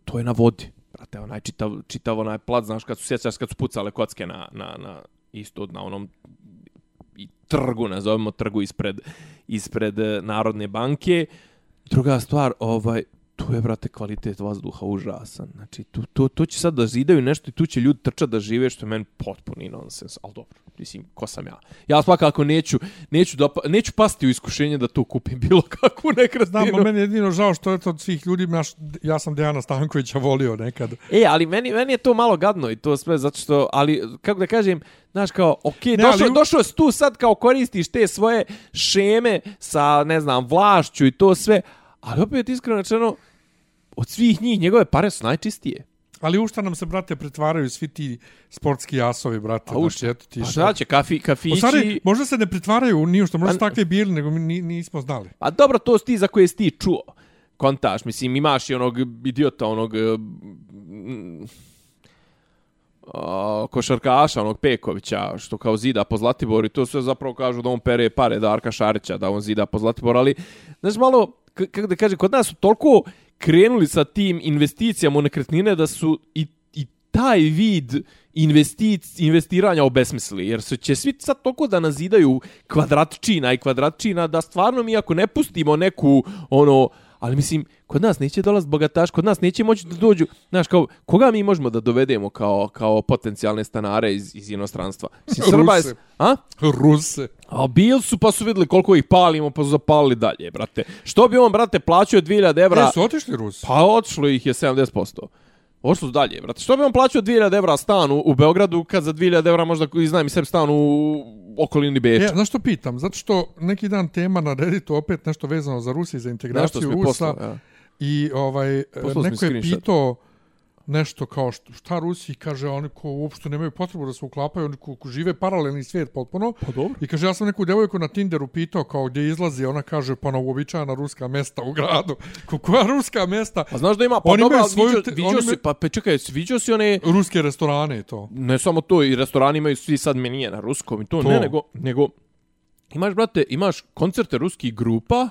to je na vodi. Brate, onaj čitav, čitav onaj plat, znaš, kad su sjećaš, kad su pucale kocke na, na, na isto na onom i trgu, nazovemo trgu ispred, ispred eh, Narodne banke. Druga stvar, ovaj, tu je, brate, kvalitet vazduha užasan. Znači, tu, to, to će sad da zidaju nešto i tu će ljudi trčati da žive, što je meni potpuni nonsens. Ali dobro, mislim, ko sam ja? Ja svakako neću, neću, da, neću pasti u iskušenje da tu kupim bilo kakvu nekretninu. Znam, meni je jedino žao što je to od svih ljudi, naš, ja sam Dejana Stankovića volio nekad. E, ali meni, meni je to malo gadno i to sve, zato što, ali, kako da kažem, Znaš, kao, ok, ne, došao, ali... došao si tu sad kao koristiš te svoje šeme sa, ne znam, vlašću i to sve, ali opet iskreno rečeno, od svih njih njegove pare su najčistije. Ali u šta nam se, brate, pretvaraju svi ti sportski jasovi, brate? A u šta? Znači, ti šta će, kafi, kafići... O, stvari, možda se ne pretvaraju ni u što, možda su takve bili, nego mi nismo znali. Pa dobro, to ti za koje si ti čuo. Kontaš, mislim, imaš i onog idiota, onog... Mm, košarkaša, onog Pekovića, što kao zida po Zlatiboru i to sve zapravo kažu da on pere pare Darka Šarića, da on zida po Zlatiboru, ali, znaš, malo, kako da kaže, kod nas su toliko krenuli sa tim investicijama u nekretnine da su i, i taj vid investic, investiranja obesmisli, Jer se će svi sad toliko da nazidaju kvadratčina i kvadratčina da stvarno mi ako ne pustimo neku ono ali mislim, kod nas neće dolaz bogataš, kod nas neće moći da dođu, znaš, kao, koga mi možemo da dovedemo kao, kao potencijalne stanare iz, iz inostranstva? Mislim, Srba je... A? Ruse. A bil su, pa su videli koliko ih palimo, pa su zapalili dalje, brate. Što bi on, brate, plaćao 2000 evra? E, su otišli Rusi? Pa otišlo ih je 70%. Ošlo su dalje, brate. Što bi on plaćao 2000 evra stan u, u Beogradu, kad za 2000 evra možda iznajmi sebi stan u okolini Beča? Ja, znaš što pitam? Zato što neki dan tema na Redditu opet nešto vezano za Rusiju, za integraciju Rusa. Poslao, ja. I ovaj, neko je pitao nešto kao što, šta Rusi kaže oni ko uopšte nemaju potrebu da se uklapaju oni ko, ko žive paralelni svijet potpuno pa dobro. i kaže ja sam neku devojku na Tinderu pitao kao gdje izlazi ona kaže pa na uobičajena ruska mesta u gradu ko koja ruska mesta a znaš da ima pa dobro svoju, vidio, vidio si pa, pa čekaj vidio si one ruske restorane to ne samo to i restorani imaju svi sad menije na ruskom i to, to. ne nego nego imaš brate imaš koncerte ruskih grupa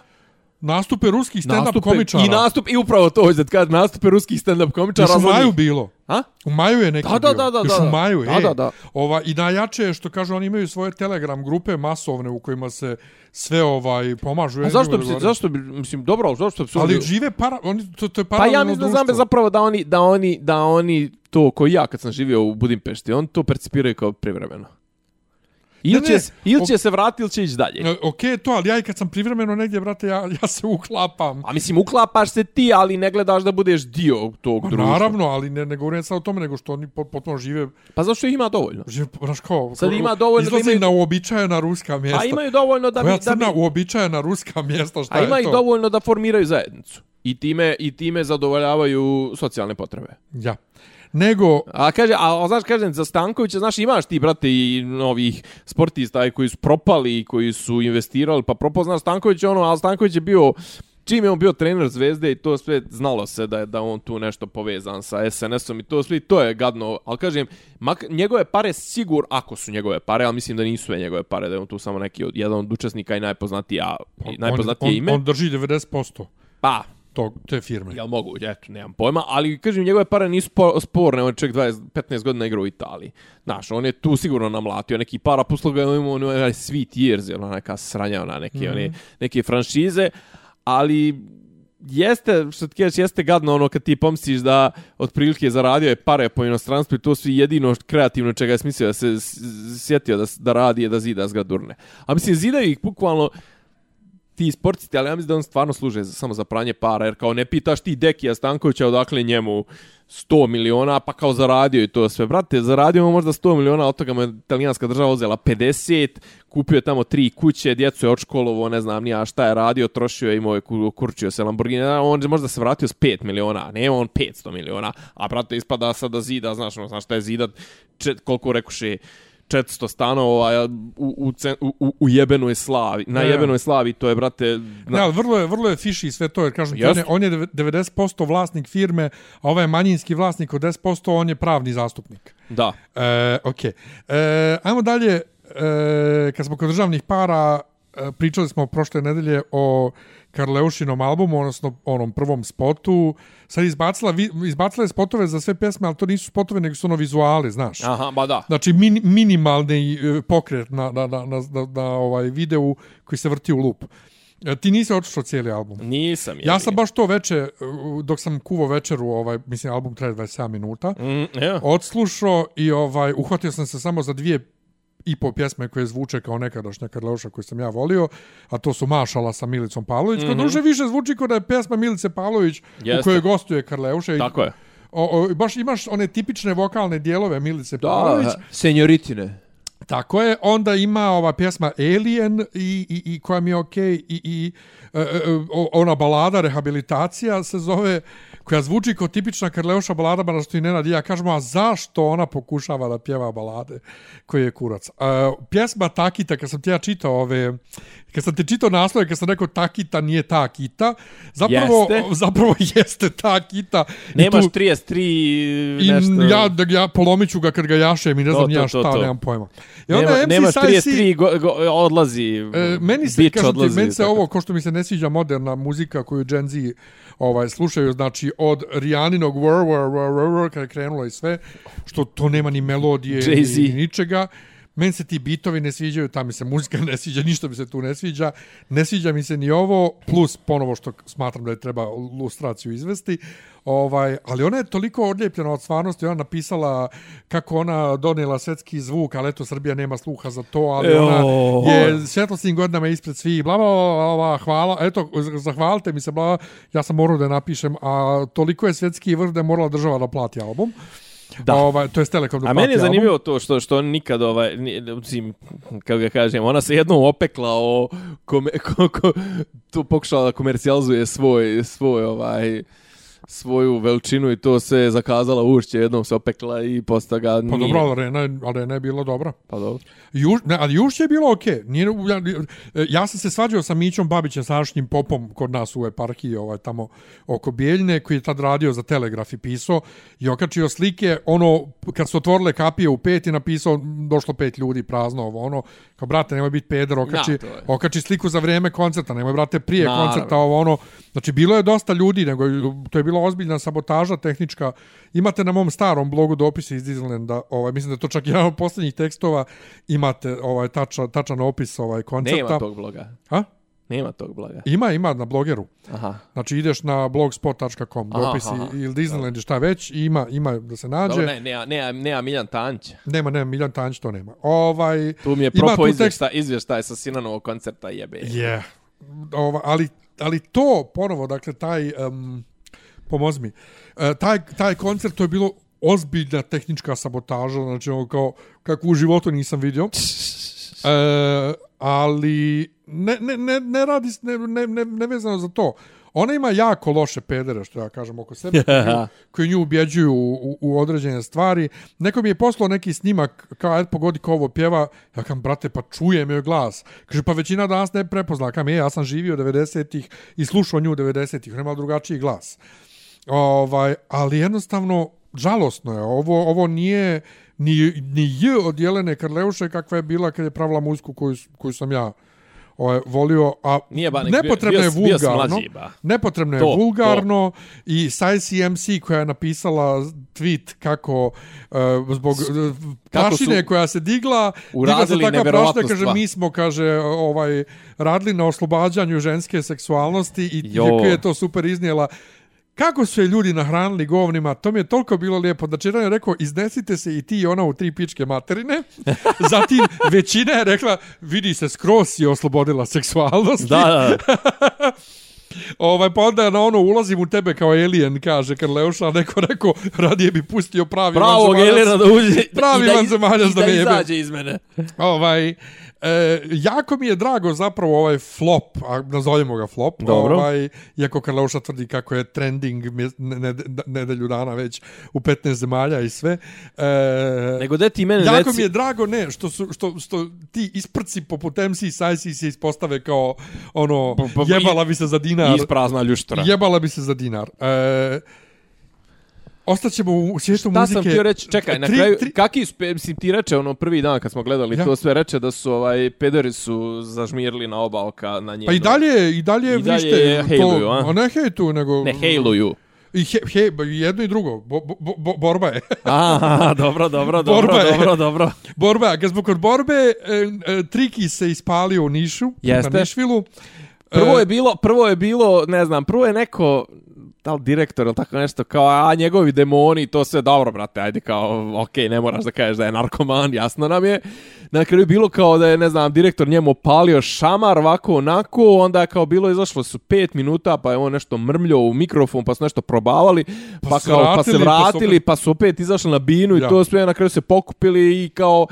Nastupe ruskih stand-up komičara. I nastup, i upravo to hoće da kažem, nastupe ruskih stand-up komičara. Još u maju bilo. A? U maju je neki da, da, da, da, Još da, u maju, da, e. da, da. Ova, I najjače je što kažu, oni imaju svoje telegram grupe masovne u kojima se sve ovaj pomažu. A zašto bi se, zašto bi, mislim, dobro, zašto bi se... Ali žive para, oni, to, to je Pa ja mislim da znam zapravo da oni, da oni, da oni to koji ja kad sam živio u Budimpešti, on to percipiraju kao privremeno. Ili će, il će se vratiti ili će ići dalje. Ok, to, ali ja i kad sam privremeno negdje, brate, ja, ja se uklapam. A mislim, uklapaš se ti, ali ne gledaš da budeš dio tog Ma, društva. Naravno, ali ne, ne govorim sad o tome, nego što oni potpuno žive... Pa zašto ih ima dovoljno? Žive, znaš kao... Sad ima dovoljno da imaju... na uobičajena ruska mjesta. A imaju dovoljno da... Koja mi, crna da mi... uobičajena ruska mjesta, šta A je to? i dovoljno da formiraju zajednicu. I time, I time zadovoljavaju socijalne potrebe. Ja nego... A kaže, a, a znaš, kažem, za Stankovića, znaš, imaš ti, brate, i novih sportista koji su propali, koji su investirali, pa propao, znaš, Stanković ono, a Stanković je bio, čim je on bio trener Zvezde i to sve znalo se da je da on tu nešto povezan sa SNS-om i to sve, to je gadno, ali kažem, mak, njegove pare sigur, ako su njegove pare, ali mislim da nisu sve njegove pare, da je on tu samo neki od, jedan od učesnika i najpoznatiji, a, i najpoznatije on, ime. On, on drži 90%. Pa, tog, te firme. Jel mogu, eto, nemam pojma, ali kažem, njegove pare nisu po, sporne, on je 20, 15 godina igrao u Italiji. Znaš, on je tu sigurno namlatio neki para, poslo ga imao on sweet years, ono neka sranja, ona neke, mm -hmm. one, neke franšize, ali jeste, što ti kažeš, jeste gadno ono kad ti pomisliš da otprilike zaradio je pare po inostranstvu i to su jedino kreativno čega je smislio da se sjetio da, da radi je da zida zgradurne. A mislim, zidaju ih bukvalno, ti sportisti, ali ja mislim da on stvarno služe samo za pranje para, jer kao ne pitaš ti Dekija Stankovića odakle njemu 100 miliona, pa kao zaradio i to sve. Brate, zaradio mu možda 100 miliona, od toga mu je italijanska država uzela 50, kupio je tamo tri kuće, djecu je odškolovo, ne znam nija šta je radio, trošio je, imao je kurčio se Lamborghini, on je možda se vratio s 5 miliona, ne on 500 miliona, a brate, ispada sad da zida, znaš, ono, znaš šta je zidat, čet, koliko rekuše, 400 stanova u, u, u, u jebenoj slavi. Na ne, jebenoj slavi to je, brate... Na... Ne, vrlo je, vrlo je fiši sve to, jer kažem, on je, on je 90% vlasnik firme, a ovaj je manjinski vlasnik od 10%, on je pravni zastupnik. Da. E, ok. E, ajmo dalje, e, kad smo kod državnih para, e, pričali smo prošle nedelje o Karleušinom albumu, odnosno onom prvom spotu, sad izbacila, izbacila je spotove za sve pesme, ali to nisu spotove, nego su ono vizuale, znaš. Aha, ba da. Znači, min, minimalni e, pokret na, na, na, na, na, na ovaj videu koji se vrti u lup. E, Ti nisi očušao cijeli album. Nisam. Ja sam baš to veče, dok sam kuvo večeru, ovaj, mislim, album traje 27 minuta, Mm, evo. odslušao i ovaj, uhvatio sam se samo za dvije i po pjesme koje zvuče kao nekadašnja Karleuša koju sam ja volio, a to su Mašala sa Milicom Pavlović. Mm -hmm. Kod duše više zvuči kao da je pjesma Milice Pavlović u Jeste. kojoj gostuje Karleuša. i- Tako je. O, o, baš imaš one tipične vokalne dijelove Milice Da, Pavlović. senjoritine. Tako je, onda ima ova pjesma Alien i, i, i koja mi je okej i, i e, e, o- ona balada Rehabilitacija se zove koja zvuči kao tipična Karleuša balada, ba što i Nenad i ja kažemo, a zašto ona pokušava da pjeva balade koji je kurac? E, pjesma Takita, kad sam ti ja čitao ove, kad sam ti čitao naslove, kad sam rekao Takita nije ta kita, zapravo, Jeste. zapravo jeste ta kita. I Nemaš tu- 33 I nešto. ja, da ja polomit ću ga kad ga jašem i ne To, znam to, ja to, šta, to. nemam pojma. I onda Nema, MC nemaš Size 33 go, go, odlazi. E, meni se, kažem ti, odlazi, meni se tako. ovo, ko što mi se ne sviđa moderna muzika koju Gen Z ovaj, slušaju, znači od Rijaninog Wr, Wr, Wr, Wr, kada je krenulo i sve, što to nema ni melodije, Jay-Z. ni, ni ničega. Meni se ti bitovi ne sviđaju, ta mi se muzika ne sviđa, ništa mi se tu ne sviđa. Ne sviđa mi se ni ovo, plus ponovo što smatram da je treba lustraciju izvesti. Ovaj, ali ona je toliko odljepljena od stvarnosti, ona napisala kako ona donijela svetski zvuk, ali eto Srbija nema sluha za to, ali Ejo. ona je svjetlosnim godinama ispred svih, bla, bla, bla, bla, hvala, eto, zahvalite mi se, bla, ja sam morao da napišem, a toliko je svjetski vrh da je morala država da plati album. Da. Ovaj, to je Telekom A meni je album. zanimljivo to što što nikad ovaj ni- mislim kako ga kažem, ona se jednom opekla o kome, ko, ko, to pokušala da komercijalizuje svoj svoj ovaj svoju veličinu i to se je zakazala ušće, jednom se opekla i posta ga nije. Pa dobro, ali Arena, Arena je bila dobra. Pa dobro. Juž, ne, ali Jušće je bilo okej. Nije, ja, ja sam se svađao sa Mićom Babićem, sadašnjim popom kod nas u eparhiji, ovaj, tamo oko Bijeljne, koji je tad radio za Telegraf i pisao i okačio slike, ono, kad su otvorile kapije u pet i napisao, došlo pet ljudi prazno, ovo, ono, kao, brate, nemoj biti peder, okači, je. okači sliku za vrijeme koncerta, nemoj, brate, prije Naravno. koncerta, ovo, ono, znači, bilo je dosta ljudi, nego to je bilo ozbiljna sabotaža tehnička. Imate na mom starom blogu dopise iz Disneylanda, ovaj, mislim da to čak jedan od posljednjih tekstova, imate ovaj tačan, tačan opis ovaj koncerta. Nema tog bloga. A? Nema tog bloga. Ima, ima na blogeru. Aha. Znači ideš na blogspot.com, Aha, dopisi aha. ili Disneyland i šta već, ima, ima da se nađe. Dobro, ne, nema, nema, nema Miljan Tanć. Nema, nema, Miljan Tanjić to nema. Ovaj, Tu mi je propo izvještaj, izvještaj sa Sinanovog koncerta jebe. Je. Ova, ali, ali to, ponovo, dakle, taj, um, pomozi mi, e, taj, taj koncert, to je bilo ozbiljna tehnička sabotaža, znači ono kao, kako u životu nisam vidio. E, ali ne, ne, ne, ne radi, ne, ne, ne, ne vezano za to. Ona ima jako loše pedere, što ja kažem, oko sebe, koji, nju, koji nju ubjeđuju u, u, u određene stvari. Neko mi je poslao neki snimak, kao, ajde, pogodi ko ovo pjeva. Ja kam, brate, pa čujem joj glas. Kaže, pa većina danas ne prepozna. Kam je, ja sam živio 90-ih i slušao nju 90-ih. Nema drugačiji glas. Ovaj, ali jednostavno, žalosno je. Ovo, ovo nije ni, ni J od Jelene Karleuše kakva je bila kad je pravila muziku koju, koju sam ja ovaj, volio, a Nije ba, bio- nepotrebno je bio- sam vulgarno. mlađi, ba. Nepotrebno je To, vulgarno i Size MC koja je napisala tweet kako uh, zbog uh, Kako prašine koja se digla, digla se takva neverovatnu prašina, kaže mi smo kaže ovaj radili na oslobađanju ženske seksualnosti i Jo. kako je to super iznijela kako su je ljudi nahranili govnima, to mi je toliko bilo lijepo. Znači, jedan je rekao, iznesite se i ti i ona u tri pičke materine. Zatim, većina je rekla, vidi se, skroz si oslobodila seksualnosti. Da, da. Ovaj, pa onda na ono, ulazim u tebe kao alien, kaže Karleuša, a neko rekao, radije bi pustio pravi Pravog vanzemaljac. Elena da uđe Pravi i da, iz, i da da me jebe. izađe iz mene. Ovaj, e, jako mi je drago zapravo ovaj flop, a nazovemo ga flop, Dobro. ovaj, iako Karleuša tvrdi kako je trending mje- ne, ne, nedelju dana već u 15 zemalja i sve. E, Nego da ti mene Jako reci... mi je drago, ne, što, su, što, što ti isprci poput MC Sajsi se ispostave kao ono, jebala bi se za dinar. Isprazna ljuštra. Jebala bi se za dinar. E, ostaćemo u svijetu Šta muzike. sam htio reći, čekaj, na Tri- kraju, tri- kaki su, mislim, ti reče ono prvi dan kad smo gledali, Ja. to sve reče da su, ovaj, pederi su zažmirili na oba oka na njenu. Pa i dalje, i dalje, I dalje vrište. je hejluju, a? a? ne hejtu, nego... Ne, hejluju. I he, he, jedno i drugo. Bo, bo, bo, borba je. Aha, dobro, dobro, dobro, Borba je. dobro, dobro. borba, kad smo kod borbe, e, e, Triki se ispalio u Nišu, Jeste. na Nišvilu. Prvo E, je bilo, prvo je bilo, ne znam, prvo je neko da li direktor ili tako nešto, kao, a njegovi demoni, to sve dobro, brate, ajde, kao, okej, ne moraš da kažeš da je narkoman, jasno nam je. Na kraju je bilo kao da je, ne znam, direktor njemu palio šamar, ovako, onako, onda je kao bilo, izašlo su pet minuta, pa je on nešto mrmljao u mikrofon, pa su nešto probavali, pa, Pa kao, pa se vratili, pa su vratili, opet- pa su opet izašli na binu i Ja. to sve, na kraju se pokupili i kao,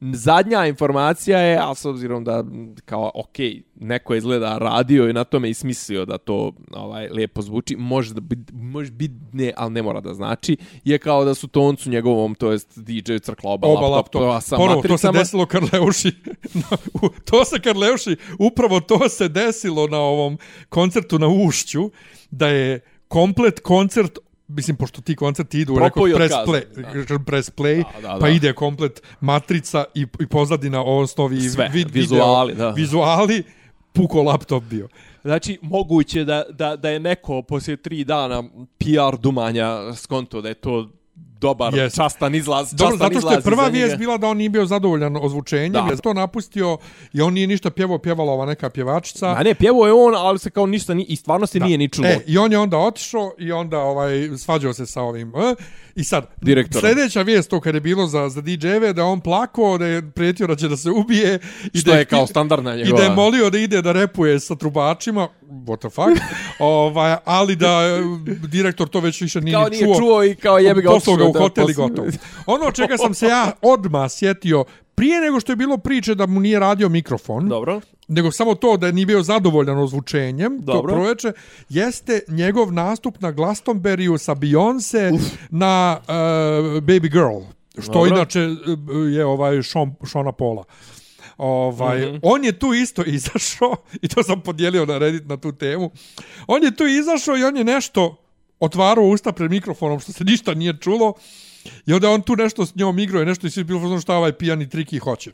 zadnja informacija je, a s obzirom da kao ok, neko je izgleda radio i na tome i smislio da to ovaj lijepo zvuči, može da bit, može bit ne, ali ne mora da znači, je kao da su toncu njegovom, to jest DJ crkla oba, Oba laptopova laptop. sa Ponovo, to se desilo Karleuši. To se Karleuši, upravo to se desilo na ovom koncertu na Ušću, da je komplet koncert Mislim, pošto ti koncerti idu, rekao press play, da. press play Da, da, pa da. ide komplet matrica i, i pozadina o osnovi Sve, vid, vizuali, video, da. vizuali, puko laptop bio. Znači, moguće da, da, da je neko poslije tri dana PR dumanja skonto da je to dobar, Jest. častan izlaz, častan Dobro, zato što je prva iza njega. vijest bila da on nije bio zadovoljan ozvučenjem, Da. je to napustio i on nije ništa pjevao, pjevala ova neka pjevačica. A ne, pjevo je on, ali se kao ništa, ni, i stvarno se nije ni čulo. E, i on je onda otišao i onda ovaj svađao se sa ovim. E? I sad, Direktorom. sljedeća vijest to kad je bilo za, za DJ-eve, da je on plakao, da je prijetio da će da se ubije. I Što da je kao standardna I njegova. da je molio da ide da repuje sa trubačima, what the fuck, ovaj, ali da e, direktor to već više nije, Kao ni nije čuo. čuo i kao jebi ga Poslao ga u hotel i gotovo. Ono čega sam se ja odma sjetio, prije nego što je bilo priče da mu nije radio mikrofon, Dobro. nego samo to da nije bio zadovoljan ozvučenjem, Dobro. to proveče, jeste njegov nastup na Glastonberiju sa Beyoncé na uh, Baby Girl, što Dobro. inače uh, je ovaj Sean, Pola. Ovaj, mm. -hmm. On je tu isto izašao, i to sam podijelio na Reddit na tu temu, on je tu izašao i on je nešto otvarao usta pred mikrofonom, što se ništa nije čulo, i onda on tu nešto s njom igrao i nešto i svi bilo fazon šta ovaj pijani triki hoće.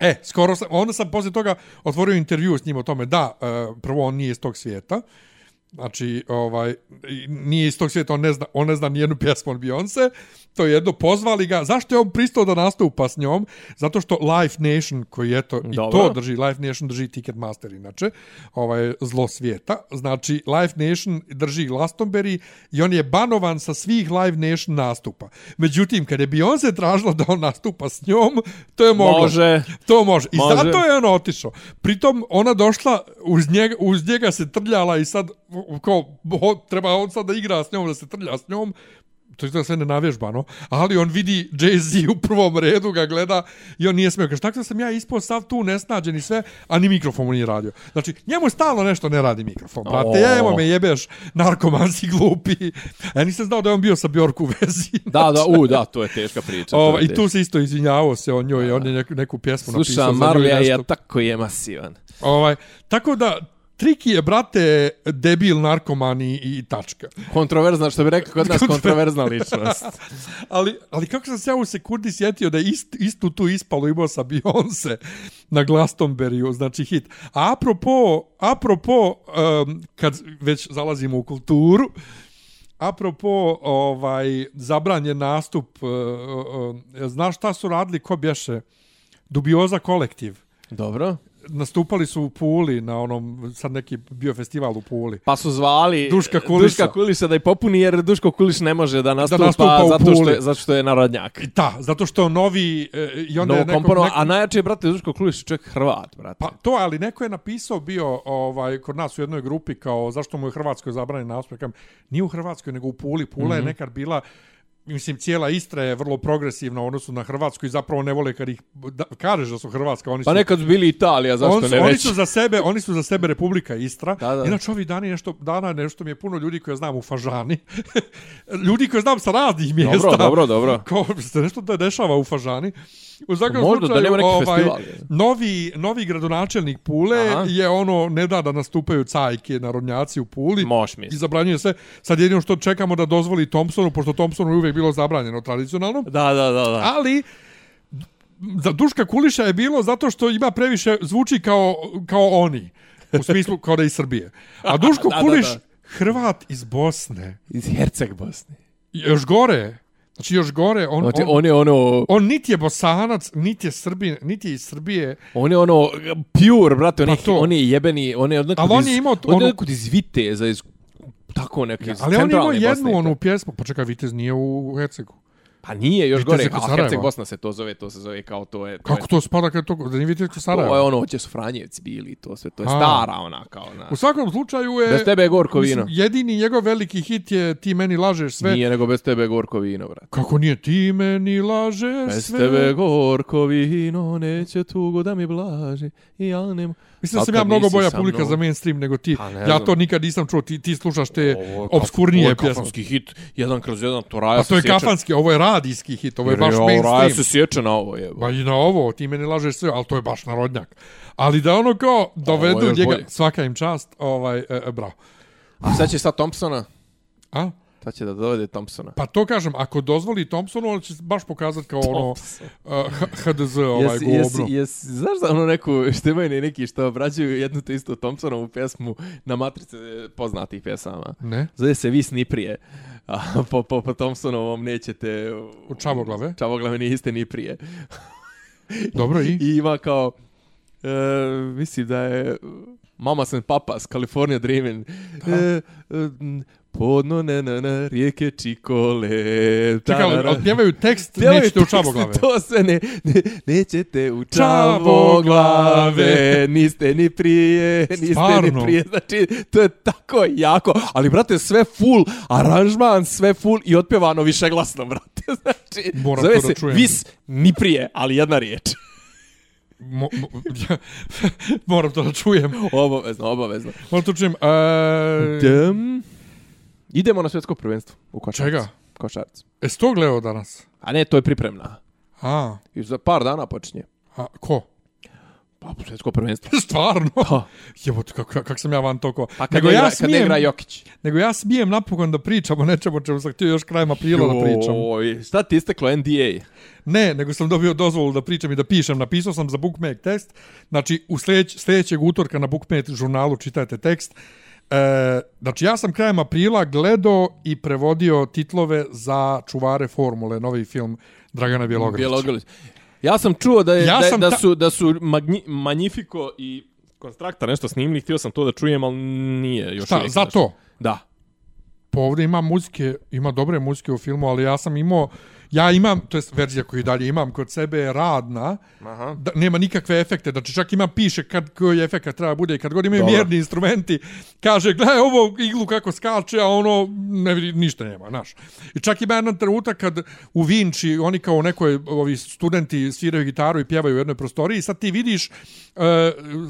E, skoro sam, onda sam poslije toga otvorio intervju s njim o tome, da, e, prvo on nije iz tog svijeta, znači, ovaj, nije iz tog svijeta, on ne zna, on ne zna nijednu pjesmu od Beyoncé, to je jedno, pozvali ga, zašto je on pristao da nastupa s njom? Zato što Life Nation, koji eto, i Dobro. to drži, Life Nation drži Ticketmaster inače, ovaj, zlo svijeta, znači Life Nation drži Glastonbury i on je banovan sa svih Live Nation nastupa. Međutim, kad je Beyoncé tražila da on nastupa s njom, to je moglo. Može. To može. I Može. zato je on otišao. Pritom ona došla, uz njega, uz njega se trljala i sad, kao, treba on sad da igra s njom, da se trlja s njom, to je sve nenavježbano, ali on vidi Jay-Z u prvom redu, ga gleda i on nije smio. Kaže, tako sam ja ispao sav tu nesnađen i sve, a ni mikrofon mu nije radio. Znači, njemu stalno nešto ne radi mikrofon. Brate, O. ja evo me jebeš, narkoman si glupi. Ja nisam znao da je on bio sa Bjorku u vezi. Da, da, u, da, to je teška priča. to je Ova, I tu se isto izvinjavao se o njoj, on je neku, neku pjesmu napisao Slušam, za nju i Marlija je tako je masivan. Ovaj, tako da, Triki je, brate, debil, narkoman i, i tačka. Kontroverzna, što bi rekao kod nas, kontroverzna ličnost. ali, ali kako sam se ja u sekundi sjetio da je ist, istu tu ispalu imao sa Beyoncé na Glastonbury, znači hit. A apropo, apropo um, kad već zalazimo u kulturu, apropo ovaj zabranjen nastup, uh, uh, znaš šta su radili, ko bješe? Dubioza kolektiv. Dobro. Nastupali su u Puli na onom, sad neki bio festival u Puli. Pa su zvali Duška Kuliša. Duška Kuliša da i popuni, jer Duško Kuliš ne može da nastupa, nastupa u zato, što je, zato što je narodnjak. Da, zato što novi e, i onda No, je neko, kompono, neko, a najjače je, brate, Duško Kuliš čovjek Hrvat, brate. Pa to, ali neko je napisao bio ovaj kod nas u jednoj grupi kao zašto mu je Hrvatskoj zabranjen nastup. Kažem, Nije u Hrvatskoj, nego u Puli. Pula mm -hmm. je nekad bila mislim, cijela Istra je vrlo progresivna u odnosu na Hrvatsku i zapravo ne vole kad ih da, kažeš da su Hrvatska. Oni su, Pa nekad su bili Italija, zašto on, ne oni reći? su za sebe, oni su za sebe Republika Istra. Da, da. Inače ovih dana nešto dana nešto mi je puno ljudi koje znam u Fažani. ljudi koje znam sa raznih mjesta. Dobro, dobro, dobro. Se nešto da dešava u Fažani. U svakom Možda, da slučaju, nema neki ovaj, festival, novi, novi gradonačelnik Pule Aha. je ono, ne da da nastupaju cajke, narodnjaci u Puli. Moš I misliti. zabranjuje se. Sad jedino što čekamo da dozvoli Thompsonu, pošto Thompsonu je uvijek bilo zabranjeno tradicionalno. Da, da, da, da. Ali, za Duška Kuliša je bilo zato što ima previše, zvuči kao, kao oni. U smislu kao da je iz Srbije. A Duško Da, da, Kuliš, da. Hrvat iz Bosne. Iz Herceg Bosne. Još gore, Znači još gore, on, Znači, on, on je ono, on niti je bosanac, niti je Srbin, niti je iz Srbije. on je ono pure, brate, on, Pa je, to. on je jebeni, on je odnekud on je imao on je ono- odnekud iz Viteza, iz tako neke, iz Ali on je imao jednu onu pjesmu, pa čekaj, Vitez nije u Hercegu. Pa nije, još Vitez gore, je a. Herceg Bosna se to zove, to se zove kao to je... To Kako je, to spada kad to, da nije Vitez kod To je ono, hoće su Franjevci bili, to sve, to je A. stara ona kao, na. U svakom slučaju je... Bez tebe je gorko mislim, vino. jedini njegov veliki hit je Ti meni lažeš sve. Nije nego bez tebe je gorko vino, brate. Kako nije Ti meni lažeš Bez sve. tebe gorko vino, neće tugo da mi blaži. I ja ne... Mislim da sam ja mnogo bolja publika mnom. za mainstream nego ti. Pa ne ja to nikad nisam čuo. Ti, ti slušaš te Ovo obskurnije ovo je pjesme. kafanski hit, jedan kroz jedan, to Raja Pa se to je sjeća. kafanski, ovo je radijski hit, ovo je Jer baš ovo Raja mainstream. se sjeća na ovo, je. Pa i na ovo, ti meni lažeš sve, ali to je baš narodnjak. Ali da ono kao dovedu njega, svaka im čast, ovaj, e, e, bravo. A sad će sad Thompsona? A? Sad će da dovede Thompsona. Pa to kažem, ako dozvoli Thompsonu, on će baš pokazati kao ono uh, H- HDZ ovaj Jesi, jesi, govno. jesi, znaš da ono neku, što imaju ni neki što obrađuju jednu te istu Thompsonovu pjesmu na matrice poznatih pjesama. Ne? Zove se Vi prije. A po, po, po Thompsonovom nećete... U Čavoglave? Čavoglave niste ni prije. Dobro i? I ima kao... E, mislim da je... Mamas and Papas, California Dreamin. E, e, m, podno ne na na rijeke Čikole. Čekaj, ali, pjevaju tekst, Pjevaju nećete u tekst, Čavoglave. To se ne, ne nećete u Čavoglave. Čavoglave, niste ni prije, niste Stvarno? ni prije, znači to je tako jako, ali brate sve full, aranžman sve full i otpjevano više glasno, brate, znači Moram zove se čujem. vis ni prije, ali jedna riječ. Mo, mo, ja, moram to da čujem. Obavezno, obavezno. Moram to da čujem. E, Dem. Idemo na svjetsko prvenstvo u košarci. Čega? Košarci. Jesi to gledao danas? A ne, to je pripremna. A, I za par dana počinje. a ko? Pa, svjetsko prvenstvo. Stvarno? Jebote, kako, kako sam ja van toko. pa kad, nego, ne igra, ja kad ne smijem, igra Jokić. nego ja smijem napokon da pričam o nečemu čemu sam htio još krajem aprila da pričam. Joj, šta ti isteklo NDA? Ne, nego sam dobio dozvolu da pričam i da pišem. Napisao sam za Bookmate tekst. Znači, u sljedeć, sljedećeg utorka na Bookmate žurnalu čitajte tekst. E, znači, ja sam krajem aprila gledao i prevodio titlove za čuvare formule, novi film Dragana Bjelogrlića. Bjelogrlić. Ja sam čuo da, je, Ja da, sam da su, da su Magni, Magnifico i Konstrakta nešto snimili, htio sam to da čujem, ali nije još Šta, uvijek za to? Da. Pa ovdje ima muzike, ima dobre muzike u filmu, ali ja sam imao, ja imam, to jest verzija koju dalje imam kod sebe je radna, Aha. da, nema nikakve efekte, znači čak ima piše kad koji efekt treba bude i kad god imaju mjerni instrumenti, kaže gledaj ovo iglu kako skače, a ono ne vidi, ništa nema, znaš. I čak ima jedan trenutak kad u Vinči oni kao nekoj ovi studenti sviraju gitaru i pjevaju u jednoj prostoriji, sad ti vidiš e,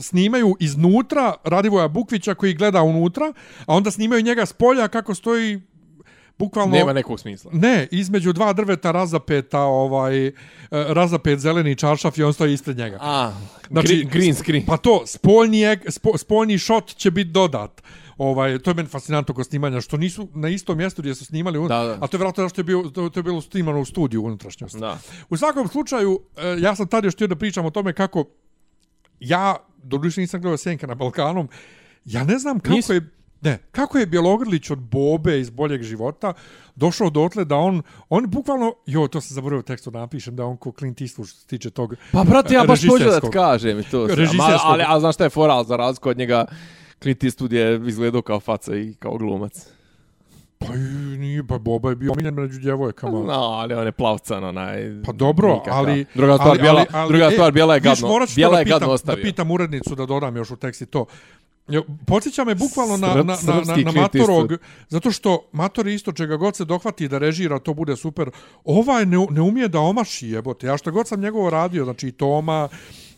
snimaju iznutra Radivoja Bukvića koji gleda unutra, a onda snimaju njega s polja kako stoji bukvalno Nema nekog smisla. Ne, između dva drveta razapeta, ovaj, e, razapet zeleni čaršaf i on stoji ispred njega. A, Znači, green, green screen. Pa to, spoljni, spo, spoljni shot će biti dodat. Ovaj, to je meni fascinantno kod snimanja, što nisu na istom mjestu gdje su snimali. Da, da. a to je vjerojatno zato što je, bio, to, to je bilo snimano u studiju u unutrašnjosti. Da. U svakom slučaju, e, ja sam tad još htio da pričam o tome kako ja, doduše nisam gledao Sjenka na Balkanom, ja ne znam kako Nisi? je Ne, kako je Bjelogrlić od Bobe iz boljeg života došao dotle da on, on bukvalno, jo, to sam zaboravio u tekstu da napišem, da on ko Clint Eastwood što se tiče tog Pa, brate, ja baš pođu da ti kažem i to. Režiserskog. Ma, ali, a znaš šta je fora, ali za razliku od njega, Clint Eastwood je izgledao kao faca i kao glumac. Pa nije, pa Boba je bio omiljen među djevojkama. No, ali on je plavcan, onaj... Pa dobro, nikakav. ali... Druga stvar, ali, bijela, ali, ali, druga stvar, bijela je viš, gadno, morat ću bijela da je gadno pitam, ostavio. Da pitam urednicu da dodam još u teksti to. Jo, Podsjeća me bukvalno na, na, na, na, na Matorog, zato što Mator je isto čega god se dohvati da režira, to bude super. Ovaj ne, ne umije da omaši, jebote. Ja što god sam njegovo radio, znači i Toma,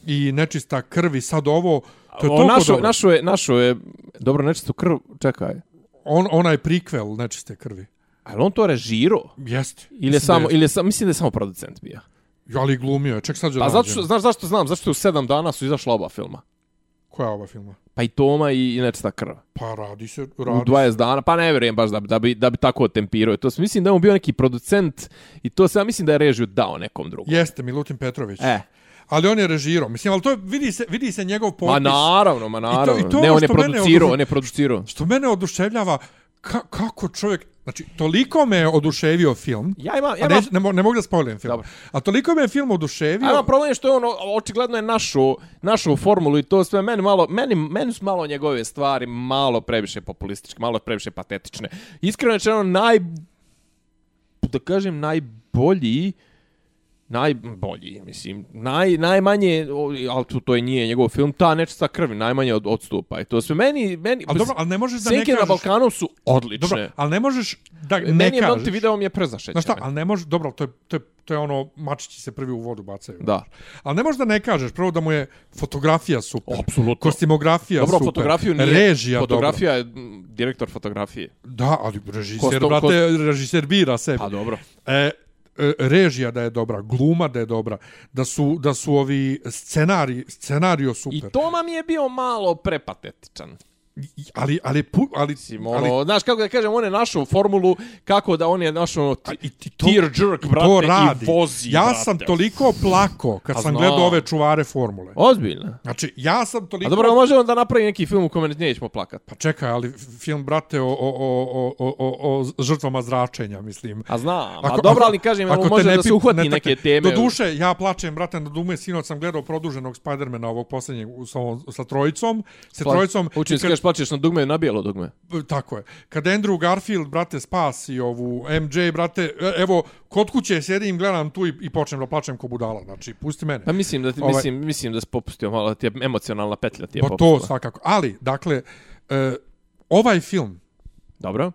i nečista krv i sad ovo, to je O, toliko našo, dobro. našo je, našo je, dobro, nečistu krv, čekaj. On, onaj prikvel nečiste krvi. Ali on to režiro? Jeste. Ili je samo, ili je, sam, mislim da je samo producent bio. Ali glumio je, ček sad ću Pa da zato što, znaš zašto znam? Zašto u sedam dana su izašla oba filma. Koja je ova filma? Pa i Toma i, i nečista krv. Pa radi se, U radi 20 dana, pa ne vjerujem baš da, da, bi, da bi tako tempirao. To s- mislim da je on bio neki producent i to se ja mislim da je režiju dao nekom drugom. Jeste, Milutin Petrović. E, Ali on je režirao. Mislim, ali to je, vidi se, vidi se njegov popis. ma naravno, ma naravno. i to ne, on je što mene producirao, on je producirao. Što mene oduševljava, ka, kako čovjek, znači, toliko me je oduševio film, Ja imam, ja a imam, ne, ne, ne mogu da spojlujem film, Dobro. a toliko me je film oduševio, A ima problem je što je on o- očigledno je našo, našo formulu i to sve meni malo, meni, meni su malo njegove stvari malo previše populističke, malo previše patetične. Iskreno rečeno naj, da kažem najbolji, najbolji, mislim, naj, najmanje, ali to, to je nije njegov film, ta nečista krvi najmanje od, odstupa. I to sve meni, meni, ali dobro, ali ne možeš da ne Senke na kažeš, Balkanu su odlične. dobro, ali ne možeš da ne meni je kažeš, Montevideo mi je prezašećen. Znaš šta, ali ne možeš, dobro, to je, to je, to je ono, mačići se prvi u vodu bacaju. Da. Ali ne možeš da ne kažeš, prvo da mu je fotografija super, Apsolutno. kostimografija Dobro, super, fotografiju nije, režija fotografija je mm, direktor fotografije. Da, ali režiser, Kosto- brate, režiser bira sebi. Pa dobro. E, režija da je dobra, gluma da je dobra, da su, da su ovi scenari, scenario I super. Toma mi je bio malo prepatetičan. Ali, ali, pu, ali, Mislim, ali, ono, znaš kako da kažem, on je našao formulu kako da on je našao i ti to, tear jerk, brate, to radi. i vozi, ja brate. sam toliko plako kad A sam znam. gledao ove čuvare formule. Ozbiljno. Znači, ja sam toliko... A dobro, možemo da napravimo neki film u kome nećemo plakat. Pa čekaj, ali film, brate, o, o, o, o, o, o žrtvama zračenja, mislim. A znam, a dobro, ali kažem, ako može da se uhvati neke teme. Do duše, ja plačem, brate, na dume, sinoć sam gledao produženog Spidermana ovog posljednjeg sa, sa trojicom. Sa trojicom. Kažeš plačeš na dugme na bijelo dugme. Tako je. Kad Andrew Garfield, brate, spasi ovu MJ, brate, e, evo, kod kuće sjedim, gledam tu i, i počnem da plačem ko budala. Znači, pusti mene. Pa mislim da ti, Ovaj- mislim, mislim da se popustio malo, ti je emocionalna petlja ti je Pa to popustila. svakako. Ali, dakle, e, ovaj film, Dobro.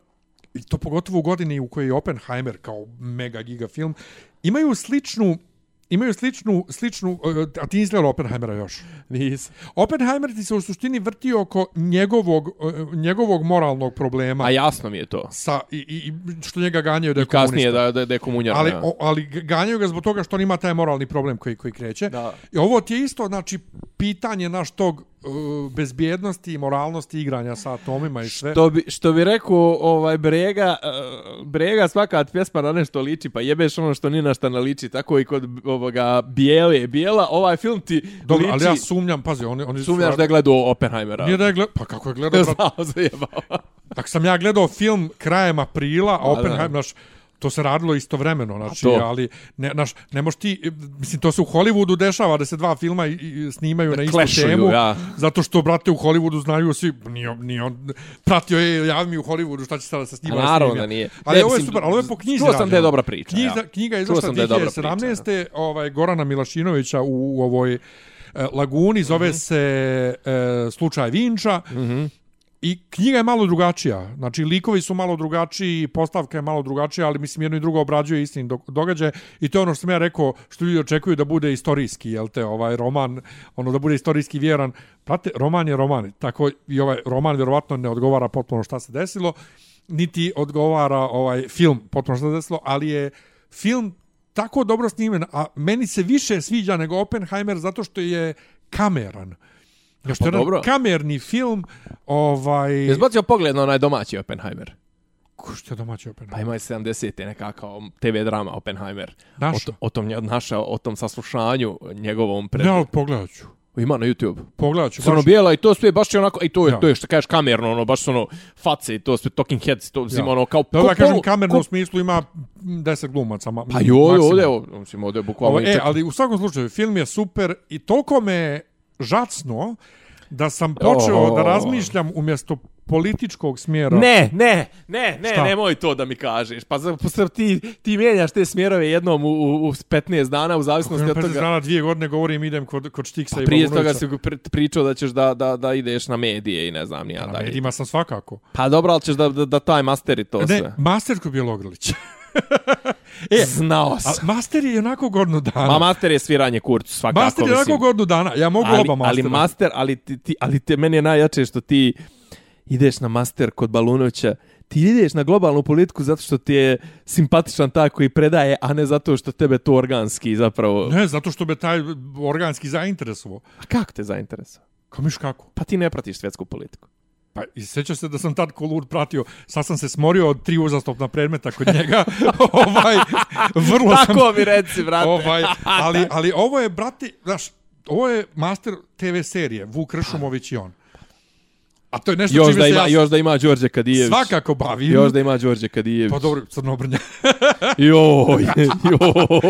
i to pogotovo u godini u kojoj je Oppenheimer kao mega giga film, imaju sličnu imaju sličnu, sličnu, a ti nisi gledao Oppenheimera još. Nisam. Oppenheimer ti se u suštini vrti oko njegovog, njegovog moralnog problema A jasno mi je to. sa, i, i, što njega ganjaju da je I kasnije da, da, da je komunjar. Ali, o, ali ganjaju ga zbog toga što on ima taj moralni problem koji koji kreće. Da. I ovo ti je isto, znači, pitanje naš tog bezbjednosti i moralnosti igranja sa atomima i sve. Što bi, što bi rekao ovaj Brega, uh, Brega svaka od pjesma na nešto liči, pa jebeš ono što ni na šta ne liči, tako i kod ovoga Bijele, Bijela, ovaj film ti Dobro, liči, ali ja sumnjam, pazi, oni, oni sumnjaš da je gledao Oppenheimera. Nije da je gledao, pa kako je gledao, Znao, zajebao. Tako sam ja gledao film krajem aprila, a da. Oppenheim, naš, to se radilo istovremeno, znači, to. ali ne, naš, ne možeš ti, mislim, to se u Hollywoodu dešava da se dva filma i, i snimaju Da na istu clashuju, temu, ja. zato što, brate, u Hollywoodu znaju svi, nije, nije on, pratio je, javi mi u Hollywoodu šta će sada se snima. A naravno da nije. Ali Ne, ovo je mislim, super, ali ovo je po knjizi čuo sam da je dobra priča, Knjiga, ja. knjiga je izašla sam da je priča, 2017. ovaj, Gorana Milašinovića u, u ovoj e, Laguni, zove Mhm. se e, Slučaj Vinča. I knjiga je malo drugačija. Znači, likovi su malo drugačiji, postavka je malo drugačija, ali mislim jedno i drugo obrađuje istini događaj. I to je ono što sam ja rekao, što ljudi očekuju da bude istorijski, jel te, ovaj roman, ono da bude istorijski vjeran. Prate, roman je roman. Tako i ovaj roman vjerovatno ne odgovara potpuno šta se desilo, niti odgovara ovaj film potpuno šta se desilo, ali je film tako dobro snimen, a meni se više sviđa nego Oppenheimer zato što je kameran. Uh, Pa jedan dobro. kamerni film, ovaj... Je zbacio pogled na onaj domaći Oppenheimer. Ko što je domaći Pa Oppenheimer? ima je 70. neka kao TV drama Oppenheimer. Naša? O, o tom naša, o tom saslušanju njegovom pred... Ne, ali pogledat ću. Ima na YouTube. Pogledat ću. Crno baš- bijela i to sve baš je onako i to je Ja. to je što kažeš kamerno ono baš su ono face i to sve talking heads to zima Ja. ono kao da ko kažem, kamerno u ko- smislu ima 10 glumaca. Ma, Pa jo, maksimum. ovdje, ovdje, mislim, ovdje je bukvalno... Ovo, e, ali u svakom slučaju, film je super i toliko me žacno da sam počeo Oh. da razmišljam umjesto političkog smjera. Ne, ne, ne, ne, Šta? nemoj to da mi kažeš. Pa pa ti, ti mijenjaš te smjerove jednom u, u, u 15 dana u zavisnosti od toga. dana dvije godine govorim idem kod, kod Štiksa i Prije toga si pri- pričao da ćeš da, da, da ideš na medije i ne znam ni ja Na dalje. medijima sam svakako. Pa dobro, ali ćeš da, da, da taj masteri to Ne, sve. Masterko Bjelogrlić. E, Znao a sam. master je onako godinu dana. Ma master je sviranje kurcu, svakako. master je onako godinu dana. Ja mogu ali, oba mastera. ali master, ali, ti, ti, ali te, meni je najjače što ti ideš na master kod Balunovića, ti ideš na globalnu politiku zato što ti je simpatičan taj koji predaje, a ne zato što tebe to organski zapravo... Ne, zato što me taj organski zainteresovao. A kako te zainteresuje? Kamiš kako? Pa ti ne pratiš svjetsku politiku. Pa i sjećam se da sam tad ko lud pratio, sad sam se smorio od tri uzastopna predmeta kod njega. ovaj, vrlo sam... Tako mi reci, brate. Ovaj, ali, ali ovo je, brati, znaš, ovo je master TV serije, Vuk Kršumović i on. A to je nešto Još čime da se ima, ja još da ima Đorđe Kadijević. svakako bavim. Još da ima Đorđe Kadijević. Pa dobro, crnobrnja. Joj,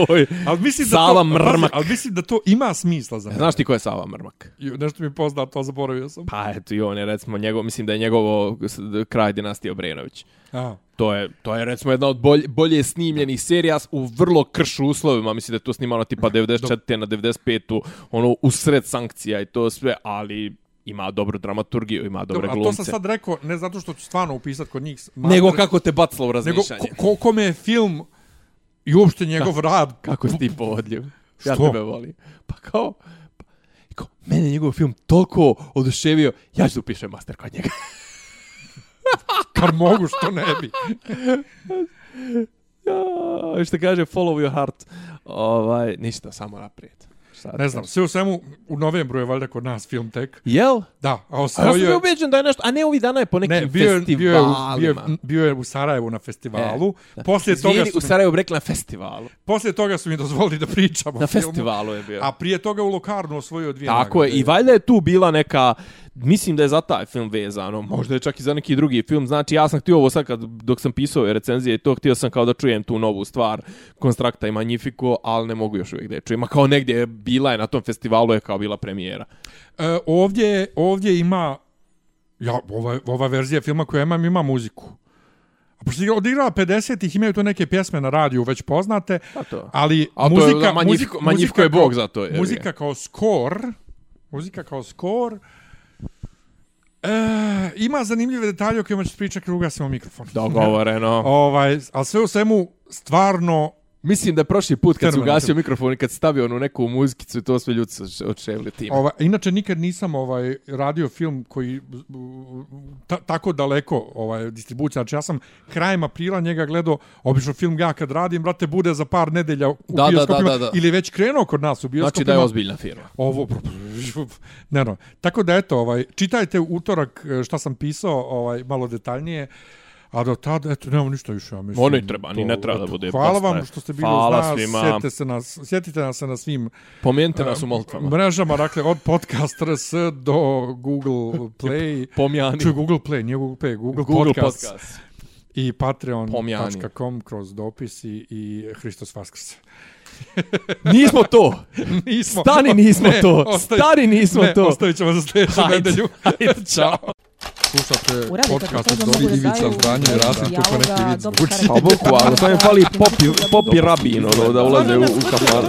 joj. ali mislim da Sava to, Mrmak. ali mislim da to ima smisla za mene. Znaš ti ko je Sava Mrmak? Ju, Nešto mi je poznato, to zaboravio sam. Pa eto i on je recimo njegov, mislim da je njegovo kraj dinastije Obrenović. A, To je, to je recimo jedna od bolje, bolje snimljenih serija u vrlo kršu uslovima. Mislim da je to snimano tipa 94. na 95. ono usred sankcija i to sve, ali ima dobru dramaturgiju, ima dobre dobro, a to glumce. sam sad rekao, ne zato što ću stvarno upisat kod njih. Nego master, kako te bacilo u Nego razmišljanje. ko, ko, kome je film i uopšte njegov rad. Kako si ti povodljiv? Ja Što? tebe volim. Pa kao, pa, kao, mene je njegov film toliko oduševio, ja ću upišem master kod njega. Kar mogu, što ne bi. ja, što kaže, follow your heart. Ovaj, ništa, samo naprijed. Šta Ne znam, sve u svemu, u novembru je valjda kod nas film tek. Jel? Da, a A ja sam je... bio ubeđen da je nešto, a ne ovih dana je po nekim Ne, bio je, bio, je, festivalima. bio, je, bio je u Sarajevu na festivalu. E, da. poslije, toga Izvini, su, u Sarajevu rekli na festivalu. poslije toga su mi dozvolili da pričam Na o filmu. festivalu je bio. A prije toga u Lokarnu osvojio dvije Tako je, nagrade. i valjda je tu bila neka, mislim da je za taj film vezano, možda je čak i za neki drugi film, znači ja sam htio ovo sad kad, dok sam pisao recenzije to, htio sam kao da čujem tu novu stvar, Konstrakta i Magnifico, ali ne mogu još uvijek da je čujem, a kao negdje je bila je na tom festivalu je kao bila premijera. E, ovdje, ovdje ima... Ja, ova, ova verzija filma koju imam, ima muziku. A pošto je odigrala 50-ih, imaju to neke pjesme na radiju već poznate, Pa to. ali A to je muzika, Magnifico- muzika, muzika je bog za to, je, Muzika kao skor, muzika kao skor, e, ima zanimljive detalje o kojima ću pričati kad ugasimo mikrofon. Dogovoreno. Ovaj, ali sve u svemu, stvarno, Mislim da je prošli put kad si Fenomenalno. ugasio mikrofon i kad si stavio onu neku muzikicu i to sve ljudi su odševili time. Ova, inače nikad nisam ovaj radio film koji ta, tako daleko ovaj distribucija. Znači ja sam krajem aprila njega gledao, obično film ja kad radim, brate, bude za par nedelja u Da, da, bioskopima da, da, da. ili je već krenuo kod nas u bioskopima. Znači da je ozbiljna firma. Ovo, ne, no. Tako da eto, ovaj, čitajte utorak eh, šta sam pisao, ovaj, malo detaljnije. A do tada, eto, nemamo ništa više, ja mislim. Ono i treba, ni ne treba da bude Hvala vam što ste bili Hvala uz nas, svima. sjetite, se nas, sjetite nas se na svim Pomijenite nas u molitvama. mrežama, dakle, od podcast RS do Google Play. Pomjani. Čuj, Google Play, nije Google Play, Google, Google podcast, podcast. i patreon.com kroz dopis i, Hristos Vaskrs. Nismo to. nismo. Stani, nismo Ne, to. ostavi- Stani, nismo ne, to. ostavit ćemo za sljedeću nedelju. Hajde, čao. Slušate kako podcast od Dobri da Ivica daju Zdanje i Rasim, dijaloga, kako neki vid. Pa bukvalno, samo im fali popi, popi rabin, ono, da ulaze u, u kafan.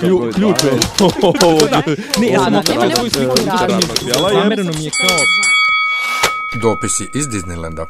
Klju- Ključ je. Ne, Ovo a na smo nema tražili, nekog radnog. materijala je- Zamereno mi je kao Dopisi iz Disneylanda.